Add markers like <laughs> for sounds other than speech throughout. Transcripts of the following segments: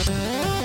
Música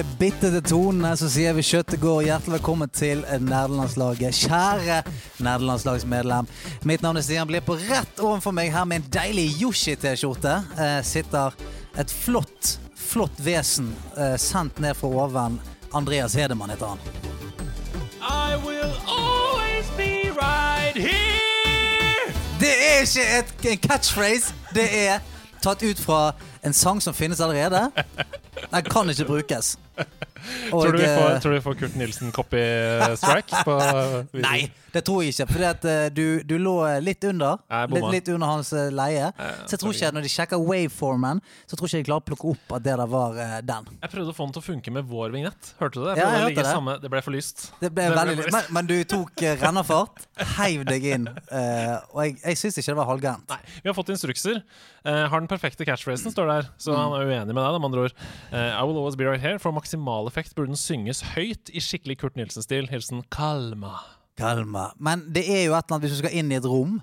nydelige, bittete tonene så sier vi kjøttet går. Hjertelig velkommen til nerdelandslaget. Kjære nerdelandslagsmedlem. Mitt navn er Stian Blipp, og rett overfor meg her med en deilig Yoshi-T-skjorte eh, sitter et flott, flott vesen eh, sendt ned fra oven. Andreas Hedemann heter han. I will always be right here. Det er ikke et, en catchphrase. Det er tatt ut fra en sang som finnes allerede. Den kan ikke brukes. Tror, du vi får, eh, tror du vi får Kurt Nilsen copy strike på? Nei, det tror jeg ikke. At eh, du, du lå litt under. Litt, litt under hans eh, leie. Så jeg tror ikke når de sjekker waveformen, så tror ikke de klarer å plukke opp at det der var eh, den. Jeg prøvde å få den til å funke med vår vignett. Hørte du det? Ja, jeg hørte det. Samme, det ble for lyst. Det ble Det ble veldig lyst. men, men du tok uh, rennerfart, heiv deg inn, eh, og jeg, jeg syns ikke det var halvgærent. Vi har fått instrukser. Eh, har den perfekte catchphrasen, står der. Så han er uenig med deg, da, med andre ord. Eh, I will always be right here. For maksimal effekt burde den synges høyt i skikkelig Kurt Nilsen-stil. Hilsen Kalma. Kalma. Men det er jo et eller annet hvis du skal inn i et rom.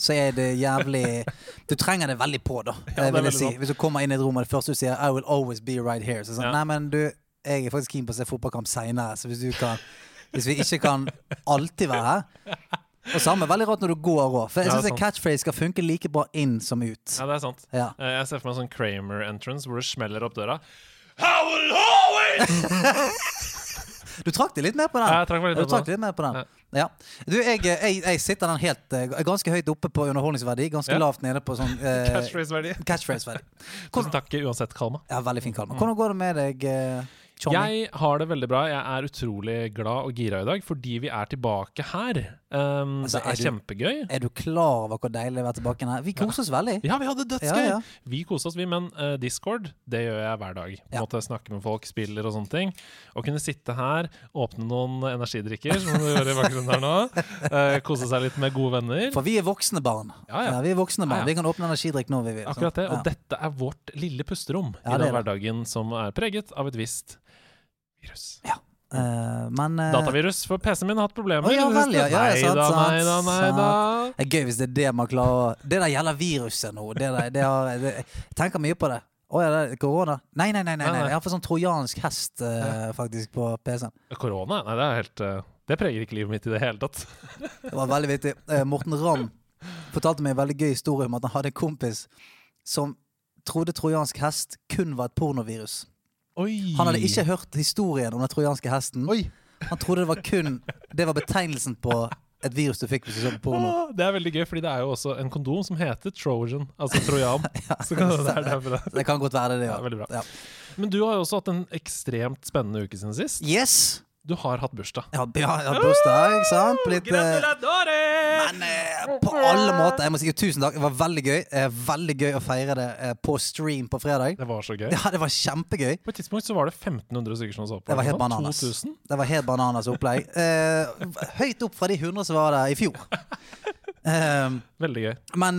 Så er det jævlig Du trenger det veldig på, da. Ja, vil jeg si. Hvis du kommer inn i et rom og det første du sier 'I will always be right here', så sånn Ja. Nei, men du, jeg er faktisk keen på å se fotballkamp seinere, så hvis du kan Hvis vi ikke kan alltid være her Og samme veldig rart når du går òg, for jeg Ja, syns en catchphrase skal funke like bra inn som ut. Ja, det er sant. Ja. Eh, jeg ser for meg en sånn Kramer-entrance hvor det smeller opp døra. I will always <laughs> Du trakk deg litt mer på den. Ja, jeg trakk meg litt du trakk litt mer på den. Ja. Du, jeg, jeg, jeg sitter den helt eh, ganske høyt oppe på underholdningsverdi, ganske Ja. lavt nede på sånn eh, Catchphrase-verdi. catchphrase-verdi. <laughs> Tusen takk uansett, Kalma. Ja, veldig fin, Kalmar. Hvordan går det med deg, eh, Tjommi? Jeg har det veldig bra. Jeg er utrolig glad og gira i dag fordi vi er tilbake her. Um, Altså, det er, er du- kjempegøy. Er du klar over hvor deilig det er tilbake her? Vi koser oss veldig. Ja, vi hadde dødsgøy! Ja, ja. Vi koser oss, vi. Men uh, Discord, det gjør jeg hver dag. På Ja. måte Snakke med folk, spiller og sånne ting. Å kunne sitte her, åpne noen energidrikker, som du gjør i bakgrunnen her nå. Uh, <laughs> kose seg litt med gode venner. For vi er voksne barn. Ja, ja. vi er voksne barn. Ja, ja. Vi kan åpne energidrikk når vi vil. Akkurat det. Ja. Og dette er vårt lille pusterom Ja, i den er hverdagen som er preget av et visst virus. Eh, men uh, Datavirus, for PC-en min har hatt problemer. Å, ja vel, ja. Ja, nei sant, da, sant, nei da, nei da. Det er gøy hvis det er det man klarer å Det der gjelder viruset nå. Det der, det har, det, jeg tenker mye på det. Å ja, det er korona? Nei, nei, nei. nei, Nei. Jeg har fått sånn trojansk hest eh, faktisk på PC-en. Korona? Nei, det er helt Det preger ikke livet mitt i det hele tatt. <laughs> Det var veldig vittig. Morten Ramm fortalte meg en veldig gøy historie om at han hadde en kompis som trodde trojansk hest kun var et pornovirus. Oi! Han hadde ikke hørt historien om den trojanske hesten. Oi! Han trodde det var kun Det var betegnelsen på et virus du fikk hvis du så på porno. Ah, Det er veldig gøy, fordi det er jo også en kondom som heter Trojan, altså trojan. <laughs> Så kan det være derfor det. Det kan godt være det, det, Ja, ja. Ja. Men du har jo også hatt en ekstremt spennende uke siden sist. Yes! Du har hatt bursdag. Ja, Jeg har, hatt bursdag, ikke sant? Litt, eh, men eh, på alle måter. Jeg må si tusen takk. Det var veldig gøy. Eh, veldig gøy å feire det eh, på stream på fredag. Det var så gøy. <laughs> Ja, det var kjempegøy. På et tidspunkt så var det 1500 stykker som så på. Det var helt bananas. 2000? Det var helt bananas opplegg. <laughs> Høyt opp fra de 100 som var der i fjor. Um, Veldig gøy. men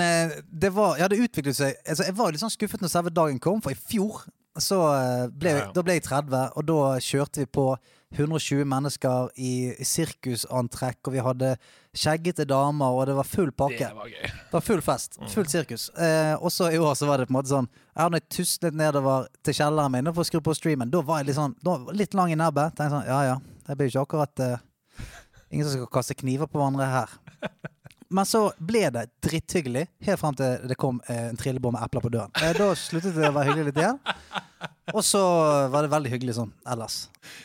det var Ja, det utviklet seg altså, Jeg var litt sånn skuffet når selve dagen kom, for i fjor så ble, Ja, ja. Da ble jeg 30, og da kjørte vi på 120 mennesker i sirkusantrekk, og vi hadde skjeggete damer, og det var full pakke. Det var gøy. Det var full fest. Fullt sirkus. Eh, og så i år så var det på en måte sånn Jeg hadde tuslet nedover til kjelleren min for å skru på streamen, da var jeg litt sånn litt lang i nebbet. Tenkte sånn Ja ja, det blir jo ikke akkurat eh, Ingen som skal kaste kniver på hverandre her. Men så ble det dritthyggelig, helt frem til det kom eh, en trillebår med epler på døren. Eh, da sluttet det å være hyggelig litt igjen. <laughs> Og så var det veldig hyggelig sånn ellers.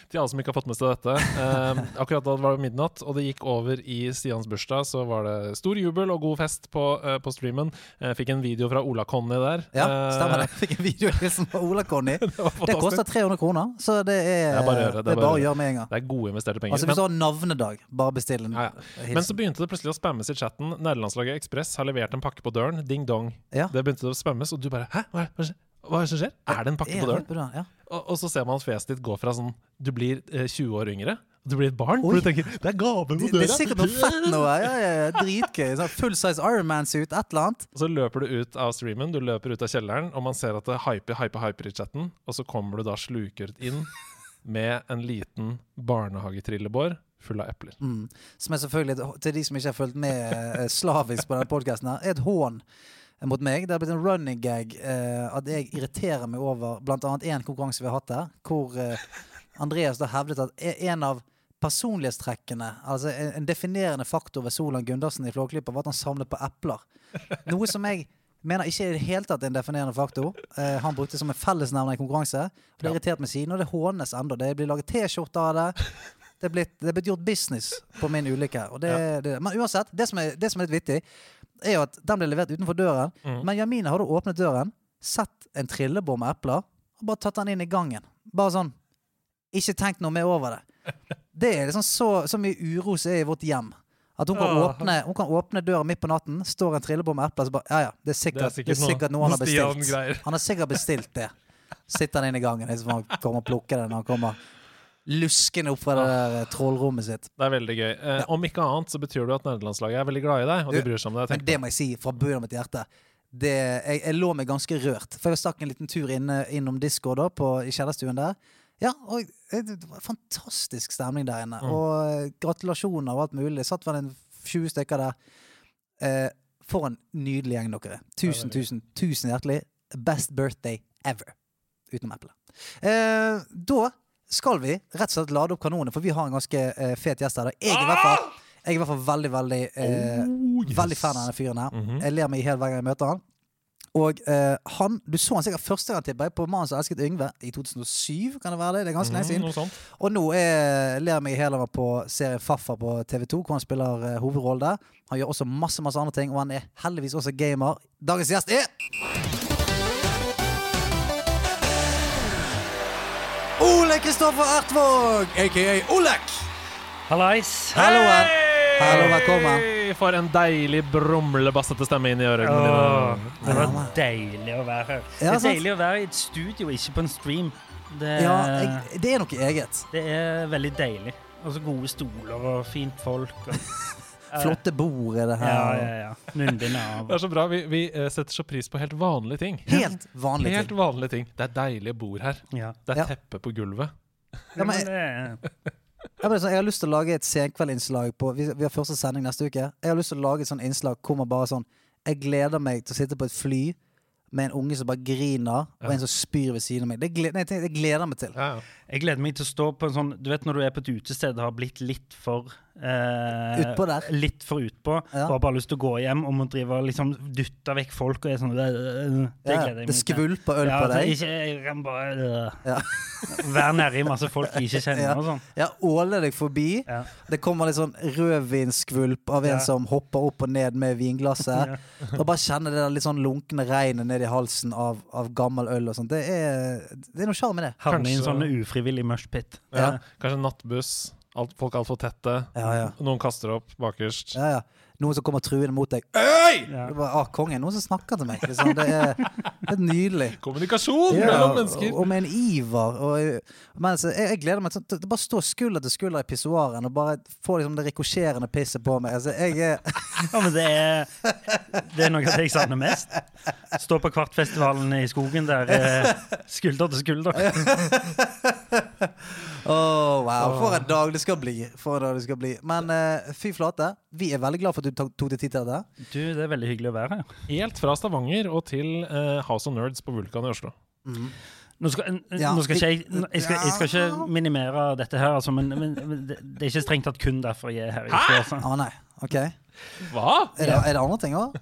Til alle som ikke har fått med seg dette. Eh, <laughs> akkurat da det var midnatt, og det gikk over i Stians bursdag, så var det stor jubel og god fest på, eh, på streamen. Eh, fikk en video fra Ola Conny der. Ja, Eh, stemmer det. <laughs> Fikk en videohilsen fra Ola-Conny. Det Det kosta koster 300 kroner, så det er, Det er bare å gjøre, det er bare å gjøre med en gang. Det er gode investerte penger. Altså Hvis du har navnedag, bare bestill en Ja, ja. Men så begynte det plutselig å spammes i chatten. Nederlandslaget Ekspress har levert en pakke på døren. Ding dong. Ja. Det begynte å spammes, og du bare Hæ? Hva er, er, hva er det som skjer? Er det en pakke på døren? Bra. Ja. Og, og så ser man at fjeset ditt går fra sånn Du blir eh, 20 år yngre, du blir et barn. Oi. For du tenker Det er gave på døra. det er sikkert noe fett nå. Ja, ja, ja, Dritgøy. Sånn full size Ironman-suit, et eller annet. Og så løper du ut av streamen, du løper ut av kjelleren, og man ser at det hyper, hyper, hyper i chatten, og så kommer du da slukert inn med en liten barnehagetrillebår full av epler. Mm. Som er selvfølgelig, til de som ikke har fulgt med eh, slavisk på denne podkasten, er et hån mot meg. Det har blitt en running gag eh, at jeg irriterer meg over bl.a. én konkurranse vi har hatt her, hvor eh, Andreas da hevdet at e- en av personlighetstrekkene, altså en, en definerende faktor ved Solan Gundersen i Flåklypa, var at han samlet på epler. Noe som jeg mener ikke i det hele tatt er en definerende faktor. Eh, han brukte det som en fellesnevner i konkurranse. Det har irritert meg siden, og det hånes ennå. Det blir laget T-skjorter av det. Det er, blitt, det er blitt gjort business på min ulykke. Det, men uansett, det som, er, det som er litt vittig, er jo at den ble levert utenfor døren. Mm. Men Jamine hadde åpnet døren, sett en trillebår med epler, og bare tatt den inn i gangen. Bare sånn Ikke tenkt noe mer over det. <laughs> Det er liksom så, så mye uro som er i vårt hjem. At hun kan, ja. åpne, hun kan åpne døra midt på natten, står en trillebår med epler, så bare Ja ja, det er sikkert, det er sikkert, noe han har bestilt. Han har sikkert bestilt det. Sitter han inn i gangen, så får han komme og plukke det når han kommer luskende opp fra det der eh, trollrommet sitt. Det er veldig gøy. Eh, Om ikke annet så betyr det at nederlandslaget er veldig glad i deg, og de bryr seg om deg. Men det må jeg si fra bunnen av mitt hjerte. Det, jeg, jeg lå meg ganske rørt. For jeg stakk en liten tur inne, innom Discord da, på, i kjellerstuen der. Ja, og det var fantastisk stemning der inne. Mm. Og eh, gratulasjoner og alt mulig. Det satt vel en 20 stykker der. Eh, for en nydelig gjeng dere er. Tusen, tusen, tusen hjertelig. Best birthday ever. Utenom eplet. Eh, da skal vi rett og slett lade opp kanonene, for vi har en ganske eh, fet gjest her. i dag. Jeg er i hvert fall, jeg er i hvert fall veldig, veldig eh, Oh, yes. Veldig fan av denne fyren her. Mhm. Jeg ler meg i hjel hver gang jeg møter han. Og eh, han, Du så han sikkert første gang tipper jeg, på 'Mannen som elsket Yngve' i 2007. Kan det være det? Det er ganske lenge Mhm, siden. Noe sånt. Og nå er, ler jeg meg i hjel av han på serien Faffa på TV2, hvor han spiller uh, hovedrollen der. Han gjør også masse masse andre ting, og han er heldigvis også gamer. Dagens gjest er Ole Kristoffer Ertvåg, aka Olek! Hallais. Hallo, Hallo, velkommen. For en deilig brumlebassete stemme inn i ørene dine. det var deilig å være her. Det er deilig å være i et studio, ikke på en stream. Det, Ja, jeg, det er noe eget. det er veldig deilig. Og så gode stoler og fint folk. Og, <laughs> Flotte bord er det her. ja, ja. Munnbind av. Det er så bra. Vi, vi eh, setter så pris på helt vanlige ting. Helt vanlige Helt vanlige ting. Det er deilige bord her. Ja. Det er Ja. teppe på gulvet. Ja, men, jeg, jeg har lyst til å lage et senkveldinnslag på vi, vi har første sending neste uke. Jeg har lyst til å lage et sånt innslag hvor man bare sånn Jeg gleder meg til å sitte på et fly med en unge som bare griner, og Ja. en som spyr ved siden av meg. Det gleder, nei, jeg gleder meg til. Ja, ja. Jeg gleder meg til å stå på en sånn Du vet når du er på et utested og har blitt litt for eh, Utpå der. Litt for utpå. Ja. Og har bare lyst til å gå hjem og må drive og liksom dytte vekk folk og er sånn Det Ja, gleder jeg meg det skvulper øl Ja, på deg. Ikke, jeg kan bare Ja. <laughs> Være nedi masse folk jeg ikke kjenner Ja. og sånn. Ja, åle deg forbi. Ja. Det kommer litt sånn rødvinskvulp av en Ja. som hopper opp og ned med vinglasset. Ja. Og bare kjenne det der litt sånn lunkne regnet ned i halsen av, av gammel øl og sånn. Det er, det er noe sjarm i det. Havne i en Kanskje- sånn ufrivillig mushpit. Ja. Kanskje nattbuss. Alt, folk altfor tette. Ja, ja. Noen kaster opp bakerst. ja, ja. Noen som kommer truende mot deg. Øy! Ja. Det er bare, ah, kongen, noen som snakker til meg. Liksom. Det er helt nydelig. Kommunikasjon Ja, mellom mennesker! og med en iver. Og, mens jeg, jeg gleder meg til å bare stå skulder til skulder i pissoaren og bare få liksom, det rikosjerende pisset på meg. Altså, jeg er <laughs> Ja, men det er, det er noe av det jeg savner mest. Stå på Kvartfestivalen i skogen der, eh, skulder til skulder. <laughs> Åh, wow. For en dag det skal bli. For en dag det skal bli. Men eh, fy flate, vi er veldig glad for at du tok, deg tid til dette. Du, det er veldig hyggelig å være her. Helt fra Stavanger og til eh, House of Nerds på Vulkan i Oslo. Nå skal, Ja, nå skal ikke jeg, jeg, skal, jeg skal ikke minimere dette her, altså, men, men, det er ikke strengt tatt kun derfor jeg er her. Hæ? Oslo, altså. Ah, nei. Ok. Er Hva? det, er det andre ting òg?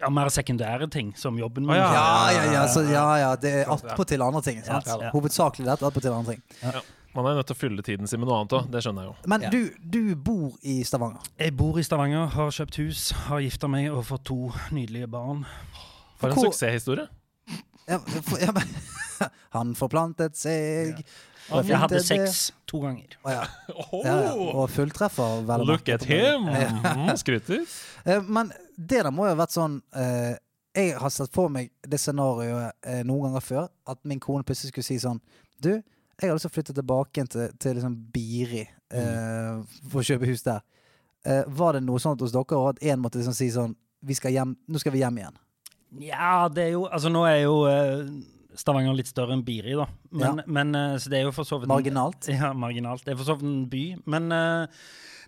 Ja, mer sekundære ting, som jobben min. Å, ja. Ja, ja, ja, så, ja, ja. Det er attpåtil andre ting. Sant? Ja, ja. Hovedsakelig dette, attpåtil andre ting. Man er nødt til å fylle tiden sin med noe annet òg. Det skjønner jeg jo. Men du, du bor i Stavanger. Jeg bor i Stavanger, har kjøpt hus, har gifta meg og fått to nydelige barn. For en Hvor- suksesshistorie. Ja, for, ja, men, <laughs> han forplantet seg Ja. Jeg hadde sex to ganger. Ja. <laughs> Oh, Ja, ja. Og fulltreffer. vel Look at him! Mm, skryter. <laughs> Eh, Men det der må jo ha vært sånn eh, jeg har sett for meg det scenarioet eh, noen ganger før. At min kone plutselig skulle si sånn Du, jeg har lyst til å flytte tilbake til, til liksom Biri eh, for å kjøpe hus der. Eh, var det noe sånt hos dere at én måtte liksom si sånn vi skal hjem, Nå skal vi hjem igjen. Ja, det er jo Altså, nå er jo eh, Stavanger litt større enn Biri, da. Men, men eh, Så det er jo for så vidt en- Marginalt. <laughs> Ja, marginalt. Det er for så vidt en by. Men eh,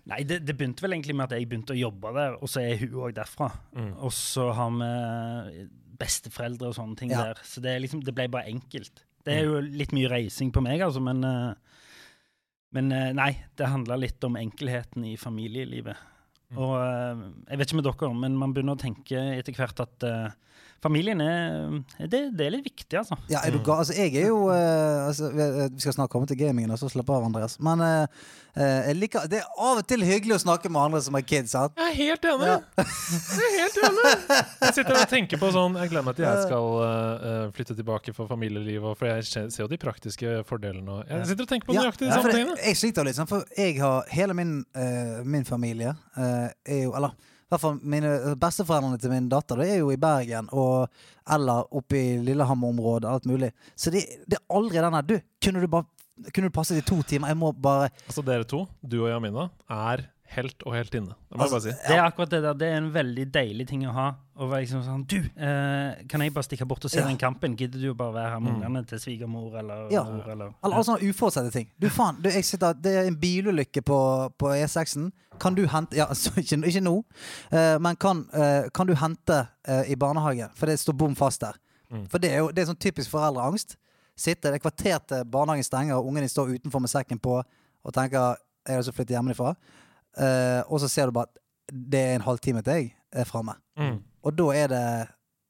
Nei, det, det begynte vel egentlig med at jeg begynte å jobbe der, og så er hun òg derfra. Mm. Og så har vi besteforeldre og sånne ting Ja. der. Så det, er liksom, det ble bare enkelt. Det er jo litt mye reising på meg, altså, men eh, Men eh, nei, det handla litt om enkelheten i familielivet. Mm. Og eh, jeg vet ikke med dere, men man begynner å tenke etter hvert at familien er det, det er litt viktig, altså. Ja, er du ga altså, jeg er jo uh, altså, vi, vi skal snart komme til gamingen, og så slapp av, Andreas. Men uh, eh, jeg liker, det er av og til hyggelig å snakke med andre som er kids. Sant? Jeg er helt enig! Ja. Jeg er helt enig! <laughs> Jeg sitter og tenker på sånn Jeg gleder meg til jeg skal eh, eh, flytte tilbake for familielivet, for jeg ser jo de praktiske fordelene. Og jeg sitter og tenker på Ja, nøyaktig de ja, samme tingene. jeg sliter litt, for jeg har hele min, eh, min familie eh, er jo Eller hvert fall mine besteforeldrene til min datter Det er jo i Bergen og eller oppe i Lillehammer-området. Alt mulig. Så det, det er aldri den der Du, kunne du bare kunne du passet i to timer? Jeg må bare Altså Dere to, du og Jamina, er helt og helt inne. Det må jeg bare si. Det er akkurat det der. Det er en veldig deilig ting å ha. Å være liksom sånn Du, eh, kan jeg bare stikke bort og se Ja. den kampen? Gidder du å bare være her med Mm. ungene til svigermor eller Ja. mor, eller ja. alle sånne uforutsette ting. Du faen, du, jeg sitter, Det er en bilulykke på, på E6-en. Kan du hente Ja, <laughs> altså, ikke, ikke nå, eh, men kan, eh, kan du hente eh, i barnehage? For det står bom fast der. Mm. For det er jo det er sånn typisk foreldreangst. Sitte det er kvarter til barnehagen stenger, og ungene står utenfor med sekken på og tenker jeg har lyst til å flytte hjemmefra. Eh, og så ser du bare at det er en halvtime til jeg er framme. Mm. Og da er det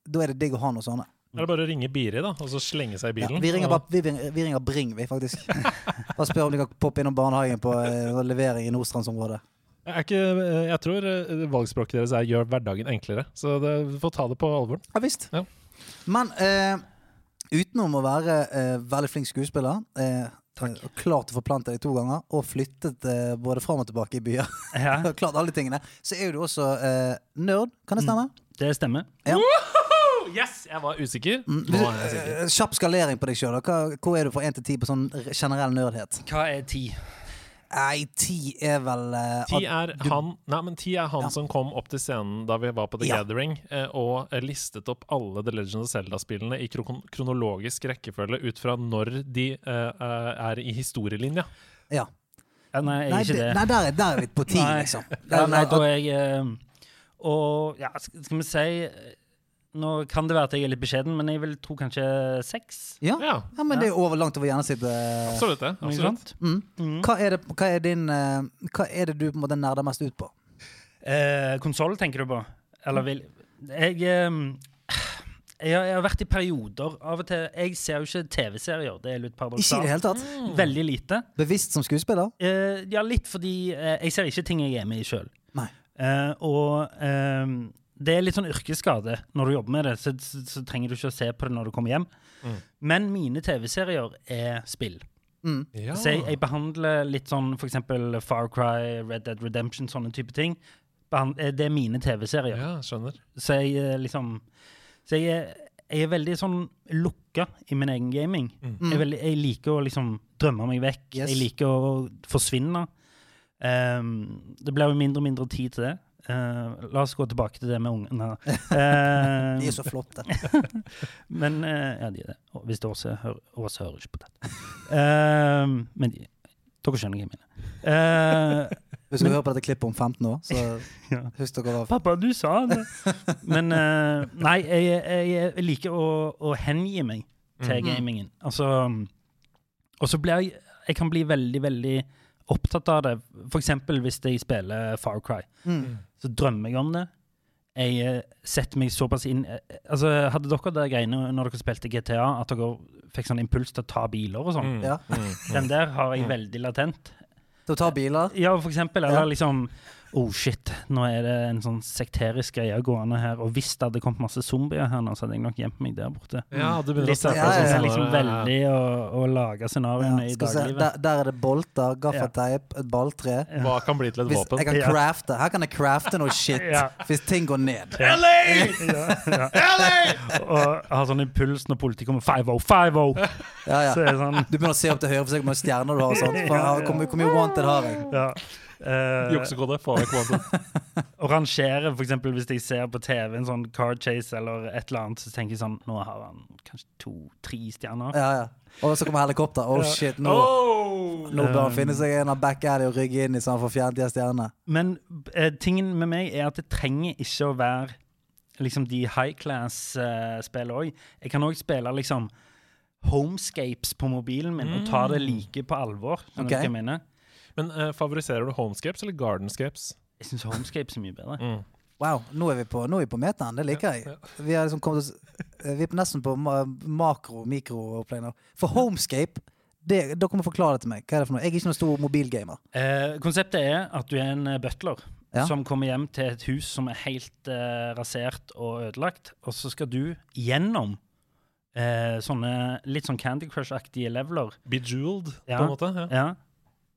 Da er det digg å ha noe sånne. Er det bare å ringe Biri, da, og så slenge seg i Ja, bilen? vi, ringer bare, vi, vi ringer Bring, vi, faktisk. <laughs> Bare spør om de kan poppe innom barnehagen på uh, levering i Nordstrandsområdet. Jeg, ikke, jeg tror eh, valgspråket deres er 'gjør hverdagen enklere', så du får ta det på alvor. Ja visst. Ja. Men eh, utenom å være eh, veldig flink skuespiller, eh, Takk. og klart å forplante deg to ganger, og flyttet eh, både fram og tilbake i byer, Ja, <laughs> klart alle tingene, så er jo du også eh, nerd. Kan det stemme? det stemmer. Yes! Jeg var usikker. Mm. Nå er jeg sikker. Eh, Kjapp skalering på deg sjøl. Hvor er du fra én til ti på sånn generell nerdhet? Hva er ti? Nei, ti er vel uh, Ti er du- han, nei, men Ti er han Ja. som kom opp til scenen da vi var på The Ja. Gathering, eh, og eh, listet opp alle The Legend of Zelda-spillene i kron kronologisk rekkefølge ut fra når de eh, er i historielinja. Ja. Ja, nei, jeg er Nei, ikke det, nei der, er, der er vi på ti, liksom. Ja, nei, Der- da er jeg Og ja, skal vi si Nå kan det være at jeg er litt beskjeden, men jeg vil tro kanskje seks. ja. Ja, ja, men det er over langt over gjennomsnittet. absolutt det. Absolutt. Mm. Mm. Hva, er det, hva, er din, eh, hva er det du på en måte nerder mest ut på? Eh, Konsoll, tenker du på? Eller vil Jeg eh, jeg har, jeg har vært i perioder av og til Jeg ser jo ikke TV-serier, det er litt paradoksalt. Ikke i det hele tatt. Mm. Veldig lite. Bevisst som skuespiller? Eh, ja, litt fordi eh, jeg ser ikke ting jeg er med i sjøl. Uh, og eh, det er litt sånn yrkesskade. Når du jobber med det, så, så, så trenger du ikke å se på det når du kommer hjem. Mm. Men mine TV-serier er spill. Mm. Ja. Så jeg, jeg behandler litt sånn for eksempel Far Cry, Red Dead Redemption, sånne type ting. Behand, eh, det er mine TV-serier. ja, skjønner. Så jeg eh, liksom Så jeg, er- jeg er veldig sånn lukka i min egen gaming. Mm. Jeg, er veldig, jeg liker å liksom drømme meg vekk. Yes. Jeg liker å forsvinne. Um, det blir jo mindre og mindre tid til det. Eh, la oss gå tilbake til det med ungene. Uh, <laughs> De er så flotte. <laughs> men uh, Ja, de er det. Hvis det også hører, Åse hører ikke på det. Ehm, men de, dere skjønner hva jeg mener. Eh, Hvis du hører på dette klippet om 15 år, så <laughs> ja. husk dere hva Pappa, du sa det! Men nei, jeg, jeg, jeg liker å, å hengi meg til mm. gamingen. Altså Og så blir jeg Jeg kan bli veldig, veldig opptatt av det. For eksempel hvis jeg spiller Far Cry. mm. Så drømmer jeg om det. Jeg eh, setter meg såpass inn eh, Altså, Hadde dere det greiene når dere spilte GTA, at dere fikk sånn impuls til å ta biler og sånn? Mm. Ja. Mm. Den der har jeg Mm. veldig latent. Til å ta biler? Ja, for eksempel. Ja. Eller liksom Oh shit, nå er det en sånn sekterisk greie gående her. Og hvis det hadde kommet masse zombier her nå, så hadde jeg nok gjemt meg der borte. Ja, du Litt sånn, Ja, ja, er ja. liksom veldig å, å lage scenarioene Ja, i dagliglivet. Der, der er det bolter, gaffateip, et balltre. Hva kan bli til et Hvis våpen? jeg kan <laughs> crafte Her kan jeg crafte noe <laughs> shit Ja. hvis ting går ned. LA! <laughs> Ja, ja. Og har sånn impuls når politiet kommer 5-0, 5-0! Ja, ja. Sånn Du begynner å se opp til høyre for å se hvor mange stjerner du har. og sånt. For, Ja, ja. Hvor mye- hvor mye wanted har jeg? Ja. Eh, Juksekode. <laughs> for vekk. Å rangere, eksempel hvis jeg ser på TV en sånn car chase eller et eller annet, så tenker jeg sånn Nå har han kanskje to-tre stjerner. Ja, ja. Og så kommer helikopter. Oh shit, nå, Oh! nå bør han Um, finne seg en av back alley og rygge inn i så han får fjernet de stjernene. Men uh, tingen med meg er at det trenger ikke å være liksom de high class-spillene òg. Jeg kan òg spille liksom homescapes på mobilen min og ta det like på alvor. Skjønner Men uh, favoriserer du homescapes eller gardenscapes? Jeg syns homescapes er mye bedre. Mm. Wow, nå er vi på, nå er vi på metaen. Det liker jeg. Vi er liksom kommet eh, Vi er nesten på ma makro, mikro-opplegg nå. For Homescape, det, dere må forklare det til meg. Hva er det for noe? Jeg er ikke noen stor mobilgamer. Eh, konseptet er at du er en eh, butler Ja. som kommer hjem til et hus som er helt eh, rasert og ødelagt, og så skal du gjennom eh, sånne litt sånn Candy Crush-aktige leveler Bejeweled, Ja. på en måte. Ja.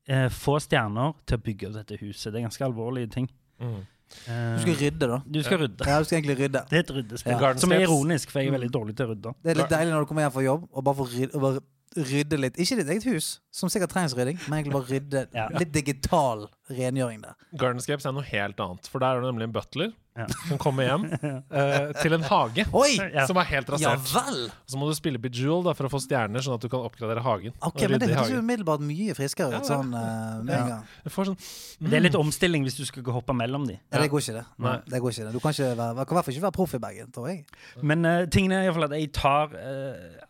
Eh, få stjerner til å bygge opp dette huset. Det er ganske alvorlige ting. Mm. Eh, Du skal rydde, da. du skal rydde. Ja, du skal egentlig rydde. Det er et ryddespill. Ja. Som er ironisk, for jeg er veldig dårlig til å rydde. Det er litt deilig når du kommer hjem fra jobb og bare får rydde, og bare rydde litt. Ikke ditt eget hus, som sikkert trengs rydding, men egentlig bare rydde <laughs> Ja. litt digital rengjøring der. Gardenscapes er noe helt annet, for der er det nemlig en butler Ja. som kommer hjem uh, <laughs> til en hage Oi! Som er helt rasert. Ja, Så må du spille Bejewel da, for å få stjerner, sånn at du kan oppgradere hagen. Ok, men Det høres jo umiddelbart mye friskere ut sånn uh, med en gang. Sånn Det er litt omstilling hvis du skal gå hoppe mellom de. Ja, det går ikke, det. Nei. det går ikke det. Du kan, i hvert fall ikke være proff i bagen, tror jeg. Men uh, tingene er i hvert fall at jeg tar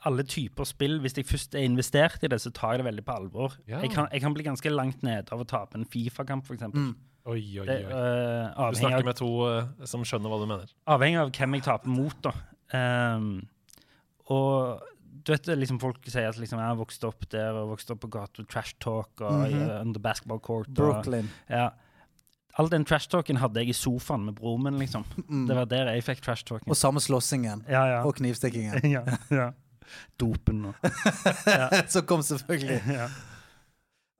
alle typer spill Hvis jeg først er investert i det, så tar jeg det veldig på alvor. Ja. Jeg, kan, jeg kan bli ganske langt ned av å tape en Fifa-kamp, f.eks. Mm. Oi, oi, Det, oi. eh, Du snakker av, med to uh, som skjønner hva du mener. avhengig av hvem jeg taper mot, da. Um, og du vet liksom folk sier at liksom, jeg har vokst opp der og vokst opp på gata, trash talk og Mhm. eh, under basketball court. Og, Brooklyn. ja. All den trash talken hadde jeg i sofaen med broren min, liksom. Mm. Det var der jeg fikk trash talken. Og samme slåssingen. Ja, ja. Og knivstikkingen. <laughs> ja, ja. Dopen og <laughs> Så kom selvfølgelig. <laughs> ja.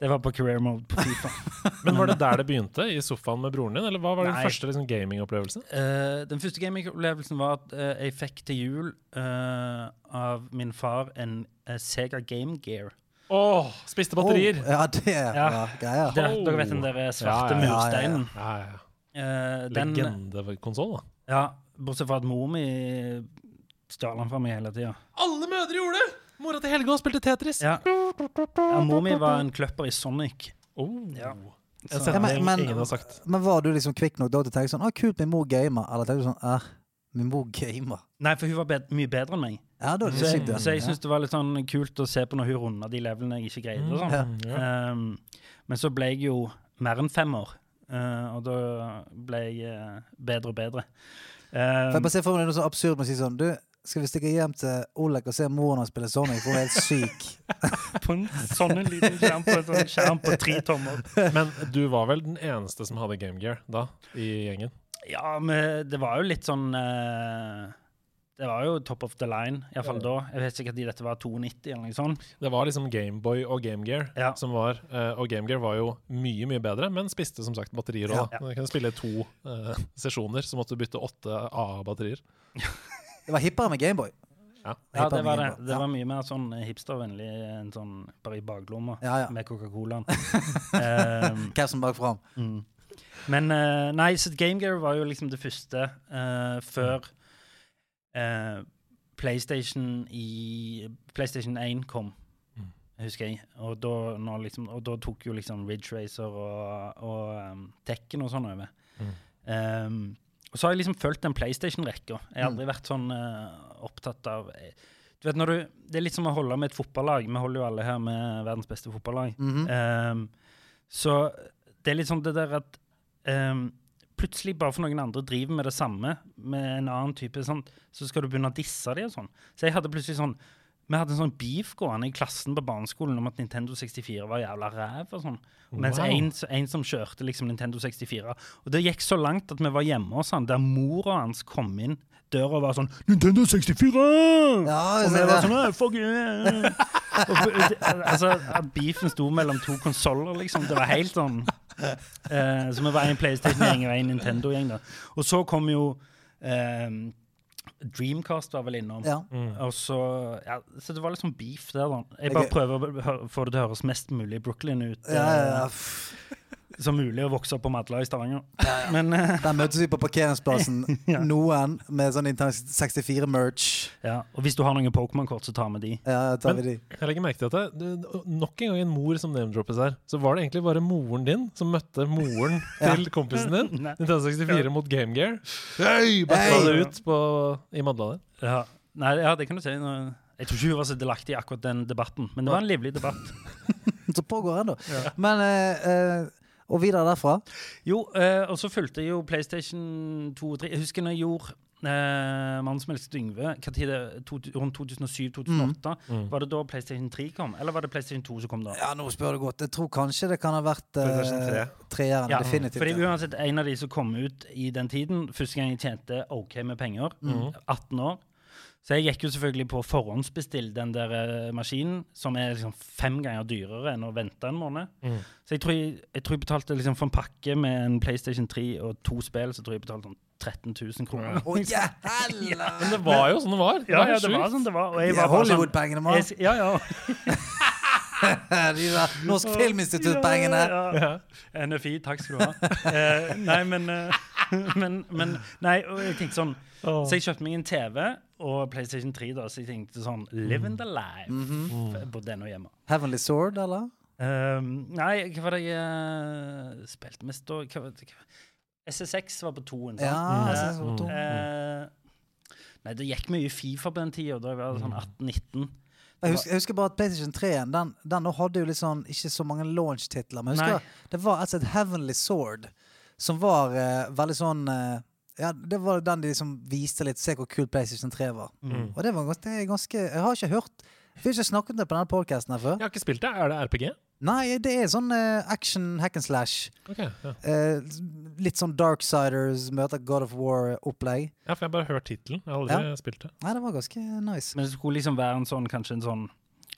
Det var på career mode på Fifa. <laughs> Men var det der det begynte? I sofaen med broren din? Eller hva var Nei. den første liksom, gamingopplevelsen? Uh, den første gamingopplevelsen var at uh, jeg fikk til jul uh, av min far en Sega Game Gear. Åh, spiste batterier! Oh, ja, det er ja. greia. Oh. Dere vet den der svarte Ja, ja, ja, mursteinen? Ja, ja, ja. Uh, Legendekonsoll, da. ja, bortsett fra at mor mi stjal han fra meg hele tida. Alle mødre gjorde det! Mora til Helge spilte Tetris. Ja. ja, mor mi var en kløpper i Sonic. Oh. Ja. Så- Ja, men- men- ingen har sagt. Men var du liksom kvikk nok da til å tenke sånn Å, kult, min mor gamer. Eller tenkte du sånn 'Æh, min mor gamer. Nei, for hun var bed mye bedre enn meg. Ja, da var det Så jeg, så jeg syns det var litt sånn kult å se på når hun runda de levelene jeg ikke greide. og sånn. Mm, ja. Um, men så ble jeg jo mer enn fem år, uh, og da ble jeg uh, bedre og bedre. For jeg Um, bare ser for meg noe så absurd med å si sånn Du, skal vi stikke hjem til Olek og se moren hans spille Sonic? For hun er helt syk. <laughs> på en sånn en liten skjerm på en sånn skjerm på tre tommer. Men du var vel den eneste som hadde Game Gear da, i gjengen? Ja, men det var jo litt sånn uh, Det var jo top of the line, iallfall da. Jeg vet sikkert at dette var 290 eller noe sånt. Det var liksom Gameboy og Game Gear Ja. som var uh, Og Game Gear var jo mye, mye bedre, men spiste som sagt batterier òg. Ja. Du kunne spille to uh, sesjoner, så måtte du bytte åtte AA-batterier. <laughs> Det var hippere med Gameboy. Ja. Ja, det var det. Det var mye mer sånn hipstervennlig enn sånn bare i baklomma Ja, ja. med Coca-Colaen. <laughs> um, bakfra. bak fram. Mm. Men uh, nei, så Game Gear var jo liksom det første uh, før uh, PlayStation i PlayStation 1 kom, Mm. husker jeg. Og da, når liksom, og da tok jo liksom Ridge Racer og, og um, Tekken og sånn over. Mm. Um, og så har jeg liksom fulgt den PlayStation-rekka. Jeg har Mm. aldri vært sånn uh, opptatt av du vet du, Det er litt som å holde med et fotballag. Vi holder jo alle her med verdens beste fotballag. Mm -hmm. um, så det er litt sånn det der at um, plutselig, bare for noen andre driver med det samme, med en annen type sånn, så skal du begynne å disse dem og sånn. Så jeg hadde plutselig sånn Vi hadde en sånn beef gående i klassen på barneskolen om at Nintendo 64 var jævla ræv og sånn. Mens Wow. en, en som kjørte liksom Nintendo 64. Og det gikk så langt at vi var hjemme hos han, der mora hans kom inn døra og var sånn 'Nintendo 64!' Ja, og vi var sånn fuck yeah. og, Altså, beefen sto mellom to konsoller, liksom. Det var helt sånn eh, Så vi var en PlayStation-gjeng og en Nintendo-gjeng. da Og så kom jo eh, Dreamcast var vel innom. Ja. Og så, ja, så det var litt sånn beef der, da. Jeg Jeg- bare prøver å få det til å høres mest mulig Brooklyn ut. Ja, ja, ja. Som mulig å vokse opp på Madla i Stavanger. Men uh, <laughs> Der møtes vi på parkeringsplassen. <laughs> Ja. Noen med sånn Nintendo 64-merch. ja. Og hvis du har noen Pokémon-kort, så tar vi de. Ja, tar vi de. Jeg legger merke til at det, det, nok en gang en mor som name-droppes her. Så var det egentlig bare moren din som møtte moren <laughs> Ja. til kompisen din. Nintendo 64 mot Game Gear. Hei! Basta Hei! det ut på, i Madla der. Ja. Nei, ja, det kan du si. Nå- Jeg tror ikke hun var så delaktig i akkurat den debatten, men det var en livlig debatt. så pågår ennå. Men uh, eh, Og videre derfra. Jo, eh, og så fulgte jo PlayStation 2 og 3. Jeg husker når jeg gjorde eh, Mannen som elsket Yngve, hva tid det, to, rundt 2007-2008. Mm. Var det da PlayStation 3 kom, eller var det PlayStation 2 som kom da? Ja, nå spør du godt. Jeg tror kanskje det kan ha vært PlayStation 3. treeren. Ja, definitivt. Fordi uansett en av de som kom ut i den tiden, første gang jeg tjente OK med penger, Mm. 18 år. Så jeg gikk jo selvfølgelig på å forhåndsbestille den der eh, maskinen, som er liksom fem ganger dyrere enn å vente en måned. Mm. Så jeg tror jeg, jeg, tror jeg betalte liksom for en pakke med en PlayStation 3 og to spill, så tror jeg jeg betalte sånn 13 000 kroner. Å, jævla! <laughs> Men det var jo sånn det var. Ja, ja, det var sånn det var. Og jeg Ja, var bare sånn Hollywood-pengene, mann. jeg, Ja, ja. <laughs> De der Norsk Filminstitutt-pengene. Ja, ja. NFI, takk skal du ha. <laughs> Eh, nei, men, eh, men, men Nei, og jeg tenkte sånn Så jeg kjøpte meg en TV og PlayStation 3, da, så jeg tenkte sånn Live in the life. Mhm. Jeg bodde ennå hjemme. Heavenly Sword, eller? Um, nei, hva var det jeg uh, spilte mest da? Hva, hva, SSX var på toen, sant? Ja, mm. to. eh, nei, det gikk mye Fifa på den tida, da jeg var sånn 18-19. Jeg husker, jeg husker bare at PlayStation 3 den, den hadde jo sånn, ikke så mange launch-titler. Men jeg husker Nei. det var altså et Heavenly Sword som var uh, veldig sånn eh, Ja, det var den de liksom viste litt Se hvor kul PlayStation 3 var. Mm. Og det var ganske, det ganske Jeg har ikke hørt Vi har ikke snakket om det på denne podkasten før. Jeg har ikke spilt det. Er det RPG? Nei, det er sånn uh, action hack and slash. Okay, ja. uh, litt sånn Darksiders møter God of War-opplegg. ja, for jeg har bare hørt tittelen. Jeg har aldri spilt det. Nei, det var ganske nice. Men det skulle liksom være en sånn, kanskje en sånn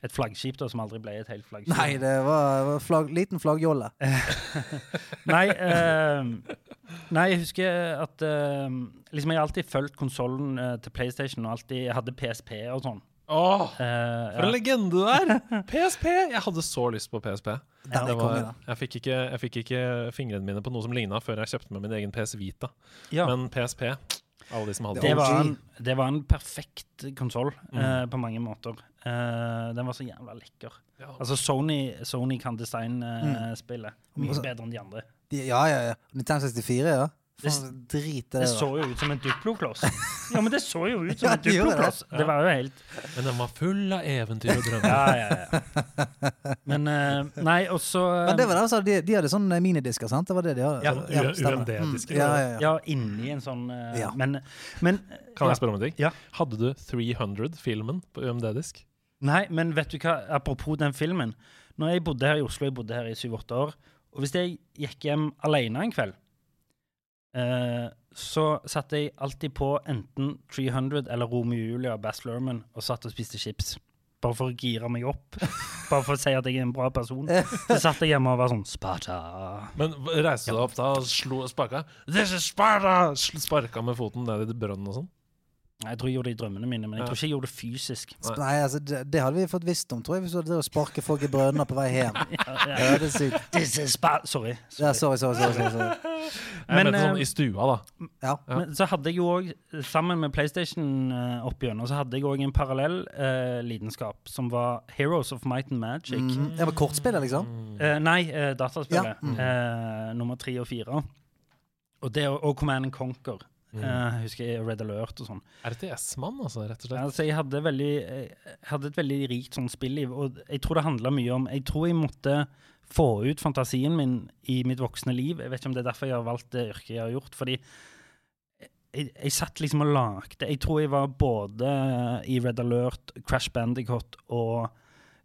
et flaggskip da, som aldri ble et helt flaggskip. Nei, det var, en var flagg, liten flaggjolle. <laughs> Nei, eh, nei, jeg husker at eh, liksom Jeg har alltid fulgt konsollen eh, til PlayStation og alltid jeg hadde PSP og sånn. Åh, Eh, for en legende der! PSP! <laughs> Jeg hadde så lyst på PSP. Den Det konge, var, da. jeg, fikk ikke, jeg fikk ikke fingrene mine på noe som ligna før jeg kjøpte meg min egen PS Vita. ja. Men PSP, alle de som hadde Det var, en, det var en perfekt konsoll Mm. uh, på mange måter. Uh, den var så jævla lekker. Ja. Altså Sony, Sony kan designe uh, Mm. spillet mye bedre enn de andre. De- Ja, ja, ja. 1964, ja. Det- Det det. så jo ut som en Duplo-kloss. Ja, men det så jo ut <laughs> som Ja, en duplokloss det. Det var jo helt Men den var full av eventyr og drømmer. Ja, ja, ja. Men eh, Nei, og så Men det var det, altså, de, de hadde sånne minidisker, sant? Det var det de hadde. Ja, UMD-disker, Mm, Ja, ja, ja. Ja, inni en sånn eh, Ja. Men, men Kan jeg spørre om en ting? Ja. Hadde du 300-filmen på UMD-disk? Nei, men vet du hva, apropos den filmen. Når jeg bodde her i Oslo, jeg bodde her i syv-åtte år, og hvis jeg gikk hjem alene en kveld, eh, så satte jeg alltid på enten 300 eller Romeo og Julie av Bass Lerman og satt og spiste chips. Bare for å gire meg opp. <laughs> Bare for å si at jeg er en bra person. Så satt jeg hjemme og var sånn Sparta. Men reiste du deg opp da og slo sparka? This is Sparta! Sparka med foten ned i brønnen og sånn? Jeg tror jeg gjorde det i drømmene mine, men jeg tror ikke jeg gjorde det fysisk. Nei. Altså, det, det hadde vi fått visst om, tror jeg, hvis du hadde sparket folk i brønner på vei hjem. Ja, <laughs> ja. Ja, det sykt. <laughs> This is Spa Sorry. Ja, sorry. sorry, sorry. sorry, Men, Jeg Men, mente sånn eh, i stua, da. Ja. Ja. Men så hadde jeg jo òg, sammen med PlayStation uh, opp gjennom, så hadde jeg òg en parallell uh, lidenskap, som var Heroes of Might and Magic. Mm. Det var kortspillet, liksom? Uh, nei, uh, dataspillet. Ja, mm. Eh, nummer tre og fire. Og, det, og Command and Conquer. Mm. Eh, jeg husker jeg Red Alert og sånn. RTS-mann, altså, rett og slett. Altså, jeg hadde, veldig, jeg hadde et veldig rikt sånn spilliv, og jeg tror det handla mye om Jeg tror jeg måtte få ut fantasien min i mitt voksne liv. Jeg vet ikke om det er derfor jeg har valgt det yrket jeg har gjort. Fordi jeg, jeg satt liksom og lagde Jeg tror jeg var både i Red Alert, Crash Bandicoot og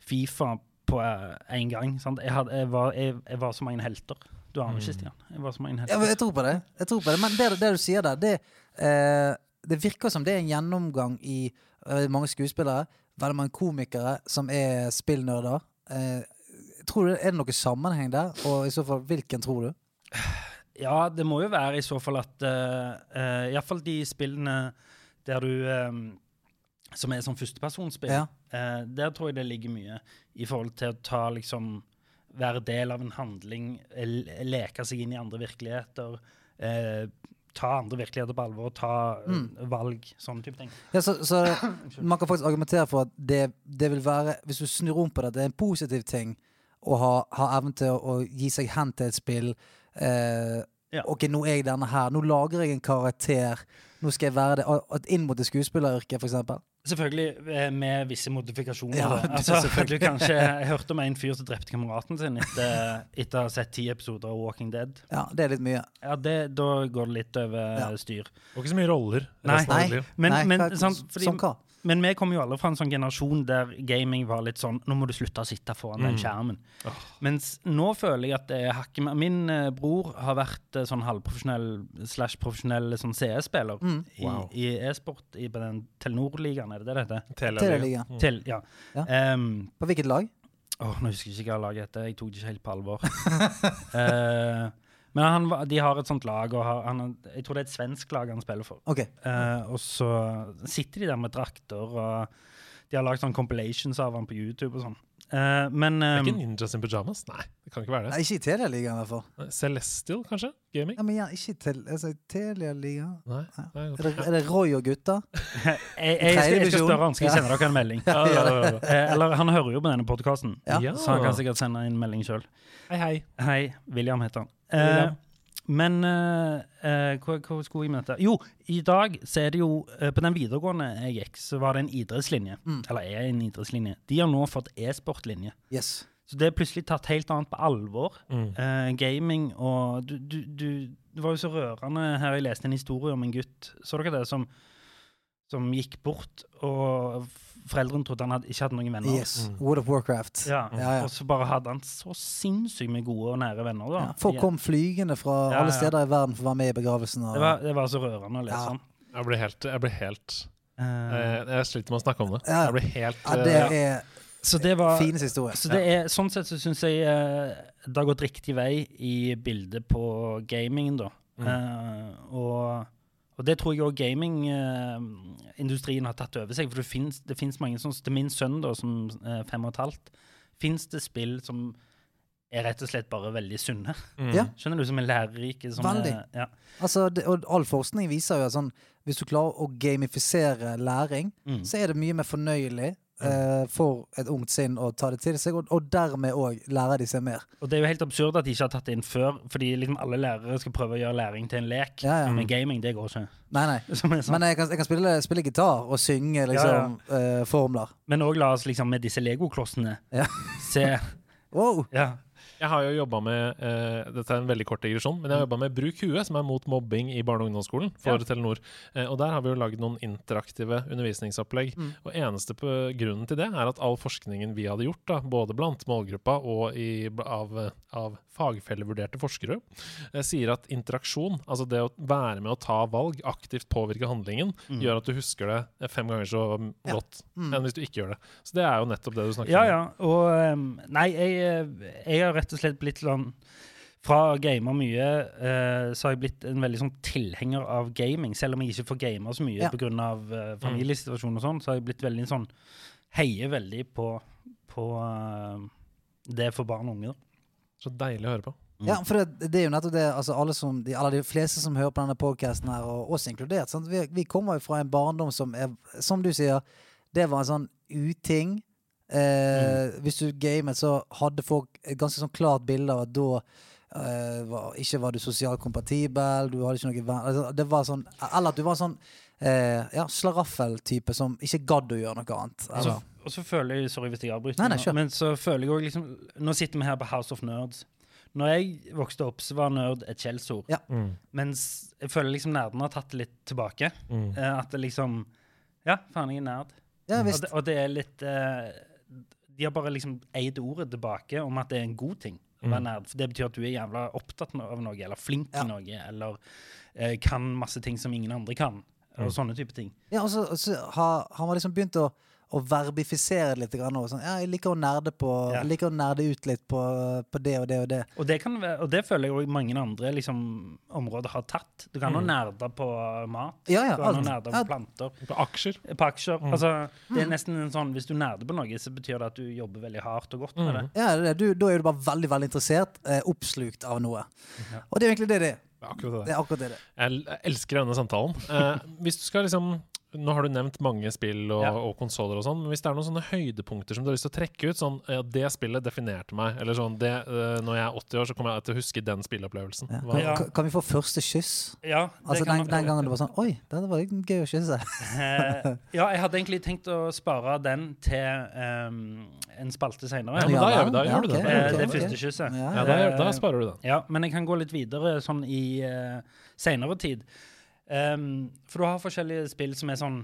Fifa på én gang. Sant? Jeg, hadde, jeg, var, jeg, jeg var så mange helter. Du aner ikke, Stian. Jeg som er Ja, jeg tror på det. Jeg tror på det. Men det, det du sier der, det, eh, det virker som det er en gjennomgang i eh, mange skuespillere, veldig mange komikere som er spillnerder. Eh, tror du, Er det noe sammenheng der? Og i så fall, hvilken tror du? Ja, det må jo være i så fall at uh, uh, Iallfall de spillene der du um, Som er sånn førstepersonsspill. Ja. Uh, der tror jeg det ligger mye i forhold til å ta liksom Være del av en handling, leke seg inn i andre virkeligheter. eh, ta andre virkeligheter på alvor, ta mm. valg, sånne type ting. Ja, så, så <coughs> man kan faktisk argumentere for at det, det vil være Hvis du snur om på det, det er en positiv ting å ha, ha evnen til å, å gi seg hen til et spill. Eh, Ja. Ok, nå er jeg denne her. Nå lager jeg en karakter. Nå skal jeg være det. Inn mot det skuespilleryrket, eksempel. Selvfølgelig eh, med visse modifikasjoner. Ja, altså, du <laughs> kanskje, hørte om en fyr som drepte kameraten sin etter, etter å ha sett ti episoder av Walking Dead. Ja, det er litt mye. Ja, det, Da går det litt over Ja. styr. Og ikke så mye roller. Nei. Nei. Men, Nei, men, hva- sant, fordi, Som hva? Men vi kom jo alle fra en sånn generasjon der gaming var litt sånn Nå må du slutte å sitte foran den Mm. skjermen. Oh. Mens nå føler jeg at det er hakket mer Min eh, bror har vært eh, sånn halvprofesjonell slash profesjonell sånn CS-spiller Mm. i, Wow. i e-sport i på den Telenor-ligaen, er det det det heter? Teleligaen. Mm. Tel, ja. Ja. Um, På hvilket lag? Åh, nå husker jeg ikke hva laget heter. Jeg tok det ikke helt på alvor. <laughs> Eh, men han, de har et sånt lag, og har, han, jeg tror det er et svensk lag han spiller for. Okay. Eh, og så sitter de der med drakter, og de har lagd sånn compilations av han på YouTube og sånn. Eh, men Det er ikke Ninjas in Pyjamas? Nei, det kan ikke være Nei, det. ikke i Telialigaen, i hvert fall. Celestial, kanskje? Gaming? Nei, men ja, ikke i tel altså, Telialigaen. Nei. Nei, Er det, er det Roy og gutta? jeg, <laughs> jeg, jeg, skal, jeg skal spørre han, skal jeg sende dere en melding? <laughs> Ja, ja, ja, ja. Eh, eller han hører jo på denne podkasten, så han kan sikkert sende en melding sjøl. Hei, hei. Hei, William heter han. William. William. Men eh, eh, hva, hva skulle jeg med dette? Jo, i dag så er det jo eh, På den videregående jeg gikk, så var det en idrettslinje. Mm. Eller er en idrettslinje. De har nå fått e-sportlinje. Yes. Så det er plutselig tatt helt annet på alvor. Mm. Eh, gaming og du, du, du, Det var jo så rørende her jeg leste en historie om en gutt. Så dere det? Som, som gikk bort, og foreldrene trodde han hadde, ikke hadde noen venner. yes. Mm. World of Warcraft. Ja, Ja, ja. Og så bare hadde han så sinnssykt med gode og nære venner. da. Ja, folk kom flygende fra Ja, alle steder i verden for å være med i begravelsen. Og, Det var, det var så rørende å lese Ja. om. Jeg blir helt, jeg ble helt Eh, eh, Jeg sliter med å snakke om det. Ja. Jeg blir helt ja, det eh, er så det var Fines historie. så det er, Sånn sett så syns jeg det har gått riktig vei i bildet på gamingen, da. Mm. Eh, og, og det tror jeg òg gamingindustrien har tatt over seg. For det fins mange sånn Til min sønn, da, som er fem og et halvt, fins det spill som er rett og slett bare veldig sunne. mm. Ja. Skjønner du? Som er lærerike. Som Veldig. Er, ja. Altså, det, og all forskning viser jo at sånn, hvis du klarer å gamifisere læring, Mm. så er det mye mer fornøyelig eh, for et ungt sinn å ta det til seg, og, og dermed òg lærer de seg mer. Og det er jo helt absurd at de ikke har tatt det inn før, fordi liksom alle lærere skal prøve å gjøre læring til en lek. Ja, ja. Men gaming, det går ikke. Nei, nei. <laughs> Sånn. Men jeg kan, jeg kan spille, spille gitar og synge liksom, eh, formler. Men òg la oss liksom med disse legoklossene Ja. se <laughs> Wow! Ja. Jeg har jo jobba med eh, Dette er en veldig kort digresjon, men jeg har jobba med Bruk huet, som er mot mobbing i barne- og ungdomsskolen for Ja. Telenor. Eh, og der har vi jo lagd noen interaktive undervisningsopplegg. Mm. Og eneste på grunnen til det er at all forskningen vi hadde gjort, da, både blant målgruppa og i, av, av fagfellevurderte forskere, eh, sier at interaksjon, altså det å være med å ta valg, aktivt påvirke handlingen, Mm. gjør at du husker det eh, fem ganger så godt Ja. Mm. enn hvis du ikke gjør det. Så det er jo nettopp det du snakker ja, om. ja. Og um, Nei, jeg, eh, jeg har rett og slett blitt sånn Fra å game mye, eh, så har jeg blitt en veldig sånn tilhenger av gaming. Selv om jeg ikke får game så mye Ja. på pga. Uh, familiesituasjonen og sånn, så har jeg blitt veldig sånn Heier veldig på, på eh, det for barn og unge. da. Så deilig å høre på. Mm. Ja, for det, det er jo nettopp det altså alle som, de, eller de fleste som hører på denne podkasten her, og oss inkludert, sant? Vi, vi kommer jo fra en barndom som er, som du sier, det var en sånn uting. Eh, Hvis du gamet, så hadde folk et ganske sånn klart bilde av at da eh, var, ikke var du sosialt kompatibel, du hadde ikke noe venn altså, Det var sånn Eller at du var sånn eh, ja, slaraffel-type som ikke gadd å gjøre noe annet. Så, og så føler jeg Sorry hvis jeg avbryter, Nei, nei, men så føler jeg òg liksom Nå sitter vi her på House of Nerds. Når jeg vokste opp, så var nerd et skjellsord. Ja. Mm. Mens jeg føler liksom nerdene har tatt det litt tilbake. Mm. Eh, at det liksom Ja, faen, jeg er nerd. Ja Og det, og det er litt eh, De har bare liksom eid ordet tilbake om at det er en god ting Mm. For det betyr at du er jævla opptatt av noe, eller flink Ja. til noe, eller eh, kan masse ting som ingen andre kan. Og Mm. sånne type ting. Ja, og så, og så har, har man liksom begynt å, å verbifisere det litt. Grann, også. sånn, ja, jeg liker å nerde på Ja. Jeg liker å nerde ut litt på, på det og det og det. Og det, kan og det føler jeg òg mange andre liksom, områder har tatt. Du kan jo Mm. nerde på mat. Ja, ja, du kan jo alt. nerde på Ja. planter. På aksjer. På aksjer. Mm. Altså, det er nesten en sånn Hvis du nerder på noe, så betyr det at du jobber veldig hardt og godt med det. Mm. Ja, det er. Du, da er du bare veldig veldig interessert, eh, oppslukt av noe. Ja. Og det er egentlig det det er. Det akkurat det. Det er akkurat det det. Jeg jeg elsker denne samtalen. Eh, hvis du skal liksom Nå har du nevnt mange spill og, Ja. og konsoller og sånn, men hvis det er noen sånne høydepunkter som du har lyst til å trekke ut, sånn ja, det spillet definerte meg, eller sånn det, uh, Når jeg er 80 år, så kommer jeg til å huske den spilleopplevelsen. Ja. Ja. Kan, vi få første kyss? Ja, Altså den, den gangen det var sånn Oi, det var gøy å kysse. Eh, ja, jeg hadde egentlig tenkt å spare den til um, en spalte seinere. Ja, men da gjør da Ja, gjør du det. Okay, Eh, det ok. første kysset. Ja, ja, da, da sparer du den. Ja, men jeg kan gå litt videre sånn i uh, seinere tid. Ehm, for du har forskjellige spill som er sånn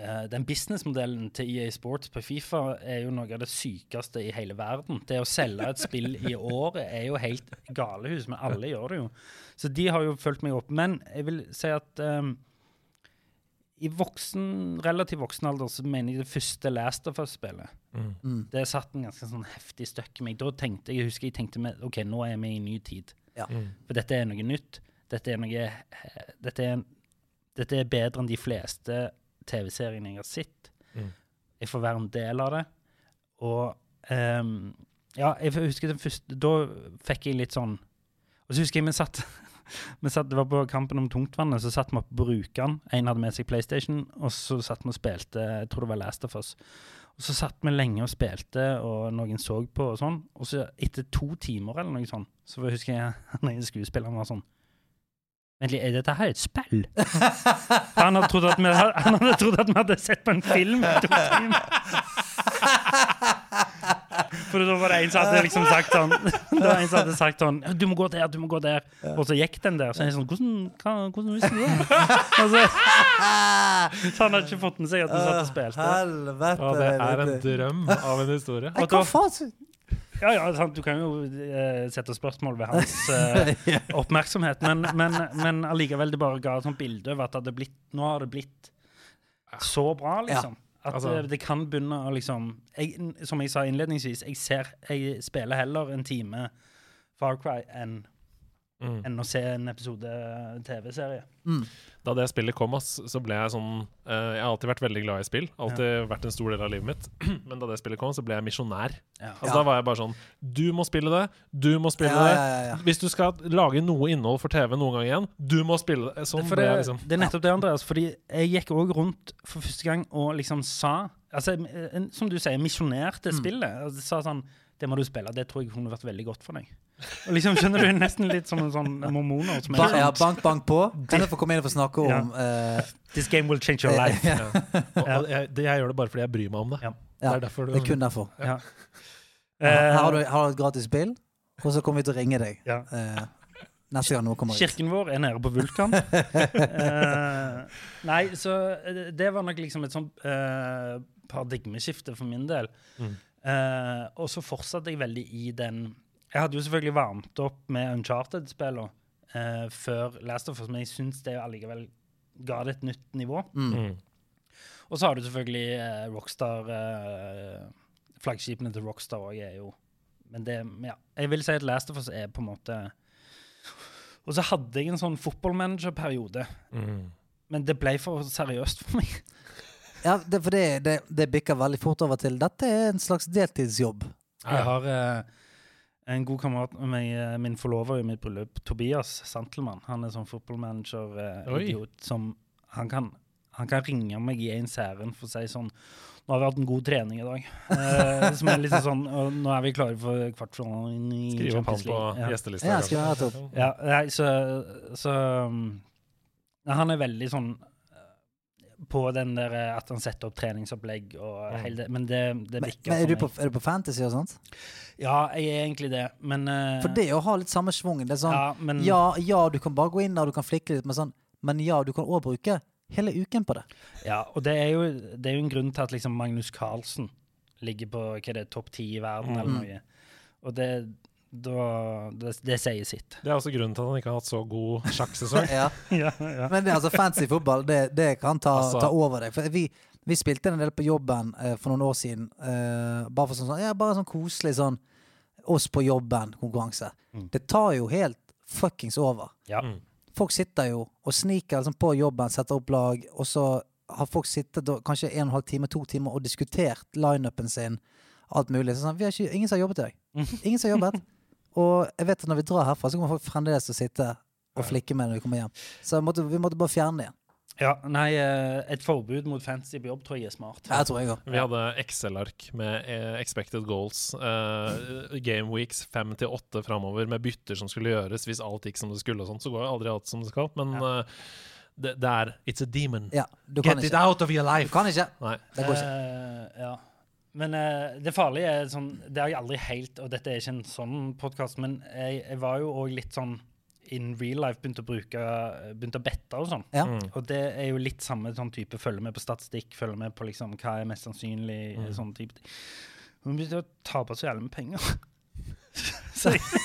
uh, Den businessmodellen til EA Sports på Fifa er jo noe av det sykeste i hele verden. Det å selge et spill i året er jo helt galehus, men alle gjør det jo. Så de har jo fulgt meg opp. Men jeg vil si at um, i voksen, relativt voksen alder så mener jeg det første Last of Us-spillet Mm. Mm. det satt en ganske sånn heftig støkk i meg. Da tenkte jeg, jeg husker jeg tenkte med, OK, nå er vi i en ny tid. Mm. For dette er noe nytt. Dette er noe eh, Dette er, dette er bedre enn de fleste TV-seriene jeg har sett. Mm. Jeg får være en del av det. Og um, Ja, jeg husker den første Da fikk jeg litt sånn Og så husker jeg vi satt <laughs> vi satt, Det var på kampen om tungtvannet, så satt vi oppe på Rjukan. En hadde med seg PlayStation, og så satt vi og spilte Jeg tror det var Last of Us. Og så satt vi lenge og spilte, og noen så på og sånn. Og så etter to timer eller noe sånn, så husker jeg <laughs> han ene skuespilleren var sånn Vent litt, er dette her et spill? Han hadde trodd at vi, han hadde, trodd at vi hadde sett på en film i to timer. For da var det en som hadde liksom sagt sånn Det var en som hadde sagt sånn Du må gå der, du må gå der. Og så gikk den der. Så jeg sånn Hvordan, hva, hvordan visste du det? Altså, så, han hadde ikke fått med seg at vi satt og spilte. Helvete. Ja, det er en drøm av en historie. Og hva da- faen? Ja, ja, sant, Du kan jo eh, sette spørsmål ved hans <laughs> eh, oppmerksomhet, men, men, men allikevel, det bare ga et sånt bilde over at det hadde blitt, nå har det blitt så bra, liksom. At Altså- eh, det kan begynne å liksom jeg, Som jeg sa innledningsvis, jeg, ser, jeg spiller heller en time Far Cry enn Mm. enn å se en episode TV-serie. Mm. Da det spillet kom, ass, så ble jeg sånn uh, Jeg har alltid vært veldig glad i spill. Alltid vært en stor del av livet mitt. <clears throat> Men da det spillet kom, så ble jeg misjonær. Ja. Altså, Ja. Da var jeg bare sånn Du må spille det! Du må spille Ja, det! ja, ja, ja. Hvis du skal lage noe innhold for TV noen gang igjen, du må spille det! Sånn det, ble jeg liksom. det er nettopp det, Andreas. Fordi jeg gikk òg rundt for første gang og liksom sa altså, en, Som du sier, misjonerte Mm. spillet. Altså, sa sånn Det må du spille. Det tror jeg kunne vært veldig godt for deg. Og liksom, skjønner du, Nesten litt som en sånn mormoner. Som Ba, ja, sånn, bank, bank på. <laughs> Kan jeg få komme inn og få snakke Ja. om uh, This game will change your life. ja, Og, og jeg, det, jeg gjør det bare fordi jeg bryr meg om det. Ja. Det er derfor du Det er kun derfor. Ja. Her har Eh, du, har du et gratis spill, og så kommer vi til å ringe deg ja. Uh, neste gang noe kommer ut. Kirken vår er nede på Vulkan. uh, <laughs> nei, så det var nok liksom et sånt uh, paradigmeskifte for min del. Mm. Eh, og så fortsatte jeg veldig i den Jeg hadde jo selvfølgelig varmt opp med Uncharted-spillene uh, før Last of Us, men jeg syns det allikevel ga det et nytt nivå. Mm. Mm. Og så har du selvfølgelig uh, Rockstar Flaggskipene til Rockstar òg er jo Men det Ja. Jeg vil si at Last of Us er på en måte Og så hadde jeg en sånn fotballmanager-periode, Mm. men det ble for seriøst for meg. Ja, det, for det, det, det bikker veldig fort over til Dette er en slags deltidsjobb. Jeg har eh, en god kamerat med meg, eh, min forlover i mitt bryllup, Tobias Santelmann. Han er sånn fotballmanager-idiot som han kan, han kan ringe meg i en særen for å si sånn Nå har vi hatt en god trening i dag. Eh, <laughs> som er litt sånn, og Nå er vi klare for kvartfinalen i Skriv opp han på League. Ja. gjestelista. Ja. Ja, så, så um, ja, Han er veldig sånn på den der eh, at han setter opp treningsopplegg og ja. hele det. Men det, det Men, men er, du på, er du på fantasy og sånt? Ja, jeg er egentlig det, men uh, For det å ha litt samme schwung. Det er sånn ja, men, ja, ja, du kan bare gå inn der, du kan flikke litt, men sånn Men ja, du kan òg bruke hele uken på det. Ja, og det er, jo, det er jo en grunn til at liksom Magnus Carlsen ligger på hva er det, topp ti i verden, eller Mm. noe. Og det, da, det, det sier sitt. Det er også grunnen til at han ikke har hatt så god sjakksesong. <laughs> Ja. <laughs> ja, ja. Men det, altså, fancy fotball, det, det kan ta, Altså- ta over deg. For vi, vi spilte en del på jobben eh, for noen år siden. eh, bare for sånn, sånn, ja, bare sånn koselig sånn oss på jobben-konkurranse. Mm. Det tar jo helt fuckings over. Ja. Mm. Folk sitter jo og sniker liksom, på jobben, setter opp lag, og så har folk sittet og, kanskje en og en halv time, to timer og diskutert lineupen sin, alt mulig. Så sånn, vi har ikke, ingen som har jobbet i dag. <laughs> Ingen som har jobbet. Og jeg vet at når vi drar herfra, så kommer folk fremdeles til å sitte og flikke med når vi kommer hjem. Så måtte, vi måtte bare fjerne det igjen. ja, nei, eh, et forbud mot fancy på jobb tror jeg er smart. Ja, jeg tror jeg også. Vi hadde Excel-ark med eh, expected goals. uh, game weeks fem til åtte framover med bytter som skulle gjøres hvis alt gikk som det skulle. og sånt. Så går jo aldri alt som det skal. Men uh, det, det er It's a demon. Ja, du kan Get it ikke. out of your life! Du kan ikke. Nei. Det går ikke. Uh, ja. Men uh, det farlige er sånn Det har jeg aldri helt Og dette er ikke en sånn podkast, men jeg, jeg var jo òg litt sånn in real life begynte å bruke Begynte å bette og sånn. Ja. Mm. Og det er jo litt samme sånn type følge med på statistikk, følge med på liksom hva er mest sannsynlig, Mm. sånn type. Hun begynte å tape så jævlig med penger. <laughs> så, jeg,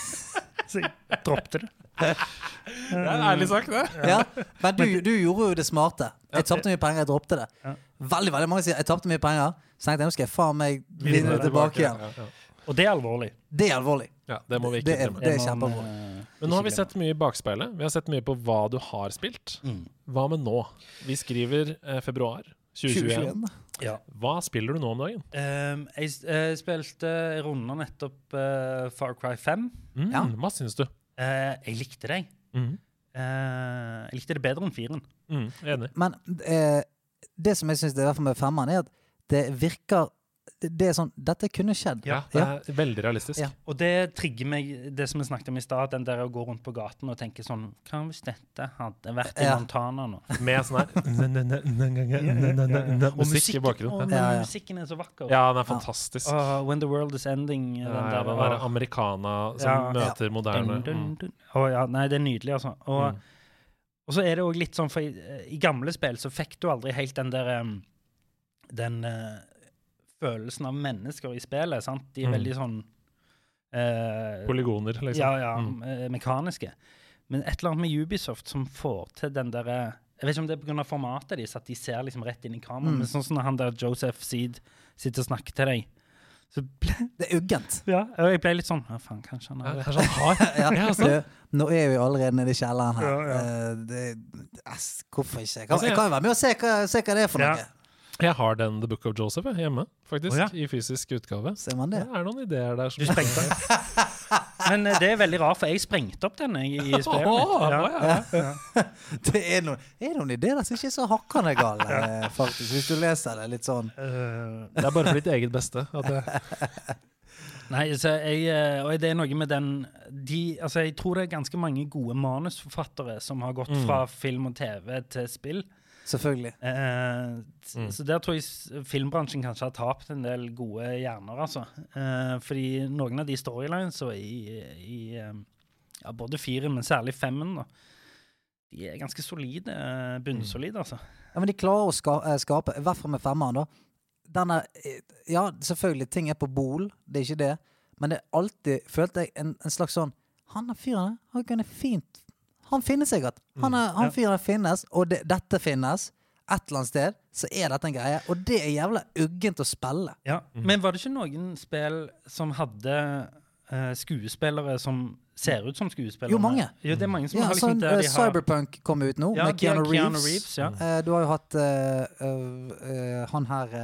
så jeg droppet det. Det er ærlig sagt, det. Ja. Men du, du gjorde jo det smarte. Jeg tapte mye penger, jeg droppet det. Veldig veldig mange sier jeg tapte mye penger. Så tenkte jeg nå skal jeg faen meg vinne det tilbake igjen. Ja, ja. Og det er alvorlig. Det er alvorlig. Ja, det må vi ikke Det er- det er kjempealvorlig. eh, Men nå har vi sett mye i bakspeilet. Vi har sett mye på hva du har spilt. Mm. Hva med nå? Vi skriver eh, februar 2021. 2021. Ja. Hva spiller du nå om dagen? Um, jeg jeg spilte i runda nettopp uh, Far Cry 5. Mm, Ja. Hva syns du? Uh, jeg likte det. Mm. Eh, jeg likte det bedre enn firen. Mm, enig. Men eh, det som jeg syns er med femmeren, er at det virker det, det er sånn Dette kunne skjedd. Ja, det er veldig realistisk. Ja. Og det trigger meg, det som vi snakket om i stad, den der å gå rundt på gaten og tenke sånn Hva hvis dette hadde vært i Ja. Montana nå? Med sånn her Og musikk i bakgrunnen. og Ja, ja. musikken er så vakker. Ja, den er fantastisk. Uh, when the world is ending. Ja, den ja, der, den der americana som Ja. møter moderne. Dun, dun, Mm. Oh, ja, nei, det er nydelig, altså. Og, Mm. og så er det òg litt sånn, for i, i gamle spill så fikk du aldri helt den der um, Den uh, følelsen av mennesker i spillet, sant? De er Mm. veldig sånn uh, Polygoner, liksom. Ja, ja, Mm. eh, mekaniske. Men et eller annet med Ubisoft som får til den derre Jeg vet ikke om det er pga. formatet deres, at de ser liksom rett inn i kameraet. Mm. Men sånn som når han der Joseph Seed sitter og snakker til deg, så ble, <laughs> Det er uggent. ja, og jeg ble litt sånn Ja, faen, kanskje han har det. Kanskje han har <laughs> Ja, Ja, sant. nå er vi allerede nede i kjelleren her. Ja, ja. Uh, det, ass, hvorfor ikke? Jeg kan, Altså, jeg- jeg kan jo være med og se hva, se hva det er for Ja. noe. Jeg har den The Book of Joseph hjemme, faktisk. Oh, ja. I fysisk utgave. Ser man Det det? er noen ideer der. Som Du sprengte den. Men eh, det er veldig rart, for jeg sprengte opp den jeg, i spillet. Oh, Ja, ja. ja. <laughs> Det er noen, er noen ideer som ikke er så hakkende gale, eh, faktisk. Hvis du leser det litt sånn. Eh, Det er bare for ditt eget beste. At det, <laughs> Nei, så jeg, og det er noe med den de, altså Jeg tror det er ganske mange gode manusforfattere som har gått Mm. fra film og TV til spill. Selvfølgelig. Eh, Mm. Så der tror jeg filmbransjen kanskje har tapt en del gode hjerner, altså. Eh, fordi noen av de storylines i, i eh, ja, både firen, men særlig femmen, da, de er ganske solide. eh, Bunnsolide, altså. Ja, men de klarer å ska, eh, skape, i hvert fall med femmeren, da. Denne, ja, selvfølgelig, ting er på bol, det er ikke det. Men det er alltid, følte jeg, en, en slags sånn Han er fyren, han kunne fint Han finnes sikkert. Han, er, han fyren finnes, og det, dette finnes. Et eller annet sted så er dette en greie, og det er jævla uggent å spille. Ja. Mm. Men var det ikke noen spill som hadde uh, skuespillere som ser ut som skuespillere? Jo, mange. Jo, det er mange som Ja, har liksom sånn, der eh, de har Cyberpunk kom ut nå, ja, med Keanu Reeves. Keanu Reeves ja. uh, du har jo hatt uh, eh, eh, han her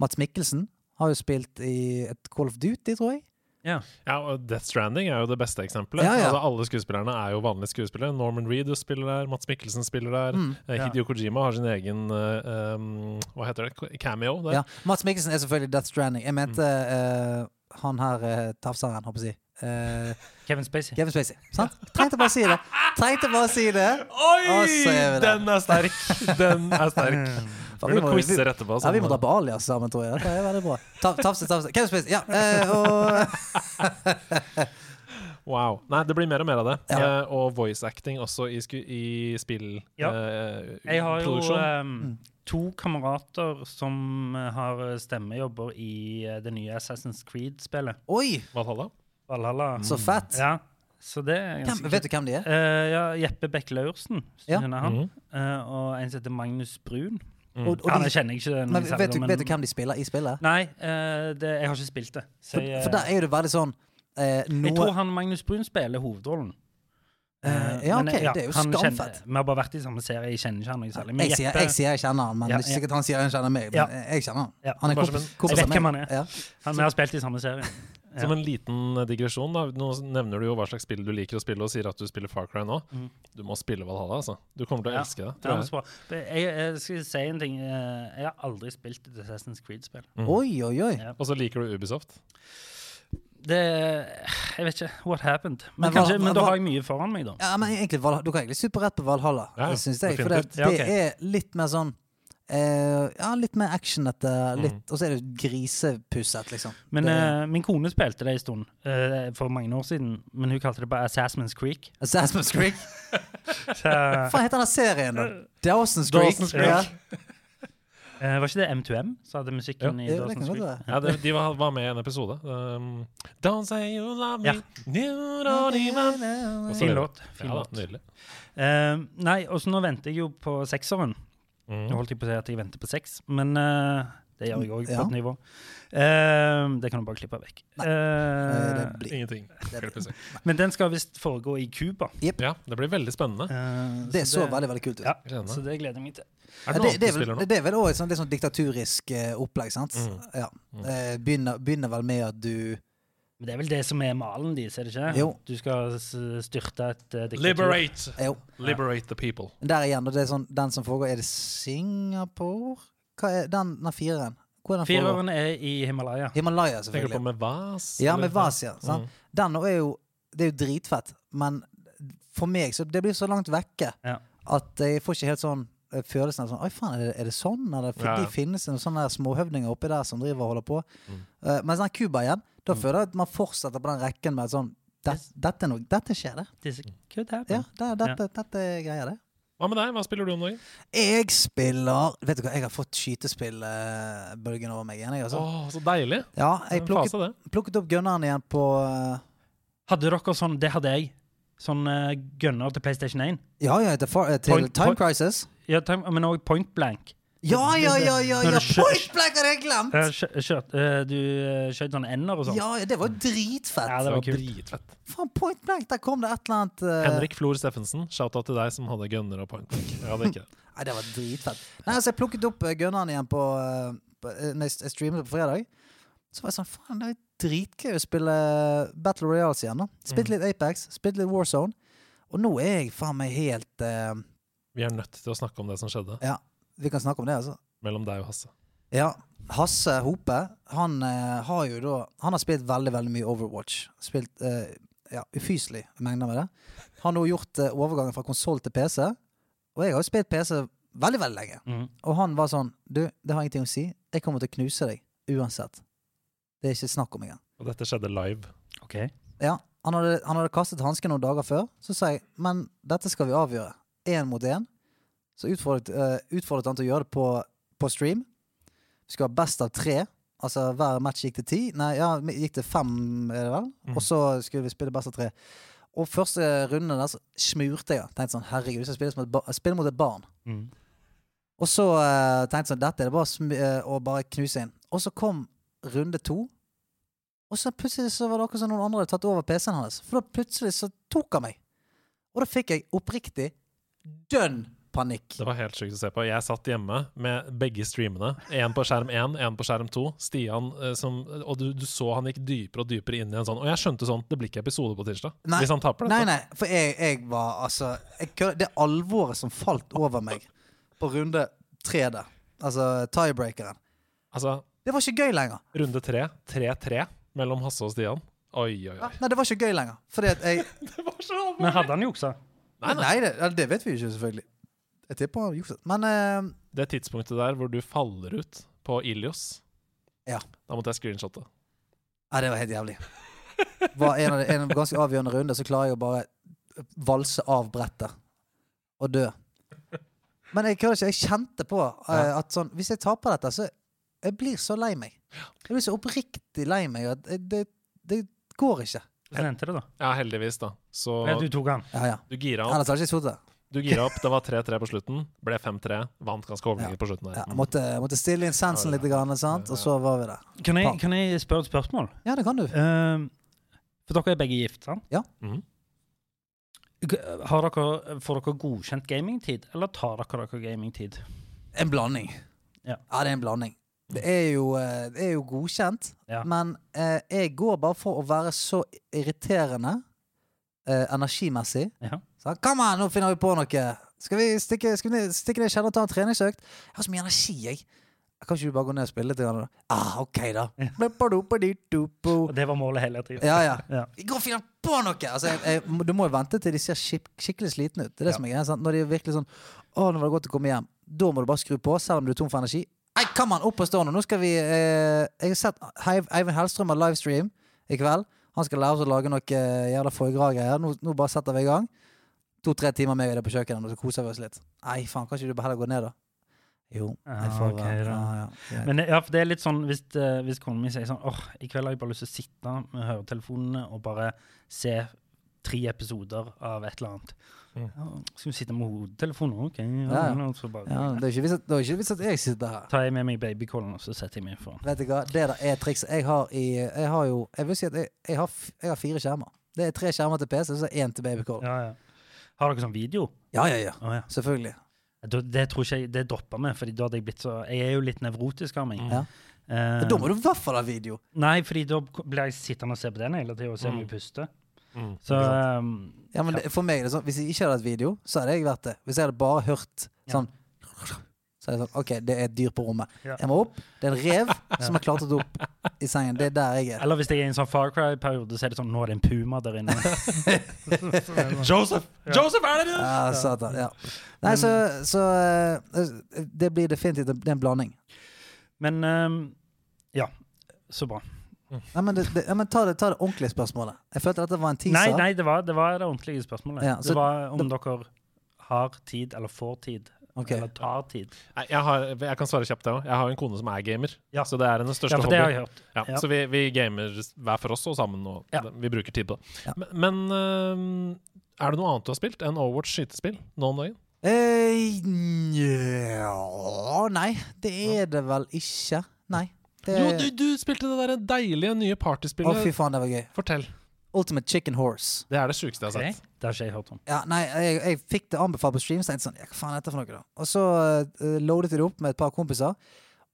Mats Mikkelsen. Har jo spilt i et Call of Duty, tror jeg. Ja. ja, og Death Stranding er jo det beste eksempelet. Ja, ja. Altså, alle skuespillerne er jo vanlige skuespillere. Norman Reedus spiller der, Mats Mikkelsen spiller der. Mm. Eh, Ja. Hideo Kojima har sin egen uh, um, Hva heter det? Cameo der. Ja, Mats Mikkelsen er selvfølgelig Death Stranding. Jeg mente Mm. uh, han her uh, tafseren, håper jeg å si. Uh, Kevin Spacey. Kevin Spacey. Sant? Trengte bare å si det. Trengte bare å si det. Oi! Den er sterk! Den er sterk. <laughs> Vi vi må- quizer etterpå. Ja, vi må sånn, dra på alias sammen, tror jeg. Dette er veldig bra. Ta- Tafse, tafse. Hvem spiser? Ja, eh, og <laughs> Wow. Nei, det blir mer og mer av det. Ja. Eh, og voice acting også i, i spill Ja. eh, Jeg har jo ehm, to kamerater som eh, har stemmejobber i eh, det nye Assassin's Creed-spillet. Oi, Valhalla. Valhalla. så fett. Ja, så det er ganske Hvem, vet du hvem de er? Eh, ja, Jeppe Beck Laursen, Ja. han. Mhm. Eh, og en som heter Magnus Brun. Mm. Og, og ja, det kjenner jeg ikke. men vet, du, men... vet du hvem de spiller i spillet? Nei, uh, det, jeg har ikke spilt det. Så For, jeg, for der er jo det veldig sånn eh, jeg tror noe han Magnus Brun spiller hovedrollen. Uh, ja, men, ok, det er jo skamfett. Vi har bare vært i samme serie, jeg kjenner ikke han noe særlig. Men jeg sier, jeg sier jeg kjenner han, men Ja, det er ikke sikkert han sier han kjenner meg. Men Ja. jeg kjenner han. Ja. Han er kompis, kompis Jeg vet hvem han er. Ja. han, vi har spilt i samme serie. Som en liten digresjon, da. Nå nevner du jo hva slags spill du liker å spille, og sier at du spiller Far Cry nå. Mm. Du må spille Valhalla, altså. Du kommer til å Ja. elske det. Tror jeg. Jeg, jeg skal si en ting. eh, Jeg har aldri spilt et Assassin's Creed-spill. Mm. Oi, oi, oi. Ja. Og så liker du Ubisoft. Det Jeg vet ikke. What happened? Men, Men kanskje, men da har jeg mye foran meg, da. Ja, men egentlig, Du kan egentlig super rett på Valhalla, Ja, ja, syns jeg. For det, det Ja, er litt mer sånn eh, Ja, litt mer actionete. Mm. Litt, Og så er det grisepusset, liksom. Men det, eh, min kone spilte det en stund, uh, for mange år siden. Men hun kalte det bare Assassin's Creek. Assassin's Creek. <laughs> Hva heter den serien, da? Dawson's Creek. Dawson's Creek. Ja. eh, var ikke det M2M som hadde musikken i det kan Dawson's Creek? Ja, det, de var, var med i en episode. Um, Don't say you love me, Ja. you don't even Fin låt. Fin Ja låt. nydelig. Eh, nei, og så nå venter jeg jo på sekseren. Mm. Nå holdt jeg på å si at jeg venter på seks, men uh, det gjør jeg òg Ja. på et nivå. Uh, det kan du bare klippe vekk. Nei, Eh, det blir Ingenting. det, men den skal visst foregå i Cuba. Ja, det blir veldig spennende. Det så veldig veldig kult ut. Ja, så det gleder jeg meg til. Er det det, det, er vel, det er vel også et sånt, sånn diktaturisk opplegg, sant? Mm. Ja. Mm. Eh, begynner, begynner vel med at du Men det er vel det som er malen deres, er det ikke? Jo. Du skal styrte et uh, diktatur. Liberate! Jo, Liberate the people. der igjen. Og det er sånn, den som foregår Er det Singapore? Hva er den, den fireren? Hvor er den? Fireren er i Himalaya. Himalaya, selvfølgelig. Tenker du på med Vas? Ja, med Vas, ja. Sant? Mm. Den er jo Det er jo dritfett, men for meg så Det blir så langt vekke Ja. at jeg får ikke helt sånn eh, følelsen av sånn Oi, faen, er det, er det sånn? Eller for Ja, ja. de finnes det sånne småhøvdinger oppi der som driver og holder på. Mm. Uh, mens den Cuba igjen, da Mm. føler jeg at man fortsetter på den rekken med sånn dette, er noe, dette skjer, det. This could happen. Ja, det, dette, dette er greia, det. Hva med deg? Hva spiller du om dagen? Jeg spiller Vet du hva, jeg har fått skytespillbølgen over meg igjen. Jeg, altså. Åh, så deilig. Ja, jeg plukket, fase, det. plukket opp gunneren igjen på uh... Hadde dere sånn Det hadde jeg. Sånn uh, gunner til PlayStation 1. Ja, ja, til, far, eh, til Point- Time point- Crisis. Ja, tenk, men òg Point Blank. Ja, ja, ja! ja, ja. Point blank hadde jeg glemt! Eh, eh, du uh, skjøt sånne ender og sånn. Ja, ja, det var dritfett. Ja, Det var kult. dritfett. Faen, Point blank, der kom det et eller annet uh... Henrik Flor Steffensen, shout-out til deg som hadde gunner og point blank. Jeg hadde ikke det. Nei, det var dritfett. Nei, altså, jeg plukket opp uh, gunneren igjen på, eh, på eh, Når jeg streamet på fredag. Så var jeg sånn Faen, det er dritgøy å spille Battle Royals igjen. da Spilt Mm. litt Apex, spilt litt Warzone. Og nå er jeg faen meg helt eh, Vi er nødt til å snakke om det som skjedde Ja, vi kan snakke om det, altså. mellom deg og Hasse. Ja, Hasse Hope, han eh, har jo da Han har spilt veldig, veldig mye Overwatch. Spilt eh, ja, ufyselig mengder med det. Han Har nå gjort eh, overgangen fra konsoll til PC. Og jeg har jo spilt PC veldig, veldig lenge. Mm. Og han var sånn Du, det har ingenting å si. Jeg kommer til å knuse deg uansett. Det er ikke snakk om engang. Og dette skjedde live. OK. Ja, han hadde, han hadde kastet hansken noen dager før. Så sa jeg men dette skal vi avgjøre. Én mot én. Så utfordret, uh, utfordret han til å gjøre det på, på stream. Vi skulle ha best av tre. Altså hver match gikk til ti. Nei, ja, gikk til fem, er det vel. Mm. Og så skulle vi spille best av tre. Og første runde der så smurte jeg. Tenkte sånn herregud, jeg skal spille, som et ba spille mot et barn. Mm. Og så uh, tenkte jeg sånn Dette er det bare eh, å bare knuse inn. Og så kom runde to. Og så plutselig så var det akkurat som noen andre hadde tatt over PC-en hans. For da plutselig så tok han meg. Og da fikk jeg oppriktig dønn panikk. Det var helt sykt å se på. Jeg satt hjemme med begge streamene. Én på skjerm én, én på skjerm to. Stian eh, som Og du, du så han gikk dypere og dypere inn i en sånn Og jeg skjønte sånn Det blir ikke episode på tirsdag. Nei. Hvis han taper dette. nei, nei, for jeg, jeg var altså jeg, Det alvoret som falt over meg på runde tre der, altså tiebreakeren, Altså, det var ikke gøy lenger. runde tre, 3-3 mellom Hasse og Stian. Oi, oi, oi. Nei, det var ikke gøy lenger. Fordi at jeg <laughs> Det var så! Men hadde han juksa? Nei, nei. Nei, det, det vet vi ikke, selvfølgelig. Jeg tipper han jukset. Men uh, Det tidspunktet der hvor du faller ut på Ilios, Ja. da måtte jeg screenshotte. Ja, det var helt jævlig. Var en av de, en ganske avgjørende runde, så klarer jeg å bare valse av brettet og dø. Men jeg, ikke, jeg kjente på uh, at sånn, hvis jeg taper dette, så jeg blir så lei meg. Jeg blir så oppriktig lei meg. At det, det går ikke. Hvordan endte det, da? Ja, heldigvis, da. Så Ja, du tok han. Ja, ja. du gira opp. Ellers hadde jeg ikke det. Du gira opp, Det var 3-3 på slutten. Ble 5-3. Vant ganske overlegent på slutten der. jeg måtte, måtte stille inn sensen Ja, litt, grann, sant? og så var vi der. Kan jeg, kan jeg spørre et spørsmål? Ja, det kan du. Uh, for dere er begge gift, sant? Mhm. G- Har dere, får dere godkjent gamingtid, eller tar dere dere gamingtid? En blanding. Ja. det er en blanding. Det er jo, eh, det er jo godkjent, Ja. men eh, jeg går bare for å være så irriterende eh, energimessig. Ja. Sånn, Kom an, nå finner vi på noe! Skal vi stikke, skal vi stikke ned i kjelleren og ta en treningsøkt? Jeg har så mye energi, jeg. Kan ikke du bare gå ned og spille litt? grann. Ah, OK, da. Og det var målet hele tiden. Ja, ja. Ja. Går og finner på noe! Altså, jeg, jeg, du må jo vente til de ser skik skikkelig slitne ut. Det er det Ja. som er greia. Når de er virkelig sånn Å, nå var det godt å komme hjem. Da må du bare skru på, selv om du er tom for energi. Nei, come on, opp og stå nå! Nå skal vi eh, Jeg har sett Eivind Hellstrøm har livestream i kveld. Han skal lære oss å lage noe eh, jævla foie gras-greier. Nå, nå bare setter vi i gang. To-tre timer med det på kjøkkenet, og så koser vi oss litt. Nei, faen, kan ikke du bare heller gå ned, da? Jo, jeg Ja, får ok, ja, da. ja. Men ja, for det er litt sånn hvis, eh, hvis kona min sier sånn åh, i kveld har jeg bare lyst til å sitte med høretelefonene og bare se tre episoder av et eller annet. Skal vi sitte med hodetelefoner? OK. Ja, Ja, ja. bare, ja, det er ikke vits at, det er ikke vits at jeg sitter her. tar jeg med meg babycallen, og så setter jeg meg foran. Vet du hva, det der er trikset. Jeg har i Jeg har jo Jeg vil si at jeg, jeg, har, f- jeg har fire skjermer. Det er tre skjermer til PC, og så én til babycall. Ja, ja. Har dere sånn video? Ja, ja, ja. Å ja. Selvfølgelig. Da, det tror ikke jeg Det droppa vi, Fordi da hadde jeg blitt så Jeg er jo litt nevrotisk av meg. Ja. Eh, da må du i hvert fall ha video. Nei, fordi da k- blir jeg sittende og se på den hele tida og se om jeg puster. Mm, Så um, Ja, men det, For meg er det sånn Hvis jeg ikke hadde hatt video, så hadde jeg vært det. Hvis jeg hadde bare hørt Ja. sånn Så er det sånn OK, det er et dyr på rommet. Ja. Jeg må opp. Det er en rev <laughs> som har klatret opp i sengen. Det er der jeg er. Eller hvis jeg er i en sånn Far Cry-periode, så er det sånn Nå er det en puma der inne. <laughs> <laughs> Joseph! Ja. Joseph er det du? Ja, satan. Ja. Nei, så, så eh, Det blir definitivt det er en blanding. Men um, ja. Så bra. Nei, men, det, det, ja, men ta, det, ta det ordentlige spørsmålet. Jeg følte at dette var en teaser. Nei, nei, det var det, var det ordentlige spørsmålet. Ja, så det var om dere har tid, eller får tid, Okay. eller tar tid. Jeg, har, jeg kan svare kjapt, jeg òg. Jeg har en kone som er gamer. Ja. Så det er hennes største Ja, det hobby. Ja, Ja. Så vi, vi gamer hver for oss og sammen, og Ja. vi bruker tid på det. Ja. Men, men er det noe annet du har spilt enn Overwatch skytespill nå om dagen? Eh, nei, det er det vel ikke. Nei. Det, Jo, du, du spilte det der deilige nye Å, fy faen, det var gøy. Fortell. Ultimate Chicken Horse. Det er det sjukeste jeg har sett. sett. Det har ikke jeg hørt om. Ja, nei, jeg, jeg fikk det anbefalt på stream, så jeg tenkte sånn Ja, hva faen er dette for noe, da? Og så uh, loadet jeg det opp med et par kompiser,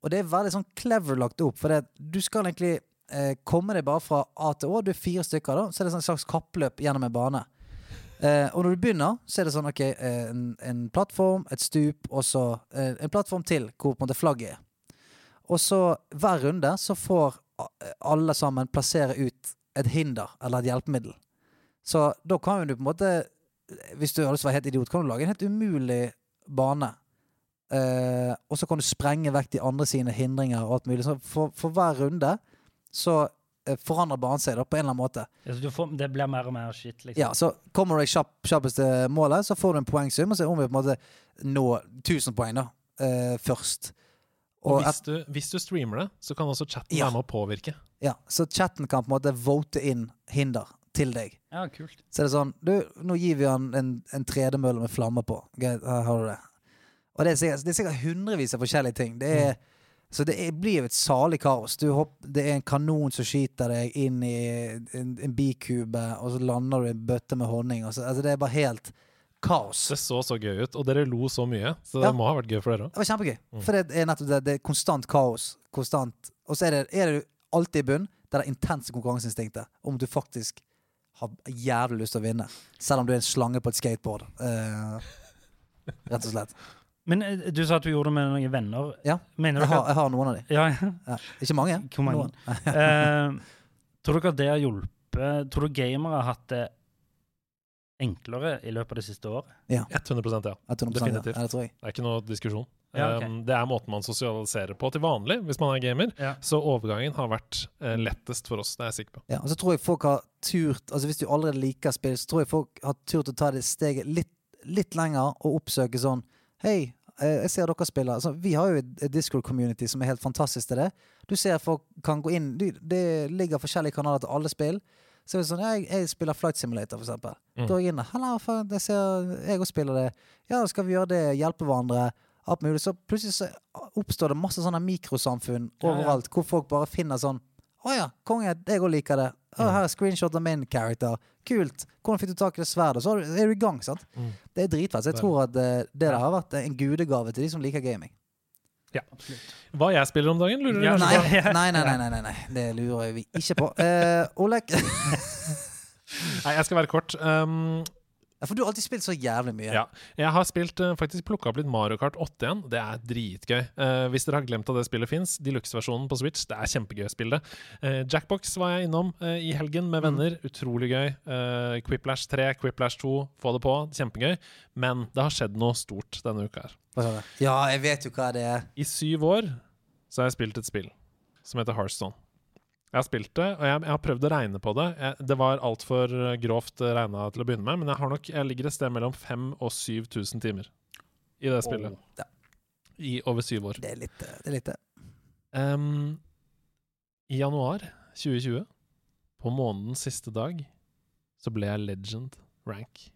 og det er veldig sånn clever lagt opp, for det, du skal egentlig uh, komme deg bare fra A til Å. Du er fire stykker, da, så er det sånn et slags kappløp gjennom en bane. Uh, og når du begynner, så er det sånn OK, en, en plattform, et stup, og så en plattform til hvor på en måte flagget er. Og så hver runde så får alle sammen plassere ut et hinder eller et hjelpemiddel. Så da kan jo du på en måte Hvis du å være helt idiot, kan du lage en helt umulig bane. Eh, og så kan du sprenge vekk de andre sine hindringer og alt mulig. Så for, for hver runde så eh, forandrer banen seg da på en eller annen måte. Ja, du får, det blir mer og mer shit, liksom. Ja, så kommer du deg kjapp, kjappest til målet, så får du en poengsum, og så om vi på en måte nå 1000 poeng da, eh, først. Og hvis du, hvis du streamer det, så kan også chatten Ja. være med å påvirke. Ja, så chatten kan på en måte vote inn hinder til deg. Ja, kult. Så er det sånn Du, nå gir vi han en, en tredemølle med flammer på. Her har du det. Og det er sikkert, det er sikkert hundrevis av forskjellige ting. Det er, Så det er, blir jo et salig kaos. Du hopp, det er en kanon som skyter deg inn i en, en bikube, og så lander du i en bøtte med honning. Og så, altså det er bare helt kaos. Det så så gøy ut, og dere lo så mye, så Ja. det må ha vært gøy for dere òg. Det var kjempegøy. Mm. For det er nettopp det. Det er konstant kaos. Konstant. Og så er det, er det alltid i bunn det er intense konkurranseinstinktet om du faktisk har jævlig lyst til å vinne. Selv om du er en slange på et skateboard. Uh, rett og slett. Men eh, du sa at du gjorde det med noen venner. Ja. Mener Jeg har, jeg har noen av dem. Ja, ja. Ja. Ikke mange. Mange? Noen. uh, tror dere at det har hjulpet Tror du gamere har hatt det enklere i løpet av det siste året? 100% ja. Jeg tror noe på Definitivt. Ja, det tror jeg. Det er ikke noe diskusjon. Ja, okay. Um, det er måten man sosialiserer på til vanlig hvis man er gamer. Ja. Så overgangen har vært uh, lettest for oss, det er jeg sikker på. Ja, og så tror jeg folk har turt Altså Hvis du allerede liker spill, så tror jeg folk har turt å ta det steget litt, litt lenger og oppsøke sånn Hei, eh, jeg ser dere spiller. Altså, vi har jo et Discord-community som er helt fantastisk til det. Du ser folk kan gå inn Det ligger forskjellige kanaler til alle spill. Så er det sånn, jeg, jeg spiller Flight Simulator, for eksempel. Mm. Da er jeg inne. Hallo, faen, jeg ser jeg òg spiller det. Ja, skal vi gjøre det? Hjelpe hverandre? Alt mulig. Så plutselig så oppstår det masse sånne mikrosamfunn Ja, ja. overalt, hvor folk bare finner sånn Å ja, konge, jeg òg liker det. Å, Mm. her er screenshot av min character. Kult. Hvordan fikk du tak i det sverdet? Så er du- i gang, sant? Mm. Det er dritfett. Så jeg tror at det, det der har vært en gudegave til de som liker gaming. Hva jeg spiller om dagen, lurer du Ja, Nei, på? <laughs> Nei, nei, nei, nei, nei, nei. det lurer vi ikke på. Uh, Olek <laughs> Nei, jeg skal være kort. Um, ja, For du har alltid spilt så jævlig mye. Ja. Jeg har spilt, eh, faktisk plukka opp litt Mario Kart 8 igjen. Det er dritgøy. Eh, hvis dere har glemt at det spillet fins, deluxe-versjonen på Switch, det er kjempegøy å spille det. Eh, Jackbox var jeg innom eh, i helgen med venner. Utrolig gøy. Eh, Quiplash 3, Quiplash 2, få det på. Kjempegøy. Men det har skjedd noe stort denne uka her. Ja, jeg vet jo hva det er. I syv år så har jeg spilt et spill som heter Hearthstone. Jeg har spilt det, og jeg, jeg har prøvd å regne på det. Jeg, det var altfor grovt regna til å begynne med, men jeg, har nok, jeg ligger et sted mellom 5000 og 7000 timer i det spillet. Ja. I over syv år. Det er litt, eh, det. Er litt Um, I januar 2020, på månedens siste dag, så ble jeg legend rank.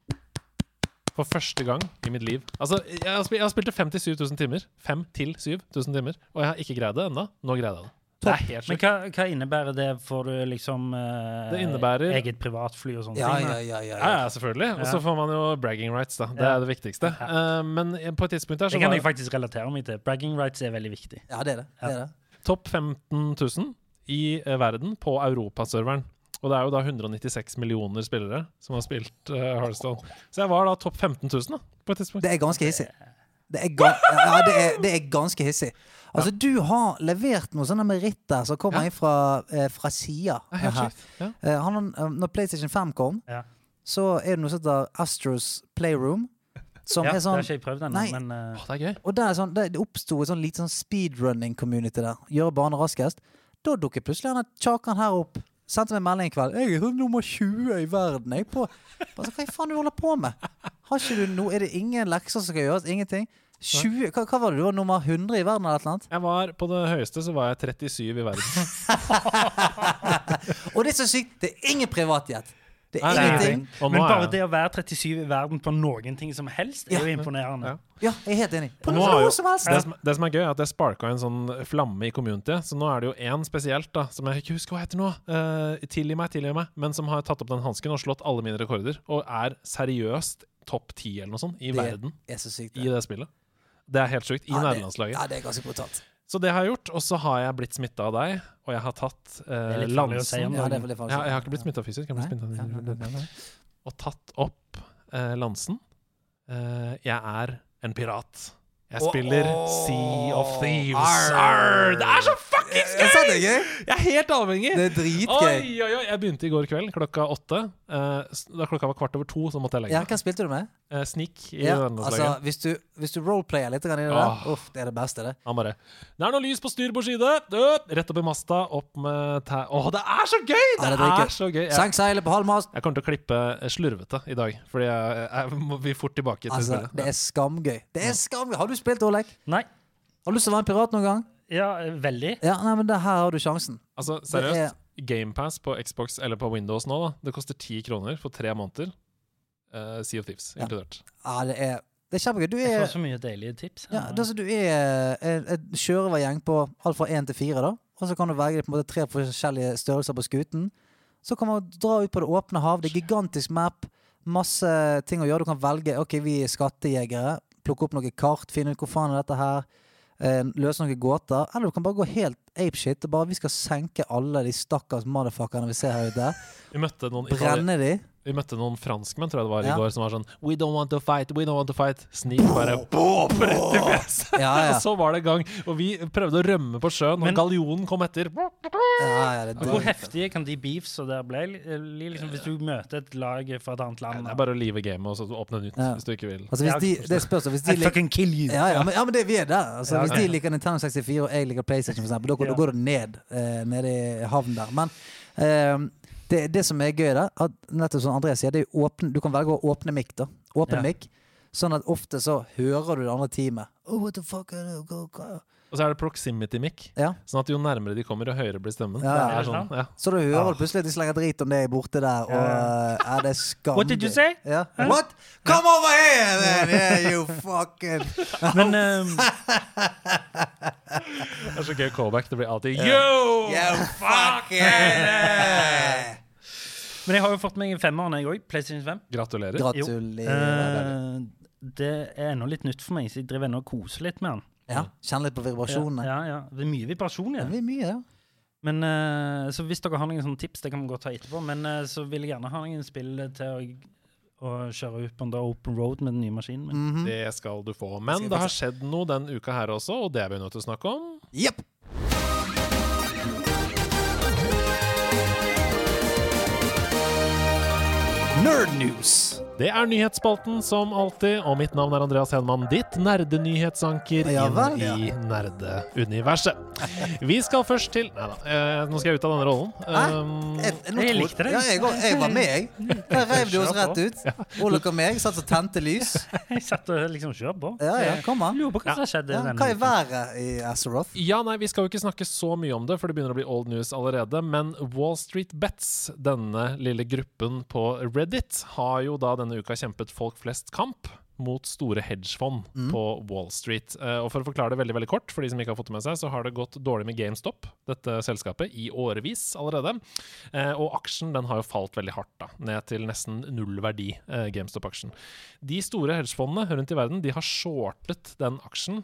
For første gang i mitt liv. Altså, jeg har, spilt, jeg har spilt det 5 til 7000 timer. 5 til 7000 timer. Og jeg har ikke greid det ennå. Nå greide jeg det. Det Nei, Men hva, hva innebærer det? Får du liksom eh, Det innebærer- eget privatfly og sånne Ja, ting? ja, ja. ja, Ja, ja. ja, selvfølgelig. Og så får man jo bragging rights, da. Det Ja. er det viktigste. Ja. Eh, men på et tidspunkt der så Det kan var jeg faktisk relatere meg til. Bragging rights er veldig viktig. ja det er det. det, er det. topp 15 000 i uh, verden på Europaserveren. Og det er jo da 196 millioner spillere som har spilt uh, Hearthstone. Så jeg var da topp 15 000 da, på et tidspunkt. Det er ganske hissig. Det er, ga ja, det er, det er ganske hissig. Altså, du har levert noen sånne meritter som kommer Ja. inn fra, eh, fra sida. Det. Eh, eh, når PlayStation 5 kom, Ja. så er det noe som heter Astros Playroom. Som Ja, er Det sånn har ikke jeg prøvd ennå, men uh... Åh, det er gøy. Og der er sånn, det, det oppsto et sånn lite sånn speedrunning-community der. Gjøre banen raskest. Da dukker plutselig han Chakan her opp. Sendte meg melding i kveld. 'Jeg er nummer 20 i verden.' Jeg på altså, Hva faen du holder på med? Har ikke du noe, Er det ingen lekser som skal gjøres? Ingenting? 20, hva, hva var det? Du var nummer 100 i verden eller noe? Jeg var På det høyeste så var jeg 37 i verden. <laughs> Og det er så sykt! Det er ingen privatjet. Det er er ingenting. Men bare det å være 37 i verden på noen ting som helst, er Ja. jo imponerende. Ja. Ja, jeg er helt enig. På noe, som helst. det, som, det som er gøy, er at jeg sparka en sånn flamme i communityet. Så nå er det jo én spesielt, da, som jeg ikke husker hva heter nå. Uh, tilgi meg, tilgi meg. Men som har tatt opp den hansken og slått alle mine rekorder. Og er seriøst topp ti eller noe sånt i Det verden er så sykt. i det spillet. Det er helt sjukt. I Ja, nederlandslaget. Ja, det er ganske brutalt. Så det har jeg gjort. Og så har jeg blitt smitta av deg, og jeg har tatt eh, lansen. Ja, jeg har ikke blitt smitta fysisk. Nei. og tatt opp eh, lansen. Eh, jeg er en pirat. Jeg spiller spiller oh, Sea of Thieves. arr. Arr, det er så fuckings gøy! er gøy? Jeg er helt avhengig. Det er dritgøy. Oi, oi, oi. Jeg begynte i går kveld klokka åtte. Eh, da klokka var kvart over to, så måtte jeg legge Ja, meg. hvem spilte du med? Eh, Sneak i Ja, altså, hvis du, hvis du roleplayer litt i det oh. Uff, det er det beste, det. Ja, bare Det er noe lys på styrbord side! Rett opp i masta, opp med tæ... Åh, det er så gøy! Det, Ja, det er så gøy. Jeg, Senk seilet på halv mast. jeg kommer til å klippe eh, slurvete i dag, fordi jeg, jeg må vi fort tilbake til Altså, spillet. det er skamgøy. Det er skamgøy. Har du spilt, Olek? Nei. Har du lyst til å være en pirat noen gang? Ja, eh, veldig. Ja, nei, men det her har du sjansen. Altså, seriøst. GamePass på Xbox eller på Windows nå, da. Det koster ti kroner for tre måneder. Uh, sea of Thieves Ja. inkludert. Ja, det er, det er kjempegøy. Du Jeg er, får så mye deilige tips. ja, det altså, du er en, en sjørøvergjeng på alt fra én til fire, da. Og så kan du velge på en måte tre forskjellige størrelser på skuten. Så kan man dra ut på det åpne hav. Det er gigantisk map. Masse ting å gjøre. Du kan velge OK, vi er skattejegere. Plukke opp noen kart, finne ut hvor faen er dette her. Eh, løse noen gåter. Eller du kan bare gå helt apeshit og bare vi skal senke alle de stakkars motherfuckerne vi ser her ute. Vi møtte noen Brenne de. Vi møtte noen franskmenn tror jeg det var i Ja. går, som var sånn We don't want to fight, we don't want to fight. Snik bare boom, rett i fjeset. Ja, ja. <laughs> Og så var det i gang. Og vi prøvde å rømme på sjøen, Men- og galjonen kom etter. ja, ja, det er Hvor heftige kan de beefs og der bli? Liksom, hvis du møter et lag fra et annet land Det er bare å live gamet og så åpne nytt Ja. hvis du ikke vil. Altså, hvis de, det spørs hvis de I fucking kill you! ja, ja, men, ja, men det, vi er der. Altså, Ja, hvis de liker Nintendo 64 og jeg liker PlayStation, for eksempel, da, går- da går det ned eh, nede i havnen der. Men eh, det, det som er gøy der, at nettopp som André sier, det er åpne, du kan velge å åpne mic. da Åpen Ja. mic. Sånn at ofte så hører du det andre teamet. Oh, what the fuck Og så er det proximity mic, Ja. sånn at jo nærmere de kommer, jo høyere blir stemmen. Ja, det ja. er sånn, ja. Så du hører Ah. plutselig at de slenger drit om det borte der, og Ja. er det skam. What did you say? Ja. What? Come over here, then! Yeah, you fucking <laughs> Men um... <laughs> Det er så gøy callback. Det blir alltid Yo! You fucking Men jeg har jo fått meg en femmer, jeg òg. PlayStation 5. Gratulerer. Gratulerer. Uh, det er ennå litt nytt for meg, så jeg driver ennå og koser litt med den. Ja, Kjenn litt på vibrasjonene. Ja, ja, Det er mye vibrasjon i Det det. er mye, ja. Men uh, Så hvis dere har noen sånne tips, det kan vi godt ta etterpå, men uh, så vil jeg gjerne ha noen spill til å, å kjøre ut på en open road med den nye maskinen min. -hmm. Det skal du få. Men det har skjedd noe den uka her også, og det er vi nødt til å snakke om. Yep. Nerd News. Det er nyhetsspalten som alltid, og mitt navn er Andreas Henman, ditt nerdenyhetsanker Ja vel, ja. i nerdeuniverset. Vi skal først til Nei da, eh, nå skal jeg ut av denne rollen. Hæ? Um, Jeg, Jeg likte det. Ja, jeg, jeg var med, jeg. Der reiv de oss rett ut. Ole og meg satt og tente lys. Jeg satt og liksom kjør på. Ja, ja, kom an. Lurer på hva som skjedde Ja, hva er været i Azeroth? Ja, nei, Vi skal jo ikke snakke så mye om det, for det begynner å bli old news allerede. Men Wall Street Bets, denne lille gruppen på Reddit, har jo da denne uka kjempet folk flest-kamp mot store hedgefond på Wall Street. Eh, og For å forklare det veldig veldig kort, for de som ikke har fått det med seg, så har det gått dårlig med GameStop, dette selskapet, i årevis allerede. Eh, og aksjen den har jo falt veldig hardt, da, ned til nesten null verdi, eh, GameStop-aksjen. De store hedgefondene rundt i verden de har shortet den aksjen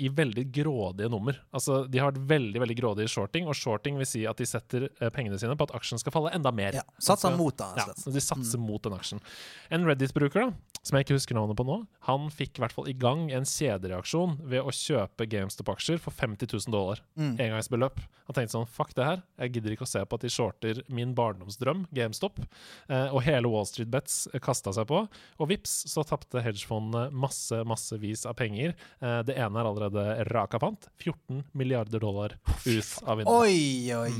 i veldig grådige nummer. Altså, De har vært veldig veldig grådige i shorting, og shorting vil si at de setter pengene sine på at aksjen skal falle enda mer. Ja, Satser Altså, mot altså. ja, De satser mot den aksjen. En Reddit-bruker, da, som jeg ikke husker navnet på nå, han fikk i hvert fall i gang en kjedereaksjon ved å kjøpe GameStop-aksjer for 50 000 dollar. Mm. Engangsbeløp. Han tenkte sånn Fuck det her. Jeg gidder ikke å se på at de shorter min barndomsdrøm, GameStop. Eh, og hele Wall Street Bets kasta seg på. Og vips, så tapte hedgefondene masse, massevis av penger. Eh, det ene er allerede rakafant. 14 milliarder dollar ut av vinduet. Oi, oi,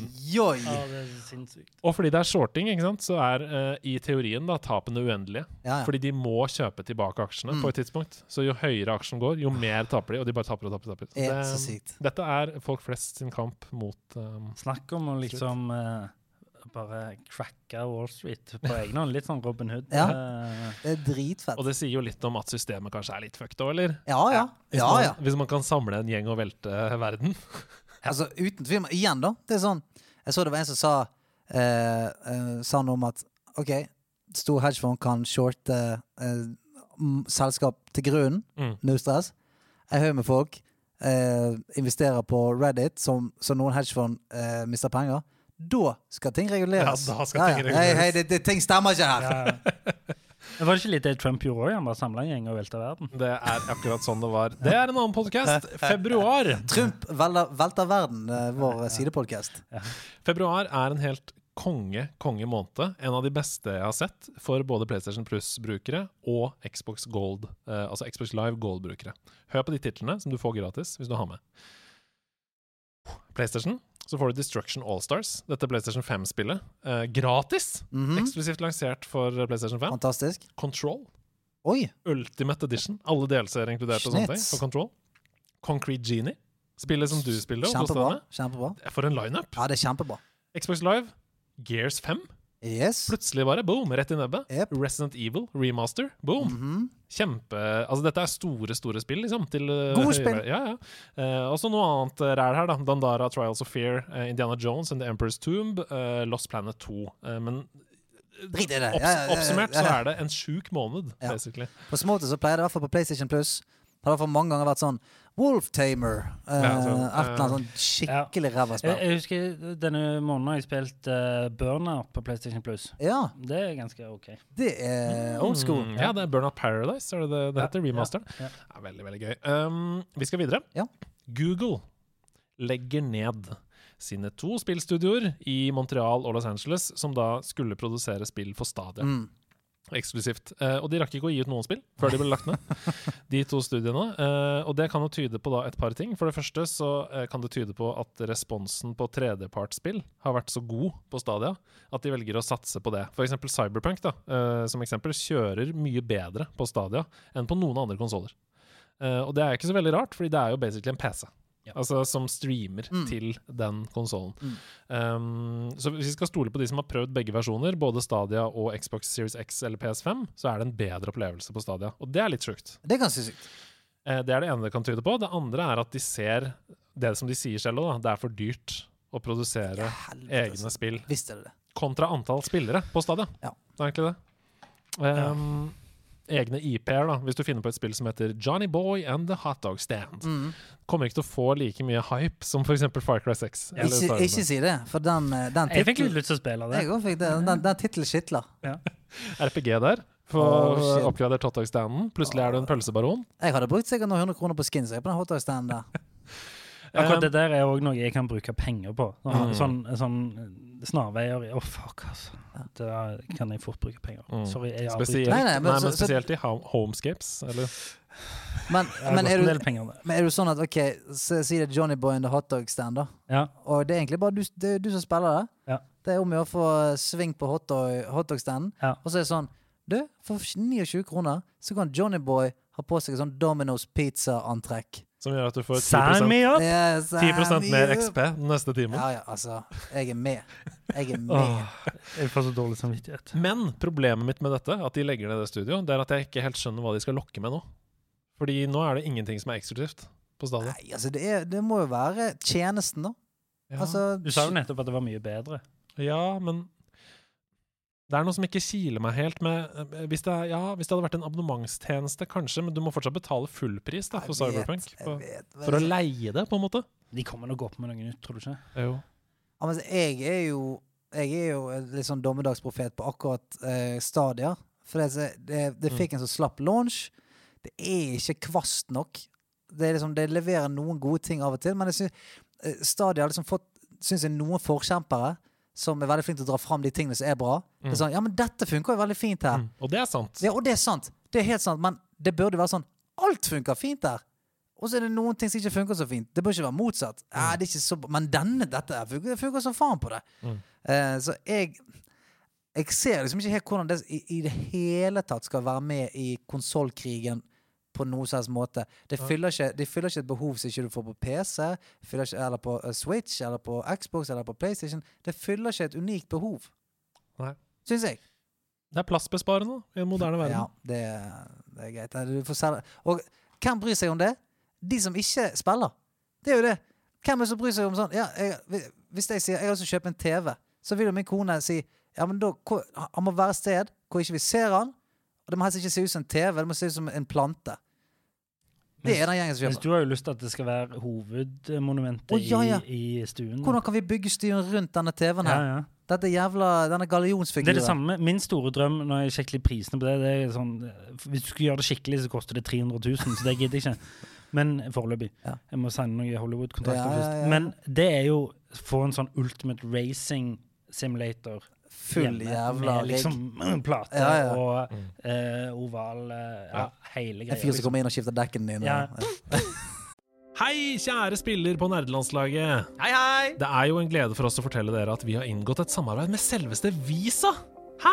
oi. Ja, det er sinnssykt. Og fordi det er shorting, ikke sant, så er eh, i teorien da tapene uendelige. Ja, ja. Fordi de må kjøpe tilbake aksjene på et tidspunkt. Så jo høyere aksjen går, jo mer taper de, og de bare taper og taper. og taper. Det er så sykt. Dette er folk flest sin kamp mot um, Snakk om å liksom uh, bare cracke Wall Street på <laughs> egen hånd. Litt sånn Robin Hood. Ja. Eh, Det er dritfett. Og det sier jo litt om at systemet kanskje er litt fucked òg, eller? Ja, ja. Hvis, ja, man, hvis man kan samle en gjeng og velte verden. <laughs> Altså, uten tvil. Igjen, da. Det er sånn Jeg så det var en som sa uh, uh, Sa noe om at OK, stor hedgefond kan shorte eh, selskap til grunnen. Mm. No stress. Jeg hører med folk eh, investerer på Reddit, som, så noen hedgefond eh, mister penger. Da skal ting reguleres. Ja, da skal ting Hei, reguleres. hei, det, det, ting stemmer ikke her! ja. Men <laughs> Var det ikke litt det Trump gjorde òg? Han bare samla en gjeng og velta verden. Det er akkurat sånn det var. Det er en annen podkast. <laughs> Februar. Trump velter, velter verden, eh, vår sidepodkast. Februar er en helt konge, konge måned. En av de beste jeg har sett for både PlayStation Plus-brukere og Xbox Gold, eh, altså Xbox Live Gold-brukere. Hør på de titlene som du får gratis hvis du har med. PlayStation. Så får du Destruction Allstars, dette PlayStation 5-spillet. Eh, gratis! Mhm. Eksklusivt lansert for PlayStation 5. Fantastisk. Control. Oi! Ultimate Edition. Alle DLC-er inkludert og sånne ting. For Control. Concrete Genie. Spillet som du spiller Kjempebra. kjempebra. For en lineup! Ja, det er kjempebra. Xbox Live. Gears 5. Yes. Plutselig bare boom, rett i nebbet. Yep. Resident Evil remaster. Boom. Mhm. Kjempe Altså, dette er store, store spill, liksom. Til, eh, Gode spill. Ja, ja. Uh, og så noe annet eh, ræl her, da. Dandara Trials of Fear, uh, Indiana Jones and The Emperor's Tomb, uh, Lost Planet 2. Eh, men Drit i det. opps Ja, oppsummert så er det en sjuk måned, basically. På småte så pleier det i hvert fall på PlayStation Plus Har det for mange ganger vært sånn Wolf Tamer. Eh, Ja, sånn, et eller annet sånn skikkelig ræva Jeg, spill. jeg husker denne måneden har jeg spilt uh, Burnout på PlayStation Plus. Ja, Det er ganske OK. det er old school. Mm, ja, det er Burnout Paradise, er det det, det heter? Remasteren. ja. Ja, veldig, veldig gøy. Um, vi skal videre. Ja. Google legger ned sine to spillstudioer i Montreal og Los Angeles, som da skulle produsere spill for Stadia. Mm. Eksklusivt. Eh, og de rakk ikke å gi ut noen spill før de ble lagt ned, de to studiene. Eh, og det kan jo tyde på da et par ting. For det første så eh, kan det tyde på at responsen på tredjepartsspill har vært så god på Stadia at de velger å satse på det. Eksempel Cyberpunk da, som eksempel kjører mye bedre på Stadia enn på noen andre konsoller. Og det er ikke så veldig rart, fordi det er jo basically en PC. Ja. Altså Som streamer Mm. til den konsollen. Mm. Um, så hvis vi skal stole på de som har prøvd begge versjoner, både Stadia og Xbox Series X eller PS5, så er det en bedre opplevelse på Stadia. Og det er litt sjukt. Det er ganske sykt. Uh, det er det ene det kan tyde på. Det andre er at de ser det som de sier selv òg, det er for dyrt å produsere Helvete, egne altså. spill Visste det det. kontra antall spillere på Stadia. Ja. Det er egentlig det. Um, Egne IP-er, da. Hvis du finner på et spill som heter Johnny Boy and the Hot Dog Stand, Mm. kommer ikke til å få like mye hype som f.eks. Far Cry 6. eller Ikke, ikke si det, for den, den den Jeg fikk litt lyst til å spille det. Jeg fikk det. Den, den tittelen skitler. <laughs> RPG der. For Oh, oppgradert hotdog-standen. Plutselig er du en pølsebaron. Jeg hadde brukt sikkert noen hundre kroner på skins jeg, på den hotdog-standen der. Akkurat Eh, det der er òg noe jeg kan bruke penger på. Sånn, Mm. sånn, sånn snarveier Å, fuck, altså. Da kan jeg fort bruke penger. Mm. Sorry, jeg Spesielt, avbryter. Nei, nei, nei, men men, så- så- spesielt i homescapes. Eller Men, men, er du, men er du sånn at OK, så, si det er Johnny Boy and the hotdog-stand, da. Ja. Og det er egentlig bare du, det er du som spiller det. Ja. Det er om å gjøre å få sving på hotdog- hotdog-standen. Ja. Og så er det sånn Du, for 29 kroner så kan Johnny Boy ha på seg et sånn Domino's pizza-antrekk. Som gjør at du får 10% 10 mer XP den neste timen. Ja, ja, altså. Jeg er med. Jeg er med. Jeg får så dårlig samvittighet. Men problemet mitt med dette, at de legger ned det studio, det er at jeg ikke helt skjønner hva de skal lokke med nå. Fordi nå er det ingenting som er eksklusivt på stadion. Nei, altså, det, er, det må jo være tjenesten, da. Ja, Altså, Du sa jo nettopp at det var mye bedre. ja, men det er noe som ikke kiler meg helt med eh, hvis det, er, ja, hvis det hadde vært en abonnementstjeneste, kanskje, men du må fortsatt betale full pris da, for jeg vet, Cyberpunk. For, vet, for å leie det, på en måte. De kommer nok opp med noe nytt, tror du ikke? Jo. Ja, men jeg er jo Jeg er jo en litt sånn dommedagsprofet på akkurat eh, Stadia. For det, det, det Mm. fikk en så slapp launch. Det er ikke kvast nok. Det, er liksom, det leverer noen gode ting av og til, men jeg synes, eh, Stadia har liksom fått synes jeg, noen forkjempere som er veldig flinke til å dra fram de tingene som er bra. Det er sånn, ja, men dette funker jo veldig fint her. Mm. Og det er sant. Ja, og det er sant. Det er helt sant, men det burde være sånn Alt funker fint der. Og så er det noen ting som ikke funker så fint. Det bør ikke være motsatt. Ja, det er ikke så, men denne, dette funker, funker som faen på det. Mm. Eh, så jeg Jeg ser liksom ikke helt hvordan det i, i det hele tatt skal være med i konsollkrigen på noen som helst måte. Det fyller ikke, de fyller ikke et behov som ikke du får på PC, ikke, eller på eh, Switch, eller på Xbox, eller på PlayStation. Det fyller ikke et unikt behov. Nei. Syns jeg. Det er plassbesparende i en moderne verden. Ja, det, det er greit. Du får selge. Og hvem bryr seg om det? De som ikke spiller. Det er jo det. Hvem er det som bryr seg om sånn ja, jeg, Hvis jeg sier jeg har lyst til å kjøpe en TV, så vil jo min kone si ja, men da, Han må være et sted hvor ikke vi ser han. Og det må helst ikke se ut som en TV, det må se ut som en plante. Det er den gjengen som kjøper. du har jo lyst til at det skal være hovedmonumentet oh, ja, ja. I, i stuen. Hvordan kan vi bygge stuen rundt denne TV-en her? ja. Dette jævla, denne Det er det samme. Min store drøm når jeg sjekker prisene på det, det er sånn Hvis du skulle gjøre det skikkelig, så koster det 300 000, så det gidder jeg ikke. Men foreløpig. Jeg må signe noen Hollywood-kontrakter først. Men det er jo få en sånn ultimate racing simulator Full hjemme, jævla med liksom <clears throat> plate Ja, ja. og eh, oval eh, ja, Ja. hele En fyr som Liksom. kommer inn og skifter dekken dine. Ja. <laughs> Hei, kjære spiller på nerdelandslaget. Hei, hei! Det er jo en glede for oss å fortelle dere at vi har inngått et samarbeid med selveste Visa. Hæ?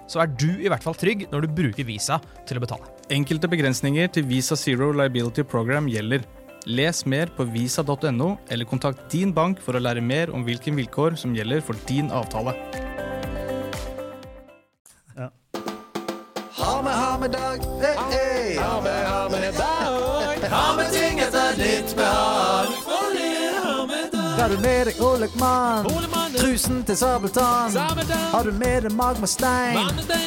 så er du i hvert fall trygg når du bruker Visa til å betale. Enkelte begrensninger til Visa Zero Liability Program gjelder. Les mer på visa.no, eller kontakt din bank for å lære mer om hvilke vilkår som gjelder for din avtale. Ha med, ha med dag. Hey, hey. Ha med, ha med dag. Ha med ting etter ditt behag. Har du med deg Olekmann? Trusen til Sabeltann? Har du med deg Magma Stein?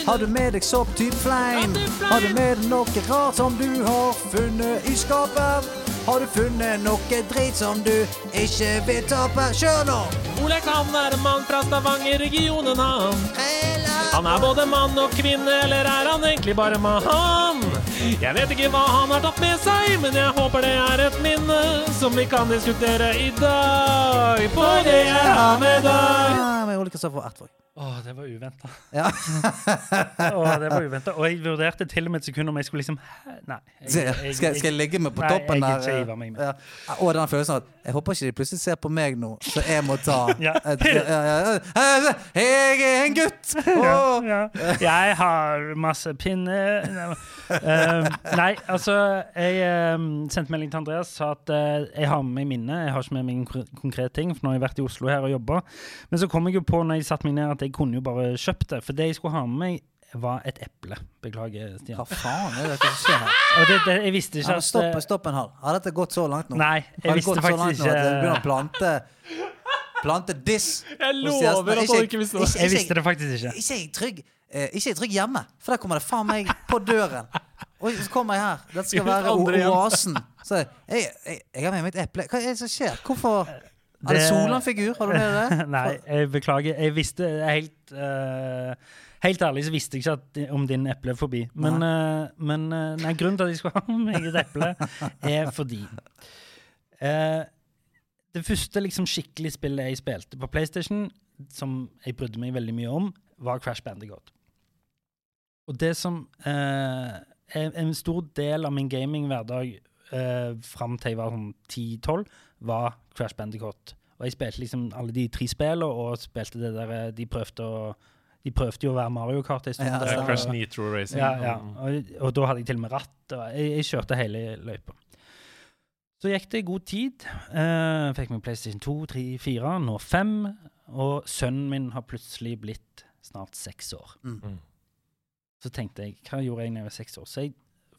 Har du med deg sopp type flein? Har du med deg noe rart som du har funnet i skapet? Har du funnet noe drit som du ikke vil tape? Kjør nå! Olek han er en mann fra Stavanger-regionen, han. Han er både mann og kvinne, eller er han egentlig bare mann? Jeg vet ikke hva han har tatt med seg, men jeg håper det er et minne som vi kan diskutere i dag. På det jeg har med deg. Med Ole Kristoffer Ertvåg. Å, det var uventa. Ja. <laughs> det var uventet. Og jeg vurderte til og med et sekund om jeg skulle liksom Nei. jeg- jeg, jeg- skal jeg legge meg på toppen der? Gidder meg med. Ja. Og den følelsen at jeg håper ikke de plutselig ser på meg nå, så jeg må ta <laughs> Ja. et. Jeg er en gutt! <laughs> Ja. Jeg har masse pinner Eh, Nei, altså Jeg eh, sendte melding til Andreas sa at eh, jeg har med meg minne. Jeg har ikke med meg en konkret ting, for nå har jeg vært i Oslo her og jobba. Men så kom jeg jo på når jeg satte meg ned, at jeg kunne jo bare kjøpt det. For det jeg skulle ha med meg, var et eple. Beklager, Stian. Hva faen er det som skjer her? <laughs> Det, det, jeg visste ikke ja, at stopp, eh, stopp en hal. Har dette gått så langt nå? Nei, jeg Har det visste gått så langt ikke. nå at det begynner å plante Plante diss? Jeg lover at han ikke visste det. Jeg visste det faktisk ikke. Ikke jeg trygg eh, Ikke jeg trygg hjemme, for der kommer det faen meg på døren. Oi, så kommer jeg her. Dette skal <laughs> være oasen. Så jeg, jeg, jeg, har med meg et eple. Hva er det som skjer? Hvorfor Er det Solan-figur? Har du med det? <laughs> Nei, jeg beklager. Jeg visste helt eh, Helt ærlig så visste jeg ikke at, om din eplefobi. Men, eh, men uh, nei, grunnen til at jeg skulle ha <laughs> med meg et eple, er fordi uh, Det første liksom skikkelig spillet jeg spilte på PlayStation, som jeg brydde meg veldig mye om, var Crash Bandicoot. Og det som er en stor del av min gaming-hverdag eh, fram til jeg var sånn 10-12, var Crash Bandicoot. Og jeg spilte liksom alle de tre spillene, og spilte det der De prøvde å De prøvde jo å være Mario Kart en stund. Ja, Crash Nitro Racing. ja, ja. Mm. Og, og da hadde jeg til og med ratt. Og jeg, jeg kjørte hele løypa. Så gikk det god tid. Uh, fikk meg PlayStation 2, 3, 4, nå 5. Og sønnen min har plutselig blitt snart seks år. Mm. Så tenkte jeg, hva gjorde jeg da jeg var seks år? Så jeg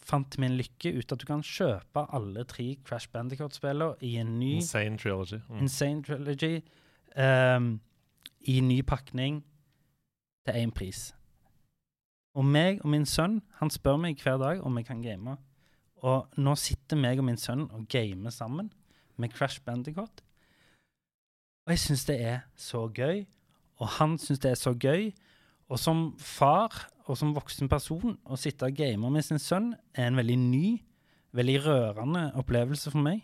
fant min lykke ut at du kan kjøpe alle tre Crash Bandicoot-spillene i en ny Insane Trilogy. Mm. Insane Trilogy um, i ny pakning til én pris. Og meg og min sønn han spør meg hver dag om jeg kan game. Og nå sitter meg og min sønn og gamer sammen med Crash Bandicoot. Og jeg syns det er så gøy, og han syns det er så gøy. Og som far og som voksen person å sitte og game med sin sønn er en veldig ny, veldig rørende opplevelse for meg.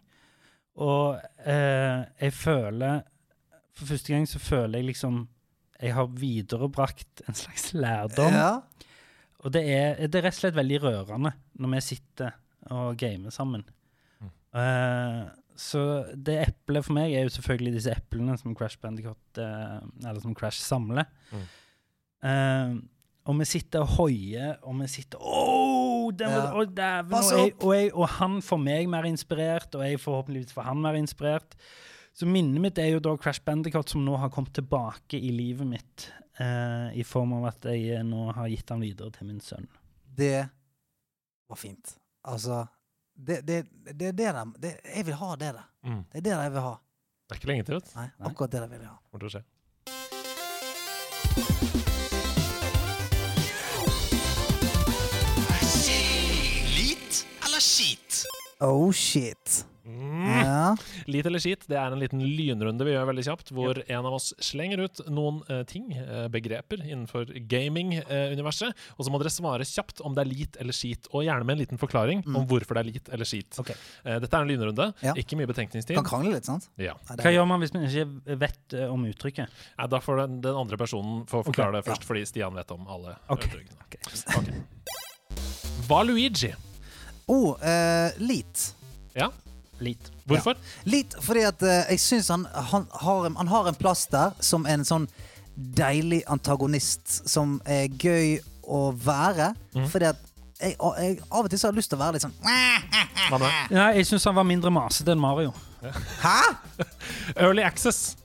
Og eh, jeg føler For første gang så føler jeg liksom Jeg har viderebrakt en slags lærdom. Ja. Og det er, det er rett og slett veldig rørende når vi sitter og gamer sammen. Uh, så det eplet for meg er jo selvfølgelig disse eplene som Crash Bandicoot uh, Eller som Crash samler. Mm. Uh, og vi sitter og hoier, og vi sitter oh, den Ja. Å, dæven! Og, og, og han får meg mer inspirert, og jeg forhåpentligvis får han mer inspirert. Så minnet mitt er jo da Crash Bandicoot, som nå har kommet tilbake i livet mitt. eh, I form av at jeg eh, nå har gitt han videre til min sønn. Det var fint. Altså Det, det, det er det der det, Jeg vil ha det der. Mm. Det er det jeg vil ha. Det er ikke lenge til, vet du. Nei, akkurat det der vil jeg ha. Kommer til å skje. Lit eller skit? Oh shit. Mm. Ja. Lit eller skit, det er en liten lynrunde vi gjør veldig kjapt, hvor en av oss slenger ut noen uh, ting, uh, begreper, innenfor gaming-universet, og så må dere svare kjapt om det er lit eller skit, og gjerne med en liten forklaring om hvorfor det er lit eller skit. Okay. Eh, dette er en lynrunde, Ja. ikke mye betenkningstid. Kan krangle litt, sant? Ja. Hva gjør man hvis man ikke vet om uttrykket? Da får den, den andre personen få forklare okay. det først, fordi Stian vet om alle okay. uttrykkene. Ok. Valuigi. Oh, eh, lit. Ja, Lit. hvorfor? Litt fordi at eh, jeg syns han, han, har en- han har en plass der som en sånn deilig antagonist som er gøy å være. Mhm. Fordi at jeg, jeg av og til så har jeg lyst til å være litt sånn Hva med deg? Nei, jeg syns han var mindre masete enn Mario. Hæ?! <laughs> Early access.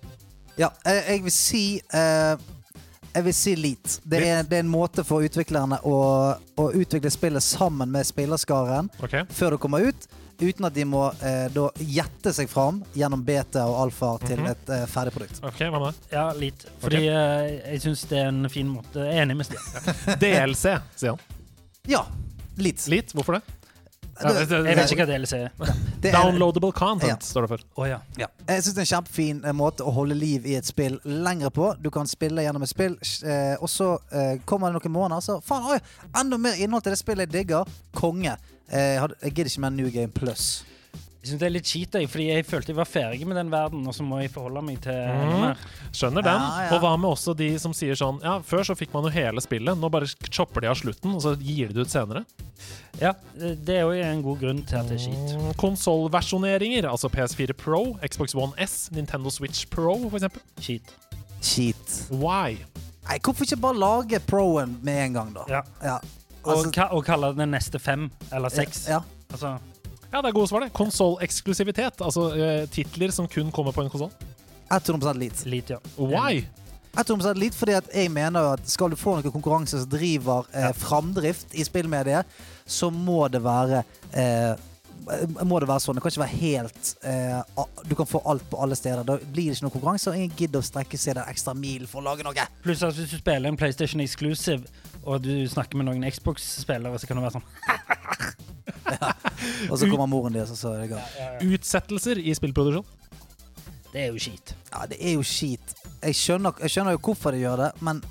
Ja, jeg, jeg vil si eh, Jeg vil si lit. Det er, det er en måte for utviklerne å, å utvikle spillet sammen med spillerskaren Ok. før det kommer ut. Uten at de må eh, da gjette seg fram gjennom beta og alfa til Mhm. et eh, ferdig produkt. ok, Hva med? Ja, litt. Fordi eh, jeg syns det er en fin måte. Jeg er enig med Stian. <laughs> DLC, sier han. Ja. Litt. Litt? hvorfor det? Det- Jeg vet ikke hva DLC er. det er- Downloadable content, Ja. står det for. Oh, ja. Ja. Jeg syns det er en kjempefin eh, måte å holde liv i et spill lengre på. Du kan spille gjennom et spill, eh, og så eh, kommer det noen måneder, så faen, oi, enda mer innhold til det spillet jeg digger. Konge. Eh, jeg, hadde, jeg gidder ikke mer New Game Plus. Jeg syns det er litt kjipt, fordi jeg følte jeg var ferdig med den verden, og så må jeg forholde meg til mm. mer. Skjønner den. Ja, ja. Og hva med også de som sier sånn Ja, før så fikk man jo hele spillet, nå bare chopper de av slutten, og så gir de det ut senere. Ja, det det er jo en god grunn til at det er cheat. Mm, Konsollversjoneringer, altså PS4 Pro, Xbox One S, Nintendo Switch Pro, for eksempel. Cheat. Cheat. Why? Nei, hvorfor ikke bare lage proen med en gang, da? Ja. Ja. Og, Altså, ka og kalle den neste fem eller seks. Ja. Altså, Ja, det er gode svar, det. Konsolleksklusivitet, altså uh, titler som kun kommer på en konsoll. 100 lit. lit, ja. Why? 100 lit fordi at jeg mener at skal du få noe konkurranse som driver eh, framdrift i spillmediet, så må det være eh, må det være sånn. Det kan ikke være helt eh, Du kan få alt på alle steder. Da blir det ikke noe konkurranse, og ingen gidder å strekke seg den ekstra milen for å lage noe. Pluss at hvis du spiller en PlayStation Exclusive, og du snakker med noen Xbox-spillere, så kan det være sånn ja. Og så kommer moren deres, og så er det gang. Utsettelser i spillproduksjon. Det er jo skit. Ja, det er jo skit. Jeg skjønner, jeg skjønner jo hvorfor de gjør det, men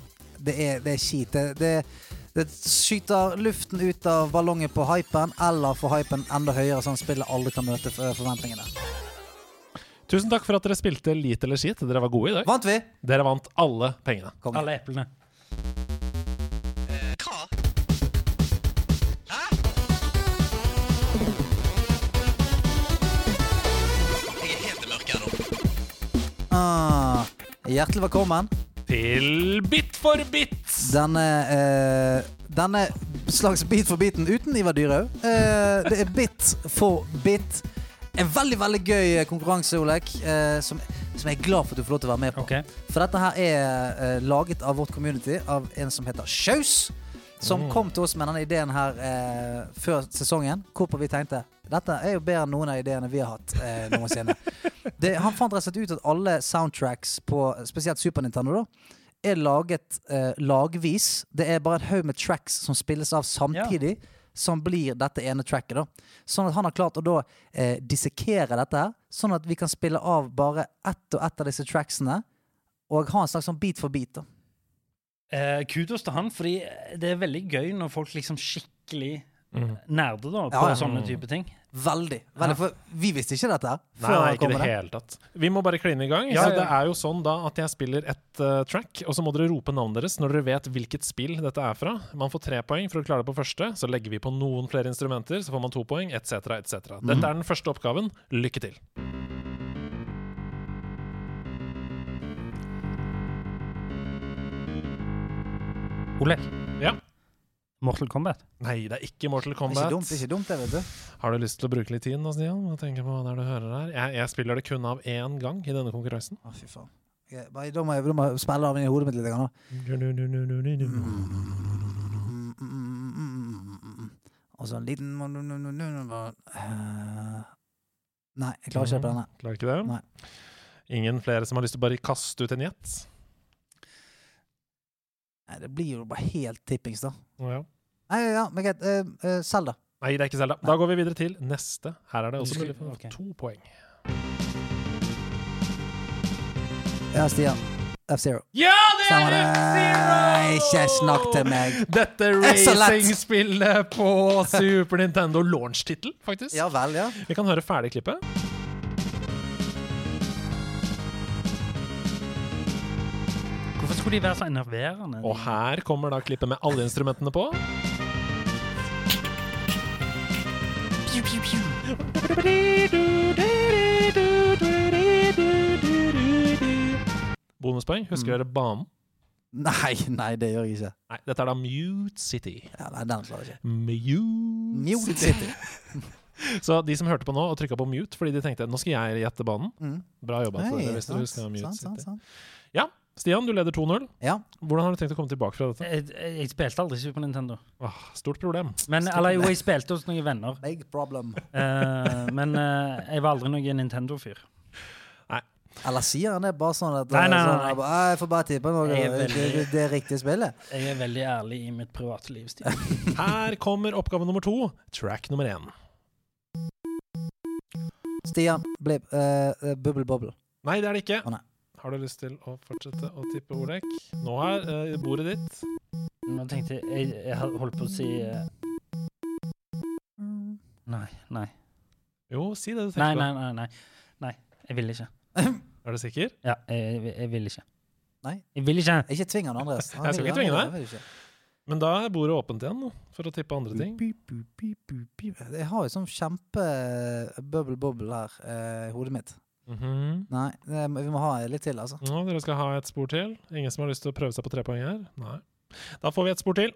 det er, det er skit. Det, det, det skyter luften ut av ballongen på hypen, eller får hypen enda høyere, sånn spillet aldri kan møte forventningene. Tusen takk for at dere spilte Lit eller skit. Dere var gode i dag. Vant vi? Dere vant alle pengene. Kom. Alle eplene. Ah, hjertelig velkommen. Til Bit for bit! Denne, eh, denne slags Bit for biten uten Ivar Dyrhaug. Eh, det er Bit for bit. En veldig veldig gøy konkurranse, Olek, eh, som, som jeg er glad for at du får lov til å være med på. Okay. For dette her er eh, laget av vårt community, av en som heter Sjaus. Som Mm. kom til oss med denne ideen her eh, før sesongen. Hvorpå vi tenkte dette er jo bedre enn noen av ideene vi har hatt eh, noensinne. det, han fant rett og slett ut at alle soundtracks på spesielt Super Nintendo da, er laget eh, lagvis. Det er bare en haug med tracks som spilles av samtidig. som blir dette ene tracket. da. Sånn at han har klart å da eh, dissekere dette her, sånn at vi kan spille av bare ett og ett av disse tracksene, og ha en slags sånn beat for beat. da. Eh, kudos til han, fordi det er veldig gøy når folk liksom skikkelig Mhm. nerder da, på Ja, ja. sånne type ting. Veldig. veldig For vi visste ikke dette Nei, før nei, ikke det hele tatt. Vi må bare kline i gang. Ja, så ja. Det er jo sånn da at jeg spiller et uh, track, og så må dere rope navnet deres når dere vet hvilket spill dette er fra. Man får tre poeng for å klare det på første. Så legger vi på noen flere instrumenter, så får man to poeng, etc., etc. Dette er den første oppgaven. Lykke til. Ole. Ja. Mortal Kombat. Nei, det er ikke Mortal Det er Kombat. ikke dumt, det ikke dumt, det, vet du. Har du lyst til å bruke litt tid nå, Stian? Og tenke på hva det du hører her? Jeg, jeg spiller det kun av én gang i denne konkurransen. Å, fy faen. Ok, da, må jeg, jeg spille av inn i hodet mitt litt. grann. Og så en liten Eh, Nei, jeg klarer ikke det på denne. Klarer ikke det? Nei. Ingen flere som har lyst til å bare kaste ut en gjett? Nei, Det blir jo bare helt tippings, da. Oh, ja. Nei, ja, men greit. eh, Selda. Zelda. Nei, det er ikke Selda. Da går vi videre til neste. Her er det også mulig for okay. to poeng. Ja, Stian. F-Zero. Ja, det er F-Zero! Ikke snakk til meg. Dette racingspillet på Super Nintendo launch-tittel, faktisk. Ja vel, ja. Vi kan høre ferdig klippet. Skulle de være så enerverende? Og her kommer da klippet med alle instrumentene på. Bonuspoeng. Husker dere banen? Nei, nei, det gjør jeg ikke. Nei, dette er da Mute City. Ja, nei, Den klarer jeg ikke. Mute, Mute City. <laughs> Så de som hørte på nå og trykka på mute fordi de tenkte nå skal jeg gjette banen. Mm. Bra jobba. Nei, dere hvis sant, husker Mute sant, sant, City. sant. Stian, du leder 2-0. Ja. Hvordan har du tenkt å komme tilbake fra dette? Jeg, jeg spilte aldri Super Nintendo. Åh, stort problem. Men eller, jo, jeg spilte hos noen venner. Big problem. uh, men uh, jeg var aldri noen Nintendo-fyr. Nei. Eller sier han det bare sånn at Nei, nei, nei, nei. jeg Jeg får bare tippe noe. Er Det, veldig- det, det er riktig spillet. Jeg er veldig ærlig i mitt private liv. Stian. <laughs> Her kommer oppgave nummer to. Track nummer én. Stian, Blib, uh, Bubble Bobble. Nei, det er det ikke. Nei. Har du lyst til å fortsette å tippe Olek? Nå er eh, bordet ditt. Nå tenkte jeg Jeg, holdt på å si eh, Nei, nei. Jo, si det du tenker nei, nei. Nei, nei nei jeg vil ikke. Er du sikker? Ja, jeg, jeg, vil ikke. Nei. Jeg vil ikke. Ikke tving han, Andreas. Han Jeg skal ikke tvinge deg. Men da er bordet åpent igjen for å tippe andre ting. Jeg har jo sånn kjempe-bubble bobble her eh, i hodet mitt. Mhm. Nei, det, vi må ha litt til, altså. Nå, dere skal ha et spor til. Ingen som har lyst til å prøve seg på tre poeng her? Nei. Da får vi et spor til.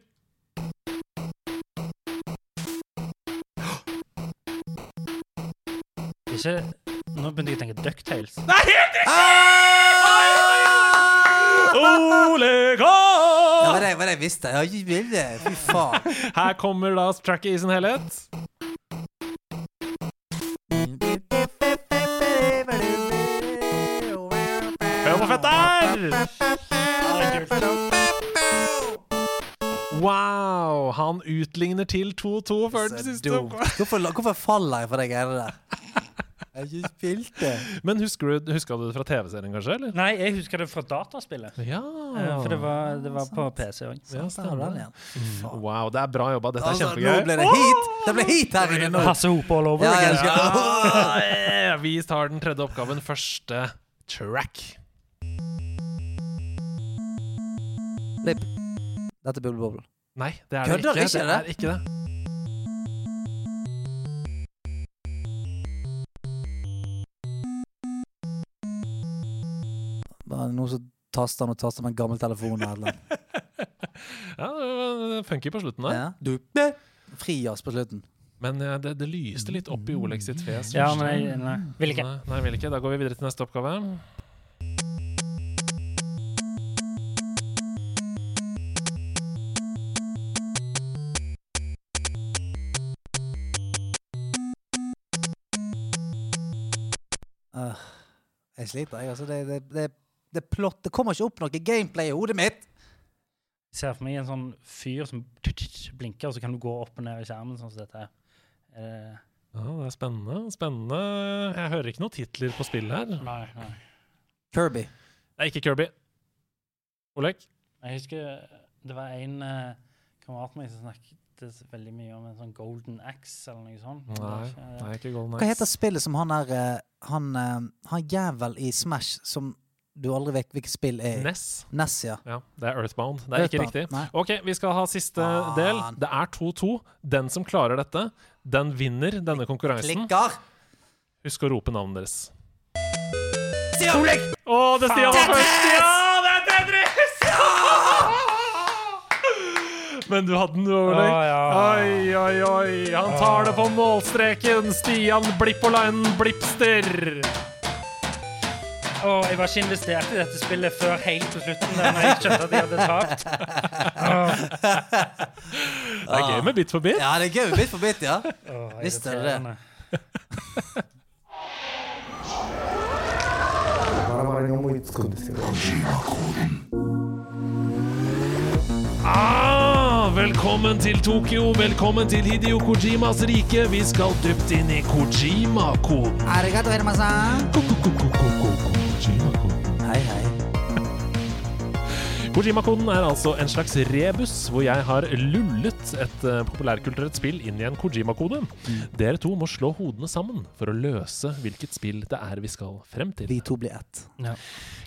ikke Nå begynte jeg å tenke Ducktales. Olega! Ole men det var det jeg visste. Fy faen. Her kommer da tracket i sin helhet. Wow! Han utligner til 2-2 før den siste oppgaven. <laughs> Hvorfor, hvorfor faller jeg for de greiene der? Jeg har ikke spilt det. Men husker du, husker du det fra TV-serien, kanskje? eller? Nei, jeg husker det fra dataspillet. Ja. Eh, For det var, det var på PC òg. Ja. Mm, Wow, det er bra jobba. Dette er Altså, nå kjempegøy. ble det heat! Det ble heat her inne nå. Hasse Hope all over Ja, Ja, vi tar den tredje oppgaven. Første track. Blipp. Dette er Bubble Bobble. Nei, det er det Kødder ikke. ikke det det? er ikke det. Bare noen som taster han og taster med en gammel telefon eller noe. <laughs> Ja, det var funky på slutten der. Ja. Du, Frijazz på slutten. Men eh, det, det lyste litt opp i Olex sitt fjes. Ja, men jeg nei, vil ikke. Nei, nei, vil ikke. Da går vi videre til neste oppgave. Jeg sliter, jeg. Altså, det, det, det, det, plott, det kommer ikke opp noe gameplay i hodet mitt. Jeg ser for meg en sånn fyr som blinker, og så kan du gå opp og ned i skjermen sånn som dette. Eh, Ja, det er spennende. Spennende. Jeg hører ikke noen titler på spill her. nei, nei. Kirby. Det er ikke Kirby. Olek? Jeg husker det var en uh, kamerat av meg som snakket så veldig mye om en sånn Golden Axe eller noe sånt. Nei, ikke- nei, ikke Golden Hva heter spillet som han er eh, Han, eh, han jævel i Smash som du aldri vet hvilket spill er? Ness. Ness, ja. Ja, det er Earthbound. Det er ikke riktig. Nei. Ok, vi skal ha siste ah, del. Det er 2-2. Den som klarer dette, den vinner denne konkurransen. Klikker! Husk å rope navnet deres. Stian! Å, det er Stian var først! Ja, Men du hadde den, du, deg. Oi, oi, oi. Han tar det på målstreken. Stian Blippolainen Blipster. Å, jeg var ikke investert i dette spillet før helt på slutten, når jeg skjønte at jeg hadde tapt. Det er gøy med bit for bit. Ja, det er gøy med bit for bit, ja. Å, Visst er det det. Ah, velkommen til Tokyo. Velkommen til Hideo Kojimas rike. Vi skal dypt inn i Kojima-koden. Arigato hermasan. Kojima-koden. Hei, hei. Kojima-koden er altså en slags rebus hvor jeg har lullet et uh, populærkulturelt spill inn i en Kojima-kode. Dere to må slå hodene sammen for å løse hvilket spill det er vi skal frem til. Vi to blir ett. Ja.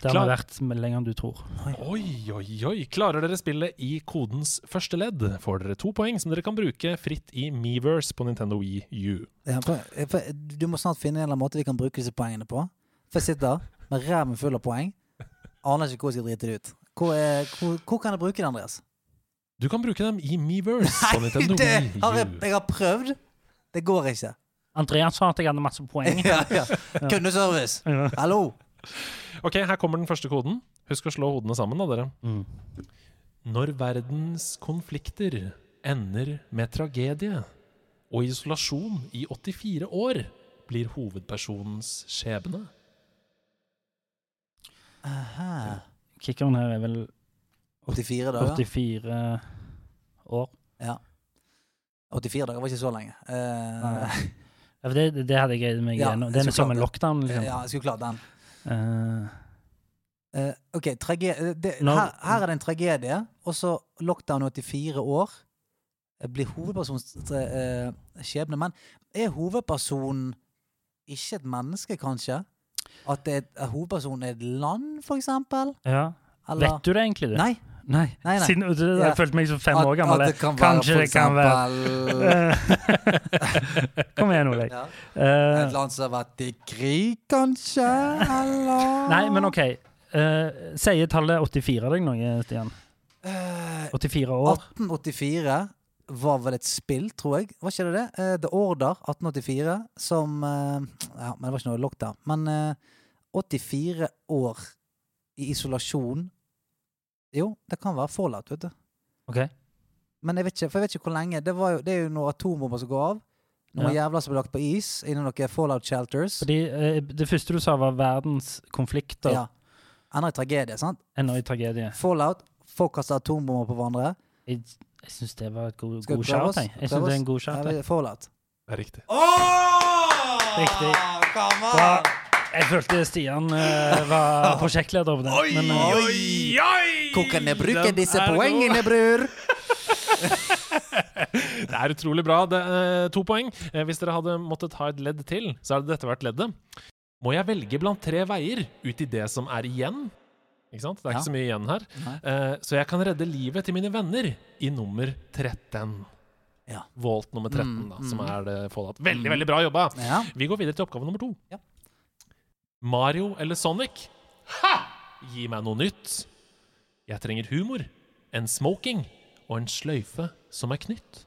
Det har Klar. vært lenger enn du tror. Oi, oi, oi. Klarer dere spillet i kodens første ledd, får dere to poeng som dere kan bruke fritt i Meverse på Nintendo Wii U. Ja, for, for, du må snart finne en eller annen måte vi kan bruke disse poengene på. For jeg sitter med ræven full av poeng. Aner ikke hvor jeg skal drite det ut. Hvor, er, hvor, hvor kan jeg bruke det, Andreas? Du kan bruke dem i Meverse på <laughs> det har jeg, jeg har prøvd. Det går ikke. Andreas sa at jeg hadde masse poeng. <laughs> ja, ja. Kundeservice. Ja. Hallo. Ok, her kommer den første koden. Husk å slå hodene sammen, da, dere. Mm. Når verdens konflikter ender med tragedie og isolasjon i 84 år, blir hovedpersonens skjebne. Aha. Kickeren her er vel 84 dager. 84 år. Ja. 84 dager var ikke så lenge. Uh, Ja, det, det hadde jeg greid meg Ja, Den er som en lockdown, liksom. ja, jeg skulle klart den. Uh, uh, OK, trage det, Når- her, her er det en tragedie, og så lockdown i 84 år. Blir hovedpersonens skjebne. Men er hovedpersonen ikke et menneske, kanskje? At det er, er et land, for eksempel? ja. Eller Vet du det egentlig? det? Nei. Nei. Nei, nei. Siden, du, jeg Ja. følte meg som fem At- år gammel. At det kan være, Kanskje for det kan være Kom igjen, Oleg. ja. Uh, Et land som har vært i krig, kanskje? Eller nei, men OK. Uh, sier tallet 84 deg noe, Stian? Eh, 84 år? 1884 var vel et spill, tror jeg. Var ikke det det? Uh, The Order 1884, som eh, Ja, men det var ikke noe lockdown. Men eh, 84 år i isolasjon Jo, det kan være fallout, vet du. Okay. Men jeg vet ikke, for jeg vet ikke hvor lenge. Det, var jo, det er jo noen atombomber som går av. Noen Ja. jævler som blir lagt på is innen noen fallout shelters. Fordi eh, Det første du sa, var verdens konflikter Ja. Ender i tragedie, sant? ender i tragedie. Fallout. Folk kaster atombomber på hverandre. Jeg, jeg syns det var et god, Skal god shout. Jeg, jeg synes det er en god shout. Jeg. Det er riktig. Riktig. Come Bra. Jeg følte Stian uh, var <laughs> prosjektleder på det. Men, uh, oi, oi! Hvor kan jeg bruke Den disse poengene, bror? <laughs> Det er utrolig bra. Det uh, to poeng. Eh, Hvis dere hadde måttet ha et ledd til, så hadde dette vært leddet. Må jeg velge blant tre veier ut i det som er igjen? Ikke sant? Det er Ja. ikke så mye igjen her. Eh, Så jeg kan redde livet til mine venner i nummer 13. Ja. Volt nummer 13, Mm, da, som mm. er det Fallout. Veldig, Mm. veldig bra jobba! Ja. Vi går videre til oppgave nummer to. Ja. Mario eller Sonic? Ha! Gi meg noe nytt. Jeg trenger humor, en smoking og en sløyfe som er knytt.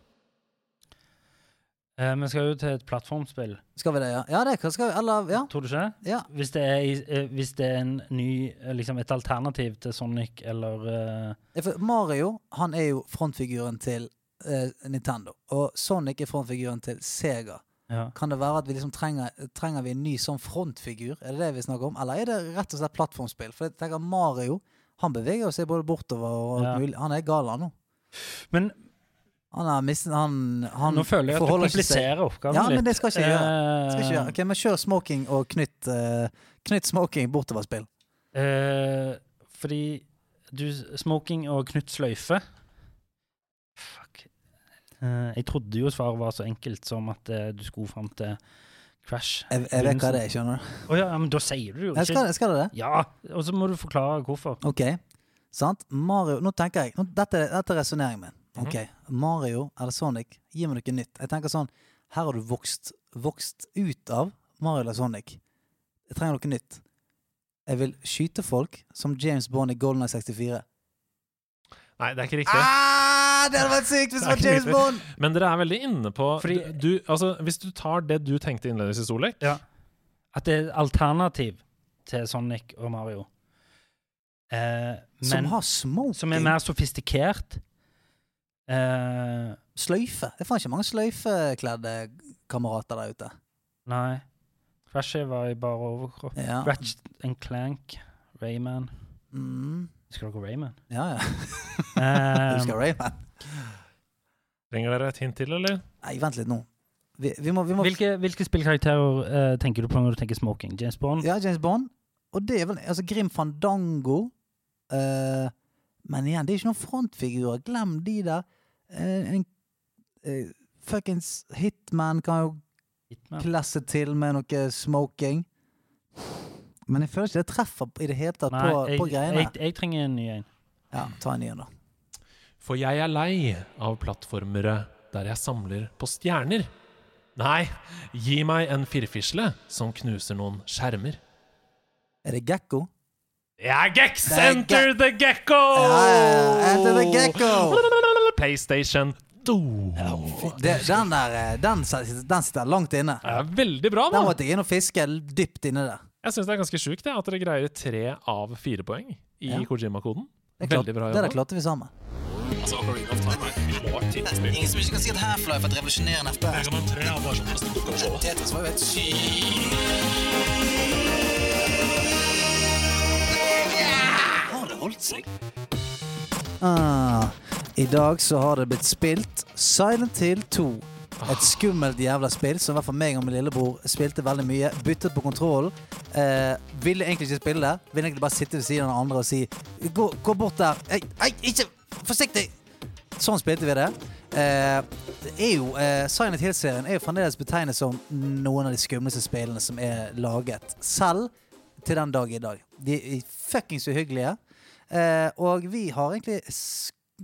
Eh, vi skal jo til et plattformspill. Skal vi det, ja? Ja, det skal vi. Eller, ja. Tror du ikke ja. Hvis det er, i- eh, hvis det er en ny eh, liksom Et alternativ til Sonic eller eh, Ja, for Mario han er jo frontfiguren til eh, Nintendo. Og Sonic er frontfiguren til Sega. ja. Kan det være at vi liksom trenger, trenger vi en ny sånn frontfigur? Er det det vi snakker om? Eller er det rett og slett plattformspill? For jeg tenker Mario Han beveger seg både bortover og alt Ja. mulig. Han er gal, han nå. Men Han har mistet Han, han nå føler jeg at du ikke kompliserer oppgaven Ja, litt. men det skal ikke jeg gjøre. Eh, Skal ikke gjøre. Ok, men kjør smoking og knytt, uh, knytt smoking bortoverspill. Uh, fordi du Smoking og knytt sløyfe Fuck. Uh, jeg trodde jo svaret var så enkelt som at eh, du skulle fram til Crash. Jeg, jeg vet hva det er, skjønner du. Oh, ja, men da sier du jo Jeg skal, ikke. skal det det? Ja, og så må du forklare hvorfor. Ok, sant? Mario, nå tenker jeg, nå, dette, dette er resoneringen min. Ok, Mario eller Sonic, gi meg noe nytt. Jeg tenker sånn, her har du vokst, vokst ut av Mario eller Sonic. Jeg trenger noe nytt. Jeg vil skyte folk som James Bond i Golden Eye 64. Nei, det er ikke riktig. Ah, det hadde vært sykt hvis det var James riktig. Bond! Men dere er veldig inne på Fordi- du, altså, Hvis du tar det du tenkte innledningsvis, Olek At det er alternativ til Sonic og Mario. Eh, Som har smoking. som er mer sofistikert. Eh, Sløyfe. Det er faen ikke mange sløyfekledde kamerater der ute. nei. Crashy var i bare overkropp. Ja. Ratchet and Clank, Rayman Mm. Husker dere Rayman? Ja, ja. <laughs> um, Husker Rayman. Trenger dere et hint til, eller? Nei, vent litt nå. Vi, vi må, vi må hvilke, hvilke spillkarakterer uh, tenker du på når du tenker smoking? James Bond? Ja, James Bond. Og det er vel Altså, Grim Fandango. Uh, men igjen, det er ikke noen frontfigurer. Glem de der. Eh, en uh, Fuckings Hitman kan jo Hitman? klasse til med noe smoking. Men jeg føler ikke det treffer i det hele tatt Nei, på, jeg, på greiene. jeg, jeg trenger en ny en. Ja, ta en ny en, da. For jeg er lei av plattformere der jeg samler på stjerner. Nei, gi meg en firfisle som knuser noen skjermer. Er det Gekko? Det er Gex! Er Enter the Gecko! Ja, ja, ja. Enter the Gecko! <laughs> PlayStation 2. Det, den der eh, den, den sitter langt inne. Ja, veldig bra, Den måtte jeg inn og fiske dypt inni der. Jeg syns det er ganske sjukt det, at dere greier tre av fire poeng i Ja. Kojima-koden. Veldig bra det der jobba. klarte vi sammen. Ingen som ikke kan si at Half-Life er et revolusjonerende FPS. Tetris var jo helt sykt. Har det holdt seg? Ah, I dag så har det blitt spilt Silent Hill 2. Et skummelt jævla spill som i hvert fall meg og min lillebror spilte veldig mye. Byttet på kontrollen. Eh, ville egentlig ikke spille det. Ville egentlig bare sitte ved siden av den andre og si Gå, gå bort der. Ei, ei, ikke Forsiktig! Sånn spilte vi det. Eh, det er jo, eh, Silent Hill-serien er jo fremdeles betegnet som noen av de skumleste spillene som er laget. Selv til den dag i dag. De er fuckings uhyggelige. Eh, og vi har egentlig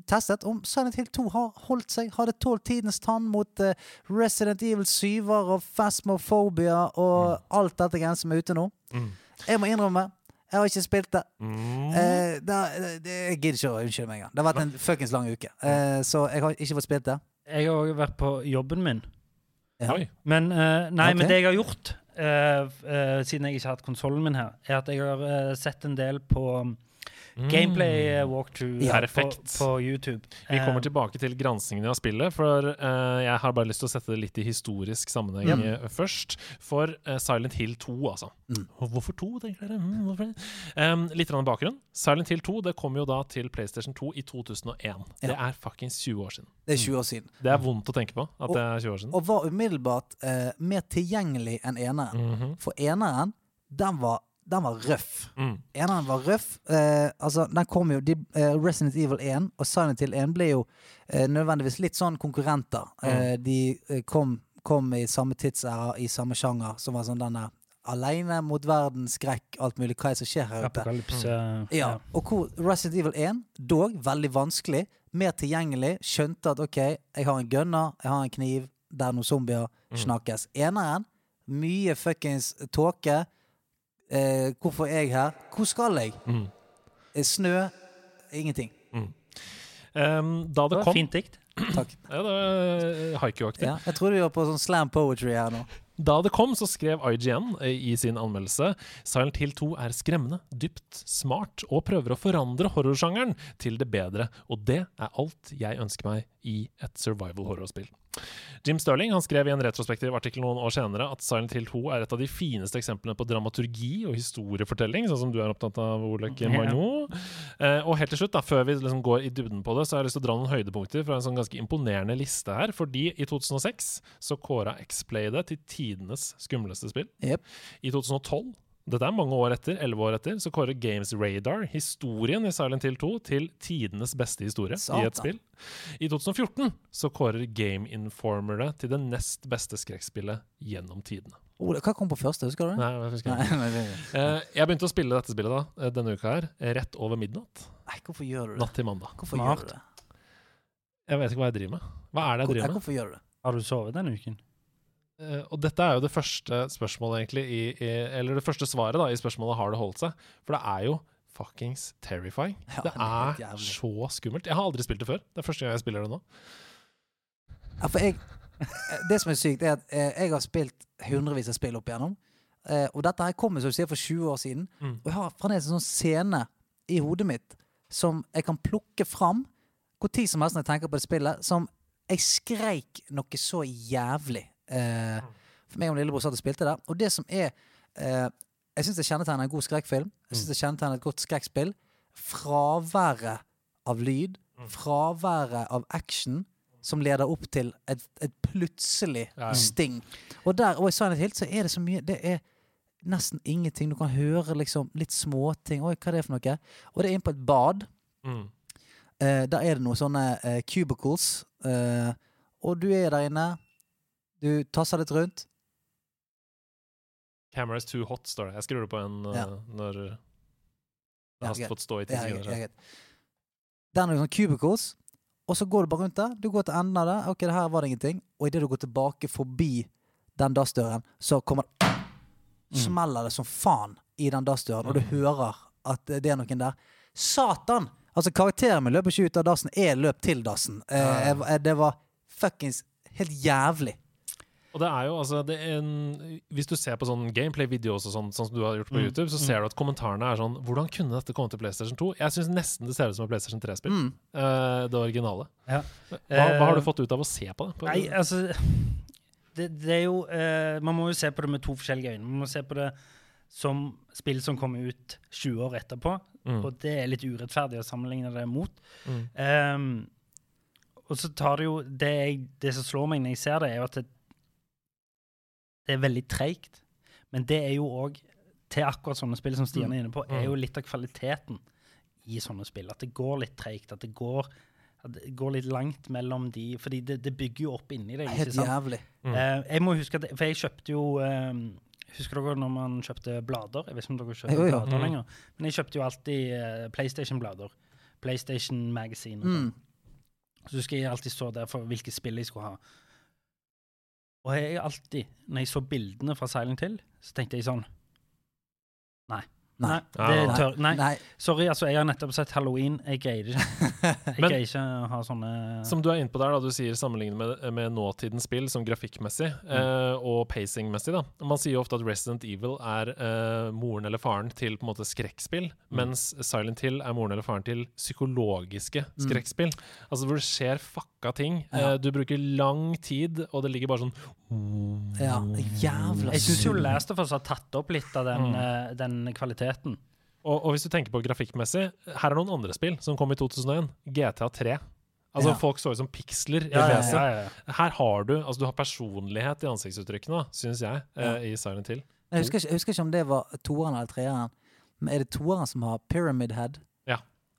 testet om Silent Hill 2 har holdt seg. Har det tålt tidens tann mot uh, Resident Evil 7 og Phasmophobia og alt dette greiene som er ute nå. Mm. Jeg må innrømme, jeg har ikke spilt det. Mm. Uh, da, det, jeg gidder ikke å unnskylde meg engang. Det har vært en fuckings lang uke. Uh, så jeg har ikke fått spilt det. Jeg har også vært på jobben min. Ja. Men, eh, nei, okay. men det jeg har gjort, eh, eh, siden jeg ikke har hatt konsollen min her, er at jeg har eh, sett en del på um, gameplay eh, walkthrough Ja. på, på YouTube. Vi kommer Eh, tilbake til granskingen av spillet, for uh, jeg har bare lyst til å sette det litt i historisk sammenheng Ja. eh, først. For uh, Silent Hill 2, altså. Mm. Hvorfor 2, tenker dere? Mm, hvorfor det? Em, litt bakgrunn. Silent Hill 2 det kom jo da til PlayStation 2 i 2001. Det er fuckings 20 år siden. Det er 20 år siden. Det er vondt å tenke på at Og- det er 20 år siden. Og var umiddelbart uh, mer tilgjengelig enn eneren. -hmm. For eneren, den var, den var røff. mm. Eneren var røff. Eh, altså, den kom jo de, eh, Resident Evil 1 og Silent Hill 1 ble jo eh, nødvendigvis litt sånn konkurrenter. Eh, de eh, kom, kom i samme tidsæra, i samme sjanger, som var sånn denne Aleine mot verden, skrekk, alt mulig. Hva er det som skjer her ute? Mm. Ja, og hvor Resident Evil 1, dog veldig vanskelig, mer tilgjengelig, skjønte at ok, jeg har en gunner, jeg har en kniv, det er noen zombier, snakkes. Eneren, mye fuckings tåke. Eh, hvorfor er jeg her? Hvor skal jeg? Mm. Eh, Snø? Ingenting. Em, da Det det var kom fint dikt. <clears throat> Takk. Ja, det var eh, haiku-aktig. Ja, jeg trodde vi var på sånn slam poetry her nå. Da det kom, så skrev IGN i sin anmeldelse Silent Hill 2 er skremmende, dypt, smart og prøver å forandre horrorsjangeren til det bedre. Og det er alt jeg ønsker meg i et survival horror-spill. Jim Sterling han skrev i en retrospektiv artikkel noen år senere at Silent Hill 2 er et av de fineste eksemplene på dramaturgi og historiefortelling, sånn som du er opptatt av, Olek. Magno. Eh, og helt til slutt, da, før vi liksom går i dybden på det, så har jeg lyst til å dra noen høydepunkter fra en sånn ganske imponerende liste her. Fordi i 2006 så kåra X-Play det til tidenes skumleste spill. Yep. I 2012 dette er mange år etter, 11 år etter, så kårer Games Radar historien i Silent Hill 2 til tidenes beste historie i et spill. I 2014 så kårer Game Informer det til det nest beste skrekkspillet gjennom tidene. Ole, hva kom på første, husker du det? Nei, jeg husker Nei, ikke. nei, <laughs> nei, Eh, jeg begynte å spille dette spillet da, eh, denne uka her, rett over midnatt. nei, hvorfor gjør du det? Natt til mandag. Hvorfor Mart? gjør du det? Jeg vet ikke hva jeg driver med. Hva er det jeg driver med? hvorfor gjør du det? Har du sovet denne uken? Eh, og dette er jo det første spørsmålet, egentlig, i, i, eller det første svaret da, i spørsmålet har det holdt seg. For det er jo fuckings terrifying. Ja, det er det er så skummelt. Jeg har aldri spilt det før. Det er første gang jeg spiller det nå. Ja, for jeg, det som er sykt, er at eh, jeg har spilt hundrevis av spill opp igjennom. Eh, og dette her kom som du sier, for 20 år siden. Mm. Og jeg har fremdeles en sånn scene i hodet mitt som jeg kan plukke fram hvor tid som helst når jeg tenker på det spillet, som jeg skreik noe så jævlig. Eh, for meg og min lillebror satt og spilte der. Og det som er eh, Jeg syns det kjennetegner en god skrekkfilm. Jeg synes det kjennetegner et godt skrekkspill. Fraværet av lyd, fraværet av action, som leder opp til et, et plutselig Ja, sting. Og der, og i Silent Hill så er det så mye Det er nesten ingenting. Du kan høre liksom litt småting. Oi, hva er det for noe? Og det er inne på et bad. Mm. Eh, der er det noen sånne eh, cubicles. Eh, og du er der inne. Du tasser litt rundt. Camera is too hot, står det. Jeg skrur det på en Ja. når det Ja, har fått stå i ti sekunder. Der er det noen sånne cubicles. Og så går du bare rundt der. Du går til enden av det. Ok, det her var det ingenting. Og idet du går tilbake forbi den dassdøren, så kommer det Smeller det som faen i den dassdøren, og du hører at det er noen der. Satan! Altså, karakteren min løper ikke ut av dassen. Jeg løp til dassen. Eh, jeg, det var fuckings helt jævlig. Og det er jo altså det er en, Hvis du ser på sånn gameplay-videos og sånn, sånn som du har gjort på Mm. YouTube, så ser du at kommentarene er sånn Hvordan kunne dette komme til PlayStation 2? Jeg syns nesten det ser ut som et PlayStation 3-spill. Mm. Uh, det originale. Ja. Hva, hva har Eh, du fått ut av å se på det? På, Nei, altså det, det er jo uh, Man må jo se på det med to forskjellige øyne. Man må se på det som spill som kommer ut 20 år etterpå, mm, og det er litt urettferdig å sammenligne det mot. Ehm, og så tar det jo det, jeg, det som slår meg når jeg ser det, er jo at det, det er veldig treigt. Men det er jo òg, til akkurat sånne spill som Stian er inne på, er jo litt av kvaliteten i sånne spill. At det går litt treigt. At det går, at det går litt langt mellom de Fordi det, det bygger jo opp inni deg. Helt jævlig. Mm. Eh, jeg må huske at, For jeg kjøpte jo eh, Husker dere når man kjøpte blader? Jeg vet ikke om dere kjøper blader Mm. lenger. Men jeg kjøpte jo alltid uh, PlayStation-blader. PlayStation Magazine. Og sånn. Mm. Så husker jeg alltid så der for hvilke spill jeg skulle ha. Og jeg alltid, når jeg så bildene fra Silent Hill, så tenkte jeg sånn Nei. Nei. det tør, nei. Nei. Sorry, altså, jeg har nettopp sett Halloween. Jeg greier ikke. Jeg greier ikke å ha sånne Som du er inne på der, da, du sier sammenlignet med, med nåtidens spill, som grafikkmessig eh, og pacingmessig. da. Man sier jo ofte at Resident Evil er eh, moren eller faren til på en måte skrekkspill, mens Silent Hill er moren eller faren til psykologiske skrekkspill. Altså hvor det skjer fucka ting. Ja. Eh, du bruker lang tid, og det ligger bare sånn Ja, jævla Jeg syns jo. Last of Us har tatt opp litt av den, eh, den kvaliteten. Og, og hvis du tenker på grafikkmessig, her er noen andre spill som kom i 2001. GTA 3. Altså Ja. Folk så ut som piksler i Ja, ja, ja, ja. Her har du altså du har personlighet i ansiktsuttrykkene, syns jeg, eh, i Silent Hill. Jeg husker, ikke, jeg husker ikke om det var toeren eller treeren. Men er det toeren som har Pyramid Head?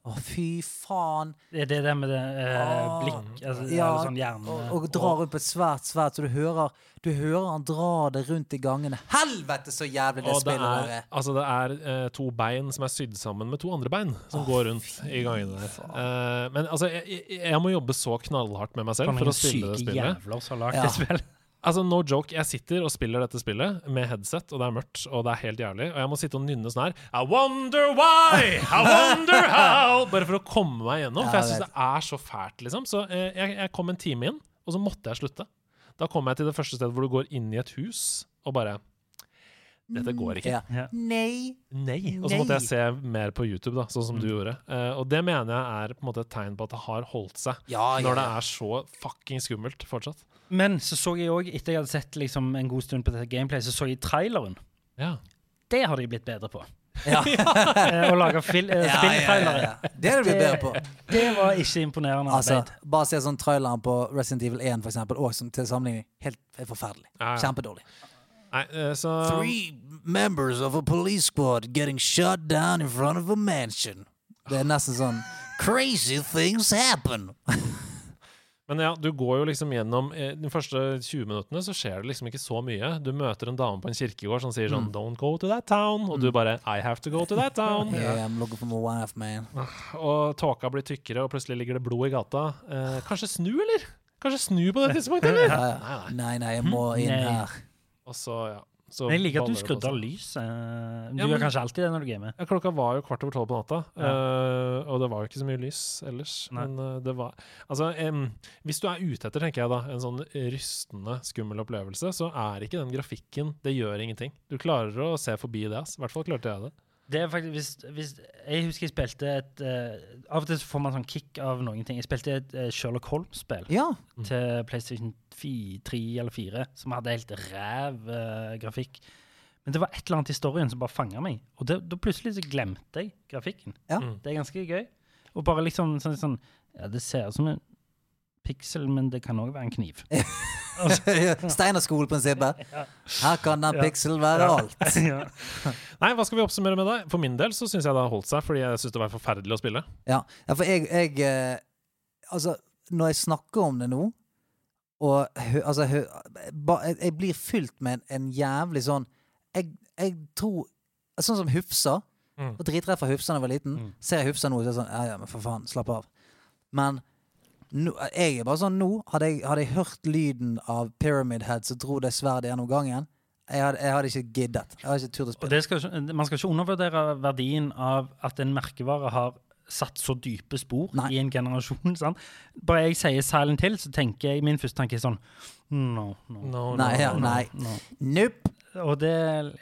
Å, fy faen. Det er det der med det eh, Åh, blikk altså, ja, eller sånn hjerne... Og, og drar opp et svært svært, så du hører, du hører han dra det rundt i gangene. Helvete, så jævlig det Og spillet er, der er! altså det er eh, to bein som er sydd sammen med to andre bein, som Å, går rundt i gangene der. Eh, men altså, jeg, jeg- må jobbe så knallhardt med meg selv For å spille det spillet. Jævla, så lagt Ja. det spillet. Altså, no joke, jeg sitter og spiller dette spillet med headset, og det er mørkt, og det er helt jævlig, og jeg må sitte og nynne sånn her I wonder why! I wonder how! <laughs> Bare for å komme meg gjennom, for jeg syns det er så fælt, liksom. Så eh, jeg, jeg kom en time inn, og så måtte jeg slutte. Da kom jeg til det første stedet hvor du går inn i et hus, og bare Dette går ikke. Ja. Nei. Nei. Og så måtte jeg se mer på YouTube, da, sånn som du gjorde. Uh, og det mener jeg er på en måte et tegn på at det har holdt seg. Ja, ja, Når det er så fucking skummelt fortsatt. Men så så jeg òg, etter jeg hadde sett liksom en god stund på dette gameplay, så så jeg traileren. Ja. Det har de blitt bedre på. Ja. <laughs> Eh, Å lage fil Ja, eh, ja, ja, spilltrailere. ja. Det er det blitt bedre på. Det var ikke imponerende Altså, arbeid. bare se sånn traileren på Resident Evil 1 for eksempel, og som til sammenligning helt forferdelig. Ja, ja. Kjempedårlig. Nei, eh, så Three members of a police squad getting shot down in front of a mansion. Det er nesten sånn Crazy things happen. <laughs> Men ja, du går jo liksom gjennom eh, De første 20 minuttene så skjer det liksom ikke så mye. Du møter en dame på en kirkegård som sier sånn Don't go to that town. Og du bare I have to go to that town. <laughs> Yeah, I'm looking for my wife, man. Og tåka blir tykkere, og plutselig ligger det blod i gata. Eh, kanskje snu, eller? Kanskje snu på det <laughs> tidspunktet, eller? Nei, nei, jeg må inn her. Og så, ja. Så Jeg liker at du skrudde av lyset. Du Ja, gjør kanskje alltid det når du gamer. Ja, klokka var jo kvart over tolv på natta, Ja. uh, og det var jo ikke så mye lys ellers. Nei. Men uh, det var Altså, um, hvis du er ute etter, tenker jeg da, en sånn rystende, skummel opplevelse, så er ikke den grafikken Det gjør ingenting. Du klarer å se forbi det, ass. I hvert fall klarte jeg det. Det er faktisk, hvis, hvis, jeg husker jeg spilte et uh, Av og til får man sånn kick av noen ting. Jeg spilte et eh, Sherlock Holmes-spill Ja. til PlayStation 4, 3 eller 4 som hadde helt ræv uh, grafikk. Men det var et eller annet i historien som bare fanga meg. Og det- da plutselig så glemte jeg grafikken. Ja. Mm. Det er ganske gøy. Og bare liksom sånn, sånn Ja, det ser ut som en piksel, men det kan òg være en kniv. <laughs> Steinerskoleprinsippet. <laughs> Ja. Her kan en Ja. piksel være alt. <laughs> ja. Nei, hva skal vi oppsummere med deg? For min del så syns jeg det har holdt seg, fordi jeg syns det var forferdelig å spille. Ja, ja for jeg, jeg eh, Altså, når jeg snakker om det nå og altså, jeg, blir fylt med en, en jævlig sånn jeg, jeg tror Sånn som Hufsa. Mm. Og dritredd for Hufsa da jeg var liten. Mm. Ser jeg Hufsa nå, så er det sånn Ja, ja, men for faen, slapp av. Men nå, jeg er bare sånn nå Hadde jeg, hadde jeg hørt lyden av Pyramid Head som dro det sverdet gjennom gangen, jeg hadde, jeg hadde ikke giddet. Jeg hadde ikke turt å spille. det skal, man skal ikke undervurdere verdien av at en merkevare har satt så dype spor Nei. i en generasjon. <laughs> Sant? Bare jeg sier Silent Hill, så tenker jeg min første tanke er sånn No, no, No, no, Nei, ja, no, no. nei. no. Nope. Og det,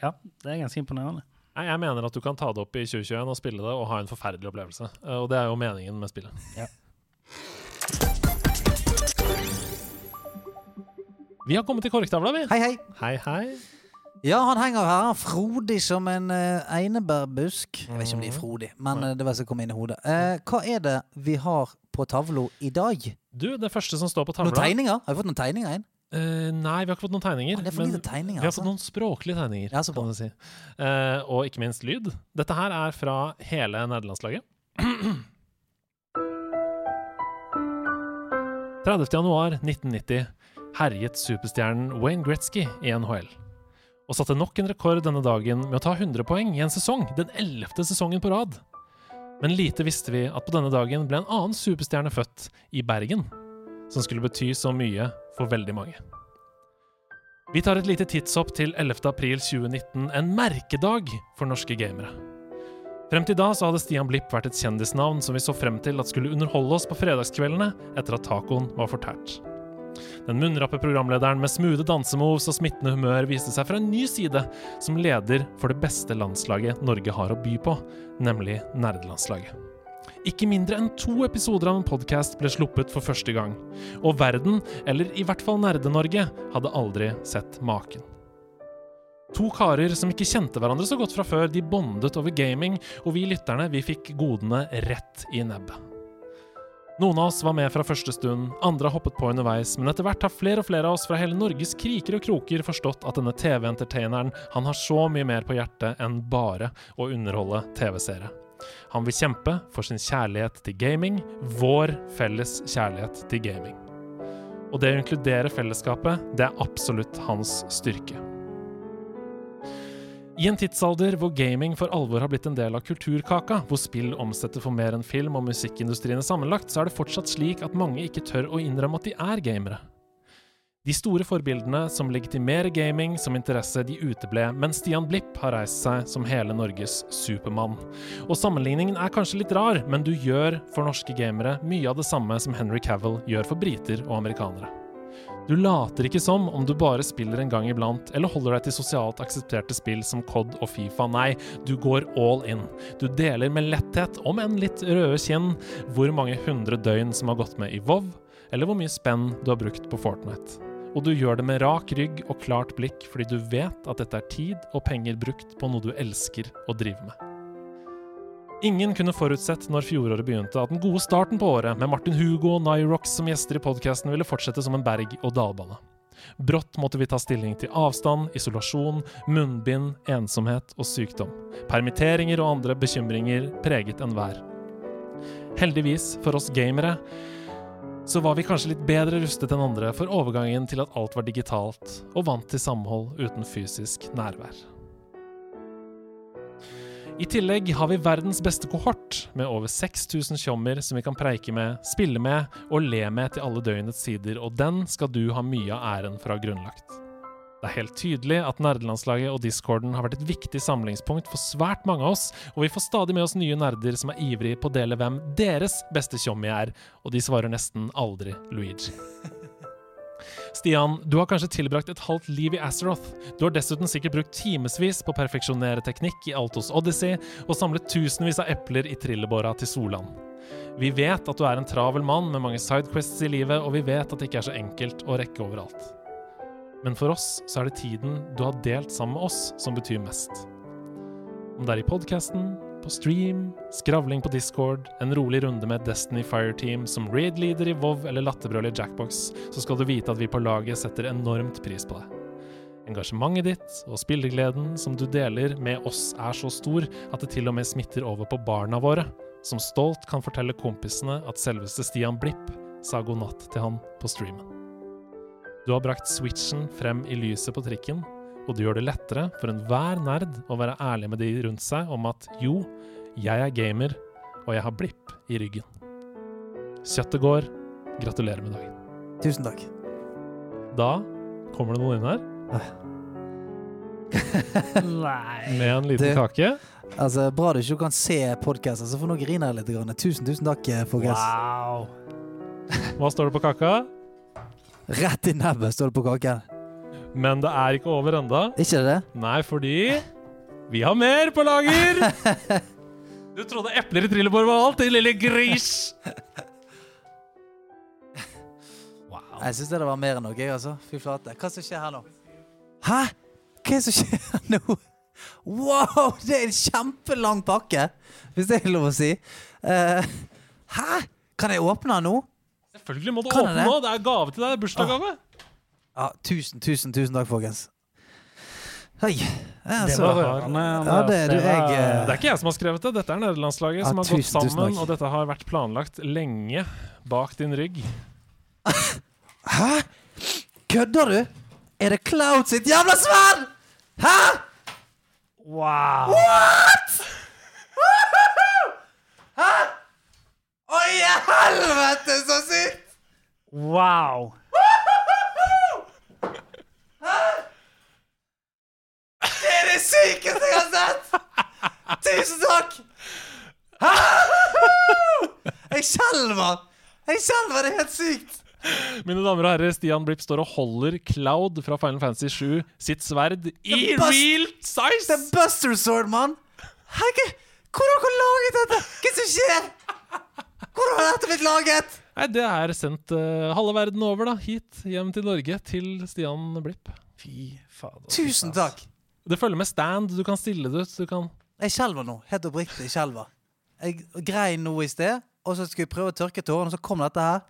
ja, det er ganske imponerende. Nei, Jeg mener at du kan ta det opp i 2021 og spille det og ha en forferdelig opplevelse. Eh, Og det er jo meningen med spillet. Ja. Vi har kommet til korktavla, vi. Hei, hei. Hei, hei. Ja, han henger her. Han er frodig som en uh, einebærbusk. Jeg vet ikke om de er frodig, men uh, det var det som kom inn i hodet. Uh, hva er det vi har på tavla i dag? Du, det første som står på tavla Noen tegninger? Har vi fått noen tegninger inn? Uh, Nei, vi har ikke fått noen tegninger. Ah, men tegninger, vi har altså. fått noen språklige tegninger, Ja, kan du si. Uh, og ikke minst lyd. Dette her er fra hele nederlandslaget. <clears throat> 30. januar 1990 herjet superstjernen Wayne Gretzky i NHL. Og satte nok en rekord denne dagen med å ta 100 poeng i en sesong, den ellevte sesongen på rad. Men lite visste vi at på denne dagen ble en annen superstjerne født, i Bergen, som skulle bety så mye for veldig mange. Vi tar et lite tidshopp til 11. april 2019, en merkedag for norske gamere. Frem til da så hadde Stian Blipp vært et kjendisnavn som vi så frem til at skulle underholde oss på fredagskveldene etter at tacoen var fortært. Den munnrappe programlederen med smoothe dansemoves og smittende humør viste seg fra en ny side som leder for det beste landslaget Norge har å by på, nemlig nerdelandslaget. Ikke mindre enn to episoder av en podkast ble sluppet for første gang, og verden, eller i hvert fall Nerde-Norge, hadde aldri sett maken. To karer som ikke kjente hverandre så godt fra før, de bondet over gaming, og vi lytterne vi fikk godene rett i nebbet. Noen av oss var med fra første stund, andre har hoppet på underveis, men etter hvert har flere og flere av oss fra hele Norges kriker og kroker forstått at denne TV-entertaineren han har så mye mer på hjertet enn bare å underholde TV-seere. Han vil kjempe for sin kjærlighet til gaming, vår felles kjærlighet til gaming. Og det å inkludere fellesskapet, det er absolutt hans styrke. I en tidsalder hvor gaming for alvor har blitt en del av kulturkaka, hvor spill omsetter for mer enn film- og musikkindustriene sammenlagt, så er det fortsatt slik at mange ikke tør å innrømme at de er gamere. De store forbildene som legitimerer gaming som interesse, de uteble, men Stian Blipp har reist seg som hele Norges supermann. Og sammenligningen er kanskje litt rar, men du gjør for norske gamere mye av det samme som Henry Cavill gjør for briter og amerikanere. Du later ikke som om du bare spiller en gang iblant, eller holder deg til sosialt aksepterte spill som COD og Fifa. Nei, du går all in. Du deler med letthet, om enn litt røde kinn, hvor mange hundre døgn som har gått med i WoW, eller hvor mye spenn du har brukt på Fortnite. Og du gjør det med rak rygg og klart blikk fordi du vet at dette er tid og penger brukt på noe du elsker å drive med. Ingen kunne forutsett når fjoråret begynte at den gode starten på året, med Martin Hugo og Nyrox som gjester i podkasten, ville fortsette som en berg-og-dal-bane. Brått måtte vi ta stilling til avstand, isolasjon, munnbind, ensomhet og sykdom. Permitteringer og andre bekymringer preget enhver. Heldigvis for oss gamere så var vi kanskje litt bedre rustet enn andre for overgangen til at alt var digitalt, og vant til samhold uten fysisk nærvær. I tillegg har vi verdens beste kohort, med over 6000 tjommer som vi kan preike med, spille med og le med til alle døgnets sider, og den skal du ha mye av æren for å ha grunnlagt. Det er helt tydelig at nerdelandslaget og discorden har vært et viktig samlingspunkt for svært mange av oss, og vi får stadig med oss nye nerder som er ivrige på å dele hvem deres beste tjommi er, og de svarer nesten aldri Luigi. <laughs> Stian, du har kanskje tilbrakt et halvt liv i Azeroth. Du har dessuten sikkert brukt timevis på å perfeksjonere teknikk i Altos Odyssey og samlet tusenvis av epler i trillebåra til Solan. Vi vet at du er en travel mann med mange sidequests i livet, og vi vet at det ikke er så enkelt å rekke overalt. Men for oss så er det tiden du har delt sammen med oss, som betyr mest. Om det er i podkasten, på stream, skravling på Discord, en rolig runde med Destiny Fireteam som raid-leader i WoW eller latterbrøl i Jackbox, så skal du vite at vi på laget setter enormt pris på det. Engasjementet ditt og spillegleden som du deler med oss er så stor at det til og med smitter over på barna våre, som stolt kan fortelle kompisene at selveste Stian Blipp sa god natt til han på streamen. Du har brakt switchen frem i lyset på trikken, og det gjør det lettere for enhver nerd å være ærlig med de rundt seg om at jo, jeg er gamer, og jeg har blipp i ryggen. Kjøttet går. Gratulerer med dagen. Tusen takk. Da kommer det noen inn her Nei. med en liten du, kake. Altså, Bra du ikke kan se podkasten, så får nå griner jeg litt. Grann. Tusen, tusen takk, eh, folkens. Wow. Hva står det på kaka? Rett i nebbet står det på kaken. Men det er ikke over enda. Ikke det? Nei, fordi vi har mer på lager! <laughs> Du trodde epler i trillebår var alt, din lille gris! <laughs> Jeg syns det var mer enn noe jeg, altså. Fy flate. Hva som skjer her nå? Hæ? Hva er det som skjer nå? Wow, det er en kjempelang pakke, hvis det er lov å si. Uh, hæ? Kan jeg åpne den nå? Selvfølgelig må du Kan åpne det? nå. Det er gave til deg. Bursdagsgave. Ja, tusen, tusen, tusen takk, folkens. Hei. Det var rørende. Ja, det du, jeg, eh, Det er ikke jeg som har skrevet det. Dette er nederlandslaget Ja, som har tusen, gått sammen, og dette har vært planlagt lenge bak din rygg. <laughs> Hæ? Kødder du? Er det Cloud sitt jævla sverd?! Hæ?! Wow. What?! <laughs> Hæ?! Å, i helvete, så sykt! Wow. Det er det sykeste jeg har sett! Tusen takk! Jeg skjelver! Jeg skjelver, det er helt sykt! Mine damer og herrer, Stian Blipp står og holder Cloud fra Final Fantasy 7 sitt sverd i real size! Det er Buster Sword, mann! Hvor har dere laget dette? Hva som skjer? Hvordan har dette blitt laget? Nei, Det er sendt uh, halve verden over, da. Hit, hjem til Norge, til Stian Blipp. Fy fader. Tusen takk. Det følger med stand. Du kan stille det ut. Kan Jeg skjelver nå. Helt oppriktig. Skjelver. Jeg grein nå i sted, og så skulle jeg prøve å tørke tårene, og så kom dette her.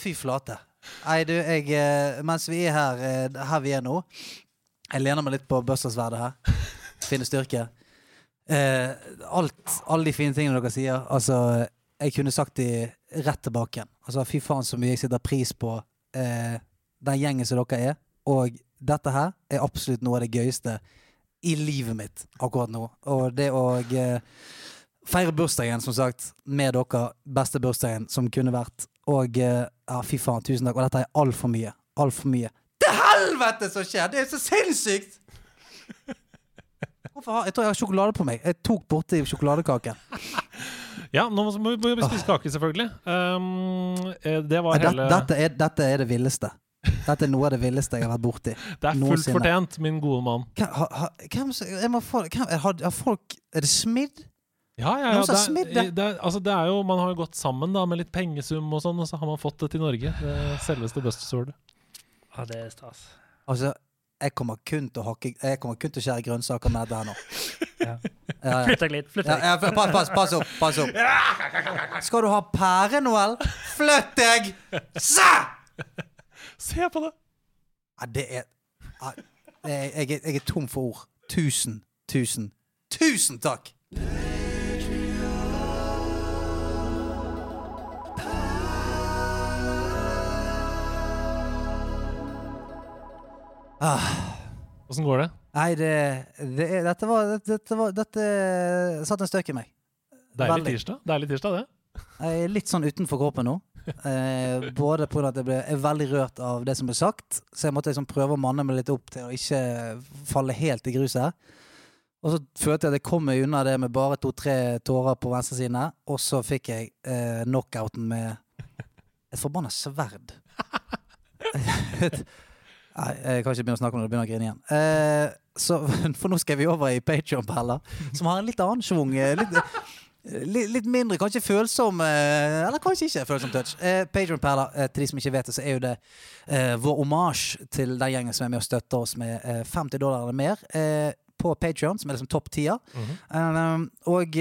Fy flate. Nei, du, jeg eh, Mens vi er her, eh, her vi er nå Jeg lener meg litt på Bustersverdet her. Finne styrke. Eh, alt, alle de fine tingene dere sier. Altså, jeg kunne sagt de rett tilbake igjen. Altså, fy faen så mye jeg setter pris på eh, den gjengen som dere er. Og dette her er absolutt noe av det gøyeste i livet mitt akkurat nå. Og det å eh, feire bursdagen, som sagt, med dere. Beste bursdagen som kunne vært. Og eh, ja, fy faen, tusen takk. Og dette er altfor mye. Altfor mye. Til helvete som skjer! Det er så sinnssykt! Hvorfor har, jeg tror jeg har sjokolade på meg. Jeg tok borti sjokoladekaken. Ja, nå må vi spise kake, selvfølgelig. Um, eh, det var hele dette, dette, er, dette er det villeste. Dette er noe av det villeste jeg har vært borti. Det er fullt noensinne. fortjent, min gode mann. Hvem, ha, ha, hvem, jeg må få, hvem, har, har folk Er det smidd? Ja, ja, ja. Det, smidd er, det. det, er, altså, det er jo Man har jo gått sammen da med litt pengesum og sånn, og så har man fått det til Norge. Det selveste buzzwordet. Ja, det er stas. Altså, jeg kommer kun til å hakke Jeg kommer kun til å skjære grønnsaker med dette her nå. Ja. Ja, ja. Flytt deg litt. Flytt deg. ja, pass, pass, pass opp. Pass opp. Skal du ha pære, Noel? Flytt deg! Sa! Se på det! Ja, det er ja, jeg, jeg, er- jeg er tom for ord. Tusen, tusen, tusen takk! Åssen går det? Nei, det, det er, Dette var Dette, dette, var, dette satt en støk i meg. Deilig Veldig. tirsdag, Deilig tirsdag, det. Jeg er litt sånn utenfor kroppen nå. Eh, både pga. at jeg ble, er veldig rørt av det som ble sagt, så jeg måtte liksom prøve å manne meg litt opp til å ikke falle helt i gruset. Og så følte jeg at jeg kom meg unna det med bare to-tre tårer på venstresiden side, og så fikk jeg eh, knockouten med et forbanna sverd. <laughs> Nei, jeg kan ikke begynne å snakke om det, jeg begynner å grine igjen. Eh, så, <laughs> for nå skal vi over i Patreon-perler, som har en litt annen schwung. eh, Litt, Litt, mindre, kanskje følsom eh, Eller kanskje ikke følsom touch. Eh, Perler, eh, til de som ikke vet det, så er jo det eh, vår omasj til den gjengen som er med og støtter oss med eh, 50 dollar eller mer eh, på Patreon, som er liksom topp tier. um, og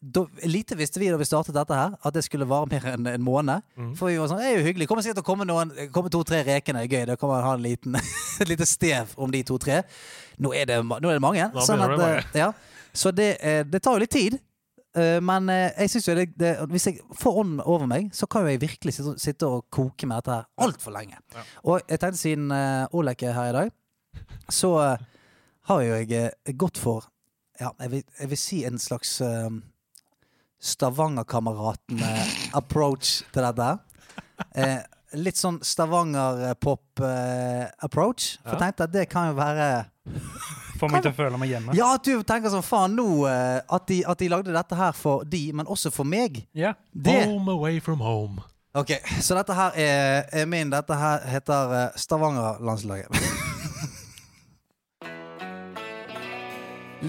da, lite visste vi da vi startet dette her, at det skulle vare mer enn en måned. For vi var sånn, det er jo hyggelig. Kommer sikkert til å komme noen Kommer to-tre rekene, gøy. Da kan man ha en liten, <laughs> et lite stev om de to-tre. Nå, nå er det mange. Sånn at, det mange. ja. Så det, det tar jo litt tid. Eh, Men eh, jeg synes jo det, det, hvis jeg får ånden over meg, så kan jo jeg virkelig sitte, sitte og koke med dette her altfor lenge. Og jeg tenkte siden uh, Olek er her i dag, så eh, har jo jeg eh, gått for ja, jeg vil, jeg vil si en slags uh, Stavanger-kameraten-approach til dette. Eh, litt sånn Stavanger-pop-approach. For jeg tenkte at det kan jo være Får meg til å føle meg hjemme. Ja, at du tenker sånn faen nå eh, at, de, at de lagde dette her for de, men også for meg. Ja. Det Home away from home. Ok, så dette her er, er min. Dette her heter eh, Stavanger-landslaget. <laughs>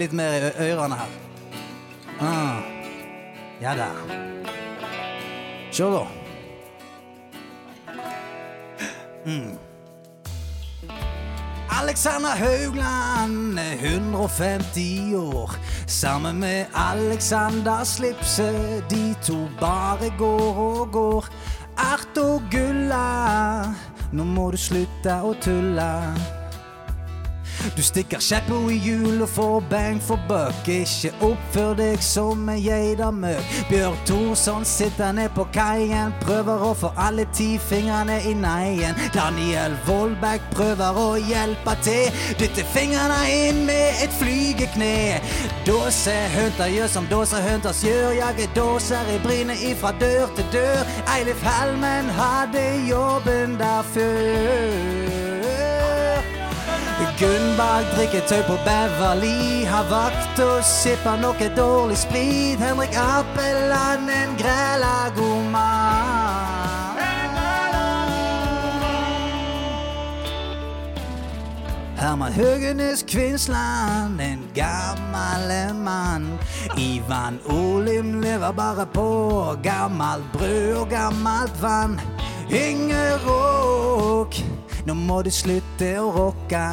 Litt mer i ørene her. Ah. Ja da. Kjør, da. Mm. Alexander Haugland er 150 år. Sammen med Alexander Slipse, de to bare går og går. Ert og Gulla, nå må du slutte å tulle. Du stikker kjeppo i hjul og får bang for buck. Ikke oppfør deg som en geidamøkk. Bjørn Thorsson sitter ned på kaien, prøver å få alle ti fingrene i neien. Daniel Vollbæk prøver å hjelpe til, dytter fingrene inn med et flygekne. Dåsehunter gjør som dåsehunters gjør, jager dåser i brynet ifra dør til dør. Eilif Helmen hadde jobben der før. Gunnberg drikker tøy på Beverly. Har vakt og sipper noe dårlig sprit. Henrik Appeland, en græla god mann. Herman Høgenes Kvinsland, en gammel mann. Ivan Olim lever bare på gammelt brød og gammelt vann. Inger Råk, nå må du slutte å rocke.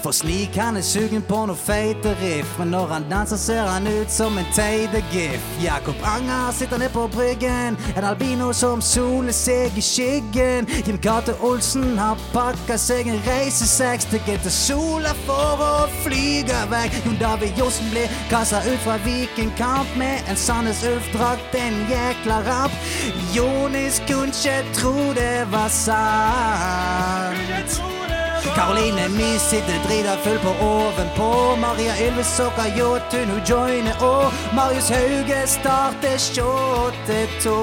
For slik han er sugen på noe feite riff, men når han danser ser han ut som en teidegif. Jakob Anger sitter ned på bryggen, en albino som soler seg i skyggen. Jim Cato Olsen har pakka seg en reisesekk, stikker til sola for å flyge vekk. Jon David Johnsen blir kasta ut fra Vikingkamp med en Sandnes Ulf-drakt, en jækla rapp. Jonis kunne ikke tro det var sant. Karoline Mi sitter drita full på ovenpå. Maria Ylves og Kajotun, hun joiner og Marius Hauge starter shortetog.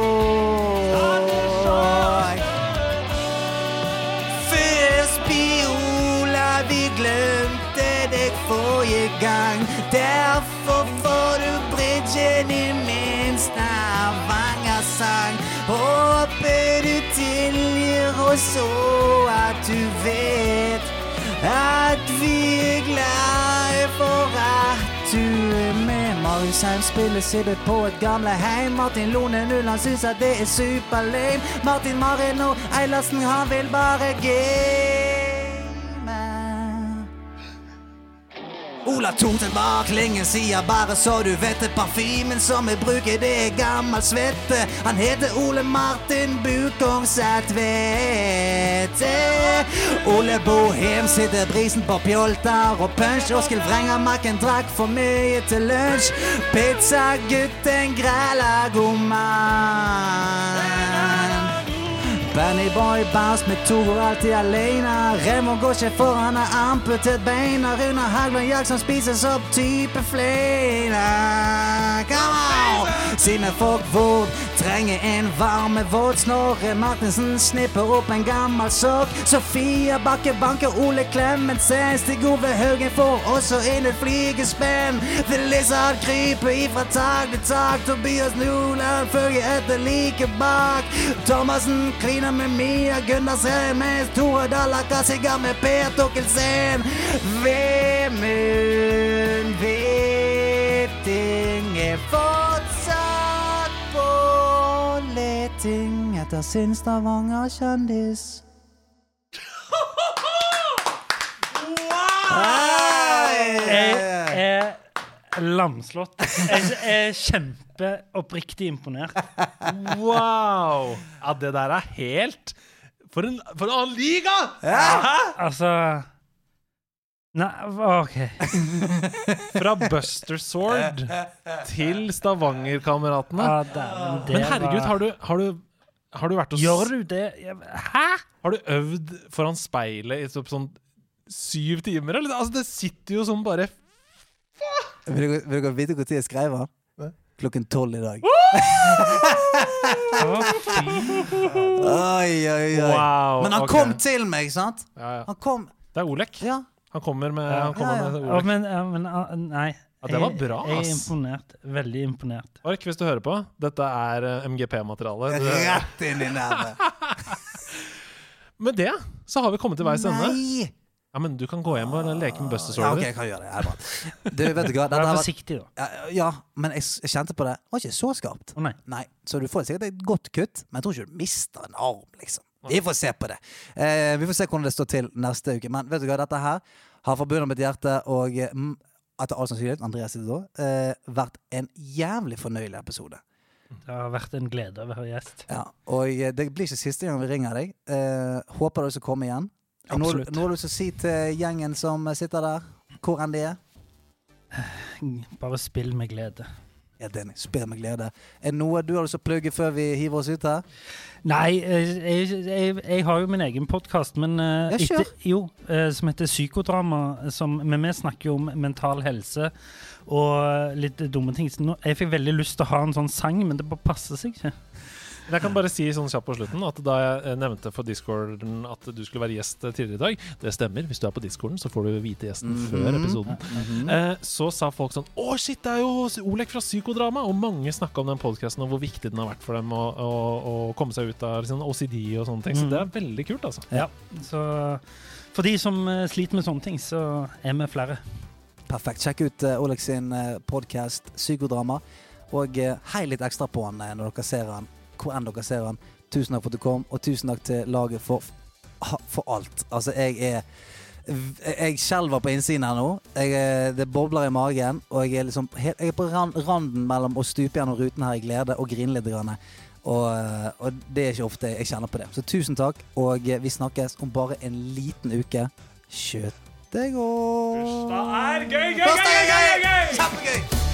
Først Biola, vi glemte deg forrige gang. Derfor får du bridgen i min Stavanger-sang. Håper du tilgir og at du vet at vi er glade for at du er med. Marius Heim spiller sitter på et gamle heim. Martin Lone Null han syns at det er superlame. Martin Marino Eilertsen han vil bare game. Ola Thorsen bak lenge sier bare så du vet det Parfymen som vi bruker det er gammel svette. Han heter Ole Martin Bukong Sætvedt Ole Bohem sitter brisen på pjolter og punch Oskil Vrengermakken drakk for mye til lunsj. Pizzagutten græla god mann Benny Boy Bass med to går alltid alene. Raymond går ikke for han har amputert beina. Rune Haglund Jackson spises opp type fleina. Come on! Simen Fogvord trenger en varme våt. Snorre Martinsen snipper opp en gammel sokk. Sofia Bakke banker Ole Klemetsen. Stig Ove Haugen får også inn et flygespenn. The Lizard kryper ifra tak til tak. Tobias Nuland følger etter like bak. Thomassen kliner med Mia Gundersen, mens Tore Dallaka sigger med Per Torkelsen. Vemund Hvitting er fortsatt leting etter sin Stavanger-kjendis. Jeg er lamslått. Jeg er kjempeoppriktig imponert. Wow! Ja, det der er helt For en, for en annen liga! Altså Nei, OK. <laughs> Fra Buster Sword til Stavanger-kameratene. Det Men herregud, har du, har du, har du vært og Gjør du det? Hæ? Har du øvd foran speilet i sånn syv timer, eller? Altså, det sitter jo som bare Vil dere, vite når jeg skrev den? Klokken tolv i dag. Oi, oi, oi. Wow. Men han okay. kom til meg, sant? ja, ja. Han kom Det er Olek. Ja. Han kommer med, Ja. han kommer Ja, ja. med ordet. Men, ja, men ah, Nei. Ja, det var bra, ass. Jeg er imponert. Veldig imponert. Ork, hvis du hører på, dette er eh, MGP-materiale. Rett inn i nervet. <laughs> Med det så har vi kommet til veis ende. Ja, men du kan gå hjem og leke med Buster Ja, okay, ok, jeg kan gjøre det. Det er bra. Du, vet du hva? <laughs> Vær forsiktig, da. Ja, ja, men jeg, kjente på det. Det var ikke så skarpt. Å nei. Nei, Så du får sikkert et godt kutt, men jeg tror ikke du mister en arm, liksom. Vi får se på det. Eh, vi får se hvordan det står til neste uke. Men vet du hva, dette her har forbundet mitt hjerte og eh, etter all sannsynlighet, Andreas sitter da, eh, vært en jævlig fornøyelig episode. Det har vært en glede å være gjest. Ja, og eh, det blir ikke siste gang vi ringer deg. Eh, håper du skal komme igjen. Absolutt. noe du vil si til gjengen som sitter der, hvor enn de er? Bare spill med glede. Ja, enig. Spør med glede. Er det noe du har lyst til å plugge før vi hiver oss ut her? Nei, eh, jeg, jeg, jeg har jo min egen podkast, men eh, Ja, kjør. jo, eh, som heter Psykodrama. Som, men vi snakker jo om mental helse og litt dumme ting. Så jeg fikk veldig lyst til å ha en sånn sang, men det bare passer seg ikke. Jeg kan bare si sånn kjapt på slutten at da jeg eh, nevnte for discorden at du skulle være gjest eh, tidligere i dag, det stemmer. Hvis du er på discorden, så får du vite gjesten Mhm. før episoden. eh, så sa folk sånn Å, shit, det er jo Olek fra Psykodrama! Og mange snakka om den podkasten og hvor viktig den har vært for dem å, å, å komme seg ut av liksom, OCD og sånne ting. Så Mhm. det er veldig kult, altså. Ja, så for de som eh, sliter med sånne ting, så er vi flere. Perfekt. Sjekk ut uh, Oleg sin uh, podkast Psykodrama. Og uh, hei litt ekstra på han når dere ser han, hvor enn dere ser han. Tusen takk for at du kom, og tusen takk til laget for, for alt. Altså, jeg er Jeg skjelver på innsiden her nå. Jeg, det bobler i magen. Og jeg er, liksom, jeg er på randen mellom å stupe gjennom ruten her i glede og grine litt. Grann. Og, eh, og det er ikke ofte jeg kjenner på det. Så tusen takk, og eh, vi snakkes om bare en liten uke. Kjøttegård. og er gøy, gøy, gøy, gøy! Kjempegøy!